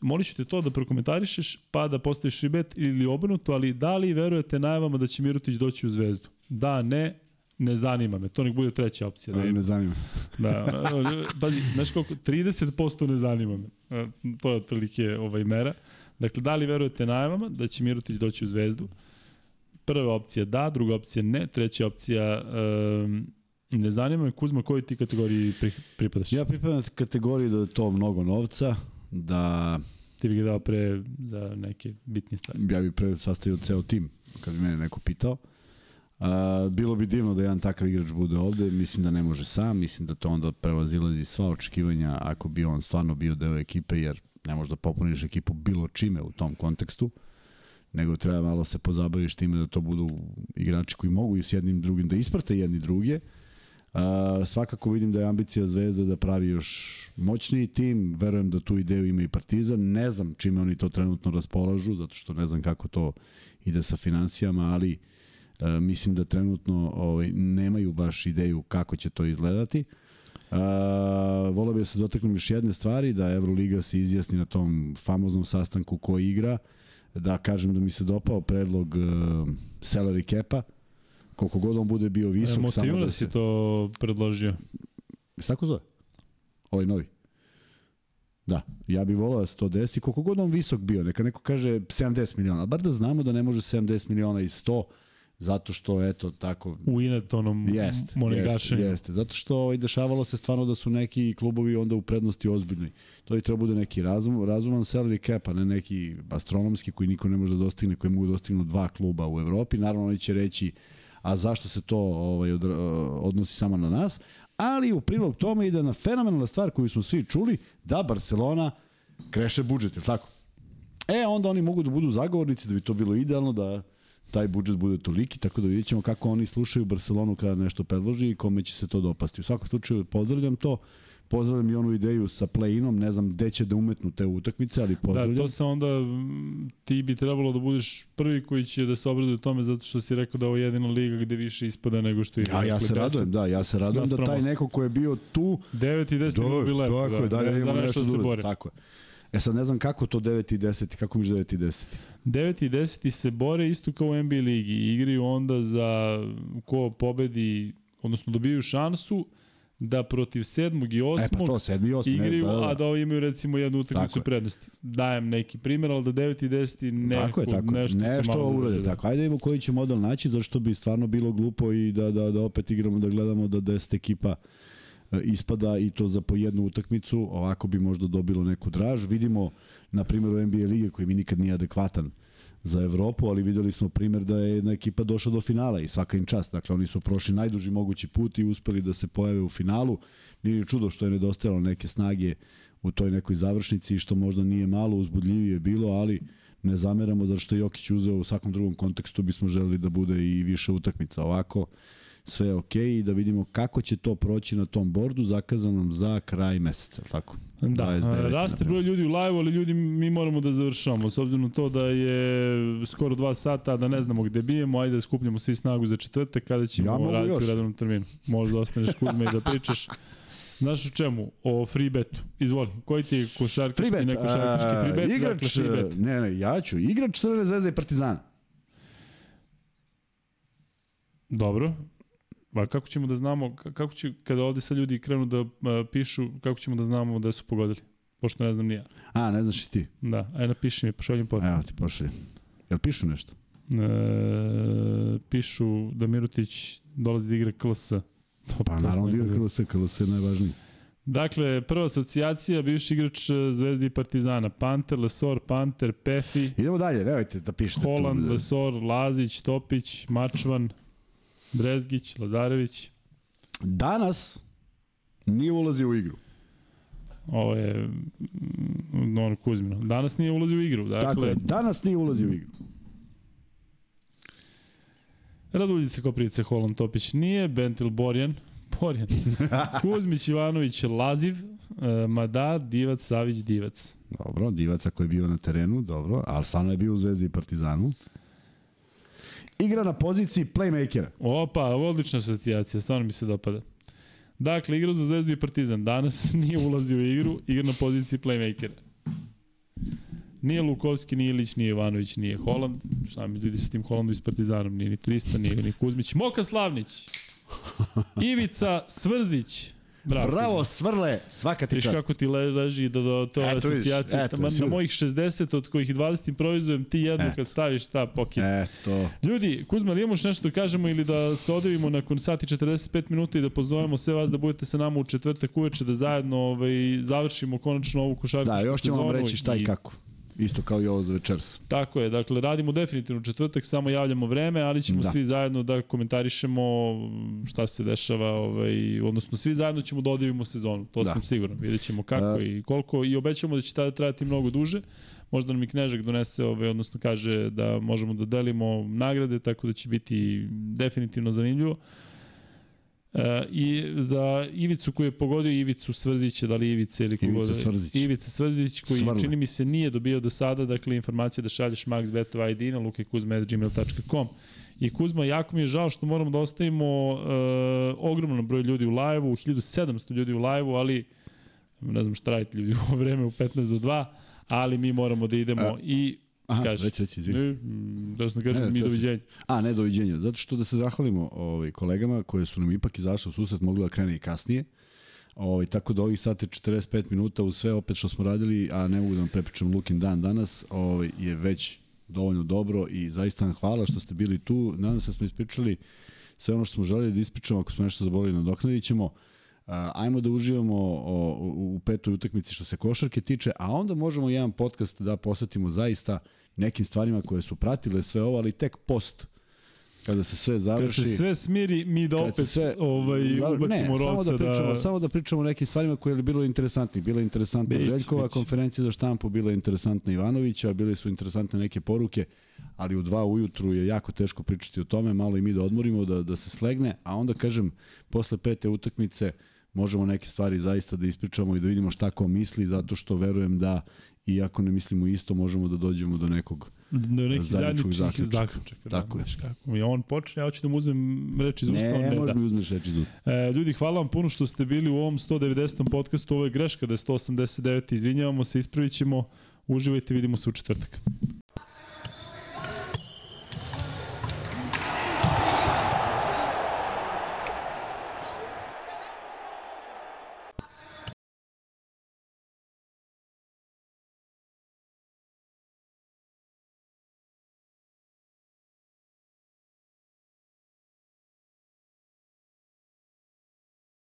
molit ću te to da prokomentarišeš, pa da postaviš ribet ili obrnuto, ali da li verujete najavama da će Mirotić doći u zvezdu? Da, ne, ne zanima me. To nek bude treća opcija. Da ne zanima. [laughs] Da, pazi, znaš koliko, 30% ne zanima me. E, to je otprilike ovaj mera. Dakle, da li verujete najavama da će Mirotić doći u zvezdu? Prva opcija da, druga opcija ne, treća opcija um, ne zanima me Kuzma koji ti kategoriji pri, pripadaš? Ja pripadam kategoriji da je to mnogo novca, da... Ti bi ga dao pre za neke bitne stvari. Ja bi pre sastavio ceo tim, kad bi mene neko pitao. Uh, bilo bi divno da jedan takav igrač bude ovde, mislim da ne može sam, mislim da to onda prevazilazi sva očekivanja ako bi on stvarno bio deo ekipe, jer ne možeš da popuniš ekipu bilo čime u tom kontekstu. Nego treba malo se pozabaviš time da to budu igrači koji mogu i s jednim drugim da isprate jedni druge. Uh, svakako vidim da je ambicija Zvezda da pravi još moćniji tim, verujem da tu ideju ima i Partizan, ne znam čime oni to trenutno raspolažu, zato što ne znam kako to ide sa financijama, ali uh, mislim da trenutno ovaj, nemaju baš ideju kako će to izgledati. Volio bih da se dotaknem još jedne stvari, da Euroliga se izjasni na tom famoznom sastanku ko igra, uh, da kažem da mi se dopao predlog uh, salary cap-a, koliko god on bude bio visok. E, samo da se... si to predložio. Se tako zove? Ovaj novi. Da, ja bih volao da se to desi, koliko god on visok bio, neka neko kaže 70 miliona, bar da znamo da ne može 70 miliona i 100, zato što eto tako u Inetonom jest, jeste, jeste, zato što ovaj dešavalo se stvarno da su neki klubovi onda u prednosti ozbiljnoj. To i treba bude neki razum, razuman salary cap, a ne neki astronomski koji niko ne može da dostigne, koji mogu da dostignu dva kluba u Evropi. Naravno oni će reći a zašto se to ovaj odnosi samo na nas, ali u prilog tome ide na fenomenalna stvar koju smo svi čuli, da Barcelona kreše budžet, je tako? E, onda oni mogu da budu zagovornici da bi to bilo idealno da taj budžet bude toliki, tako da vidjet ćemo kako oni slušaju Barcelonu kada nešto predloži i kome će se to dopasti. U svakom slučaju pozdravljam to, pozdravljam i onu ideju sa play-inom, ne znam gde će da umetnu te utakmice, ali pozdravljam. Da, to se onda, ti bi trebalo da budeš prvi koji će da se obraduje tome zato što si rekao da ovo je jedina liga gde više ispada nego što igra. Ja, ja se radujem, da, ja se radujem da taj neko ko je bio tu... 9 i 10 bi lepo, tako da, da, da, da, nešto da se bore. Tako je. E sad ne znam kako to 9 i 10, kako miš 9 i 10? 9 i 10 se bore isto kao u NBA ligi. Igraju onda za ko pobedi, odnosno dobiju šansu da protiv sedmog i osmog e, pa to, sedmi i osmi, igraju, ne, da, da. a da ovi imaju recimo jednu utakmicu prednosti. Dajem neki primjer, ali da 9 i 10 nekako, tako je, tako. nešto, nešto se malo urade. Tako, ajde imamo koji će model naći, zašto bi stvarno bilo glupo i da, da, da opet igramo, da gledamo da 10 ekipa ispada i to za po jednu utakmicu, ovako bi možda dobilo neku draž. Vidimo na primjeru NBA lige koji mi nikad nije adekvatan za Evropu, ali videli smo primjer da je jedna ekipa došla do finala i svaka im čast. Dakle, oni su prošli najduži mogući put i uspeli da se pojave u finalu. Nije čudo što je nedostajalo neke snage u toj nekoj završnici, što možda nije malo uzbudljivije bilo, ali ne zameramo zato što je Jokić uzeo u svakom drugom kontekstu bismo želeli da bude i više utakmica. Ovako, sve je okej okay i da vidimo kako će to proći na tom bordu zakazanom za kraj meseca, tako? Da, raste broj ljudi u live, ali ljudi mi moramo da završamo, s obzirom na to da je skoro dva sata, da ne znamo gde bijemo, ajde da skupljamo svi snagu za četvrtak, kada ćemo ja raditi još. u redovnom terminu. Možda ostaneš kudme i da pričaš. Znaš o čemu? O free betu. Izvoli. Koji ti je košarkaški, free bet, ne košarkaški free bet? Igrač, dakle free bet. ne, ne, ja ću. Igrač Crvene zvezde i Partizana. Dobro. Pa kako ćemo da znamo, kako će, kada ovde sa ljudi krenu da uh, pišu, kako ćemo da znamo da su pogodili? Pošto ne znam ni ja. A, ne znaš i ti? Da, aj napiši mi, pošaljem poruku. Evo ti pošaljem. Jel pišu nešto? E, pišu da Mirutić dolazi da igra KLS. To, pa to naravno da igra KLS, KLS je najvažniji. Dakle, prva asocijacija, bivši igrač e, Zvezdi i Partizana, Panter, Lesor, Panter, Pefi. Idemo dalje, nemojte da pišete. Holand, tu. Lesor, Lazić, Topić, Mačvan, Brezgić, Lazarević. Danas nije ulazi u igru. ovo je mm, ono Kuzmino. Danas nije ulazio u igru. Dakle, Tako je, danas nije ulazio u igru. Raduljica Koprivice, Holand Topić nije, Bentil Borjan, [laughs] Borjan, Kuzmić, Ivanović, Laziv, e, Mada, Divac, Savić, Divac. Dobro, Divac ako je bio na terenu, dobro, ali stvarno je bio u Zvezdi i Partizanu. Igra na poziciji playmakera. Opa, odlična asocijacija, stvarno mi se dopada. Dakle, igrao za Zvezdu i Partizan. Danas [laughs] nije ulazio u igru, igra na poziciji playmakera. Nije Lukovski, nije Ilić, nije Ivanović, nije Holand. Šta mi ljudi sa tim Holandom i s Partizanom? Nije ni Trista, nije ni Kuzmić. Moka Slavnić. Ivica Svrzić. Bravo, Bravo. Svrle, svaka ti Viš čast. kako ti le, leži do, do to Eto, vidiš, asocijacije. eto, na mojih 60, od kojih 20 improvizujem, ti jednu E. kad staviš, ta pokid. Eto. Ljudi, Kuzma, ali imamo još nešto da kažemo ili da se odevimo nakon sati 45 minuta i da pozovemo sve vas da budete sa nama u četvrtak uveče da zajedno ovaj, završimo konačno ovu košarkašku Da, još ćemo vam reći šta i kako. Isto kao i ovo za večeras. Tako je, dakle radimo definitivno četvrtak, samo javljamo vreme, ali ćemo Da. svi zajedno da komentarišemo šta se dešava, ovaj, odnosno svi zajedno ćemo da odjavimo sezonu, to Da. sam siguran, vidjet ćemo kako Da. i koliko i obećamo da će tada trajati mnogo duže, možda nam i Knežak donese, ovaj, odnosno kaže da možemo da delimo nagrade, tako da će biti definitivno zanimljivo. E, I za Ivicu koji je pogodio Ivicu Svrzića, da li Ivice ili kogo Ivica Svrzić. Ivica Svrzić koji Svrle. čini mi se nije dobio do sada, dakle informacija da šalješ Max Betov ID na lukekuzma.gmail.com I Kuzma, jako mi je žao što moramo da ostavimo uh, ogromno broj ljudi u live-u, 1700 ljudi u live-u, ali ne znam šta radite ljudi u vreme u 15 do 2, ali mi moramo da idemo A, i Aha, Kaži. reci, reci, izvini. Ne, da sam kažem Ne, mi to- doviđenja. A, ne, doviđenja. Zato što da se zahvalimo ovaj, kolegama koje su nam ipak izašle u susret, mogli da krene i kasnije. Ovaj, tako da ovih sati 45 minuta uz sve opet što smo radili, a ne mogu da vam prepričam Lukin dan danas, ovaj, je već dovoljno dobro i zaista vam hvala što ste bili tu. Nadam se da smo ispričali sve ono što smo želeli da ispričamo, ako smo nešto zaboravili nadoknadit ćemo. Uh, ajmo da uživamo u, u petoj utakmici što se košarke tiče, a onda možemo jedan podcast da posvetimo zaista nekim stvarima koje su pratile sve ovo, ali tek post kada se sve završi. se sve smiri, mi da opet sve- ovaj, Da, ubacimo ne, samo rovca da pričamo, da... samo da pričamo o nekim stvarima koje je bilo interesantni. Bila je interesantna Biće, Željkova biće. konferencija za štampu, bila je interesantna Ivanovića, bile su interesantne neke poruke, ali u dva ujutru je jako teško pričati o tome, malo i mi da odmorimo, da, da se slegne, a onda kažem, posle pete utakmice možemo neke stvari zaista da ispričamo i da vidimo šta ko misli, zato što verujem da iako ne mislimo isto, možemo da dođemo do nekog do neki zajedničkog zajedničkih zaključka. zaključaka. Tako da, je. kako. I on počne, ja hoću da mu uzmem reč iz usta, Ne, ne možeš da. mi uzmeš reći iz usta. E, ljudi, hvala vam puno što ste bili u ovom 190. podcastu. Ovo je greška da je 189. Izvinjavamo se, ispravit ćemo. Uživajte, vidimo se u četvrtak.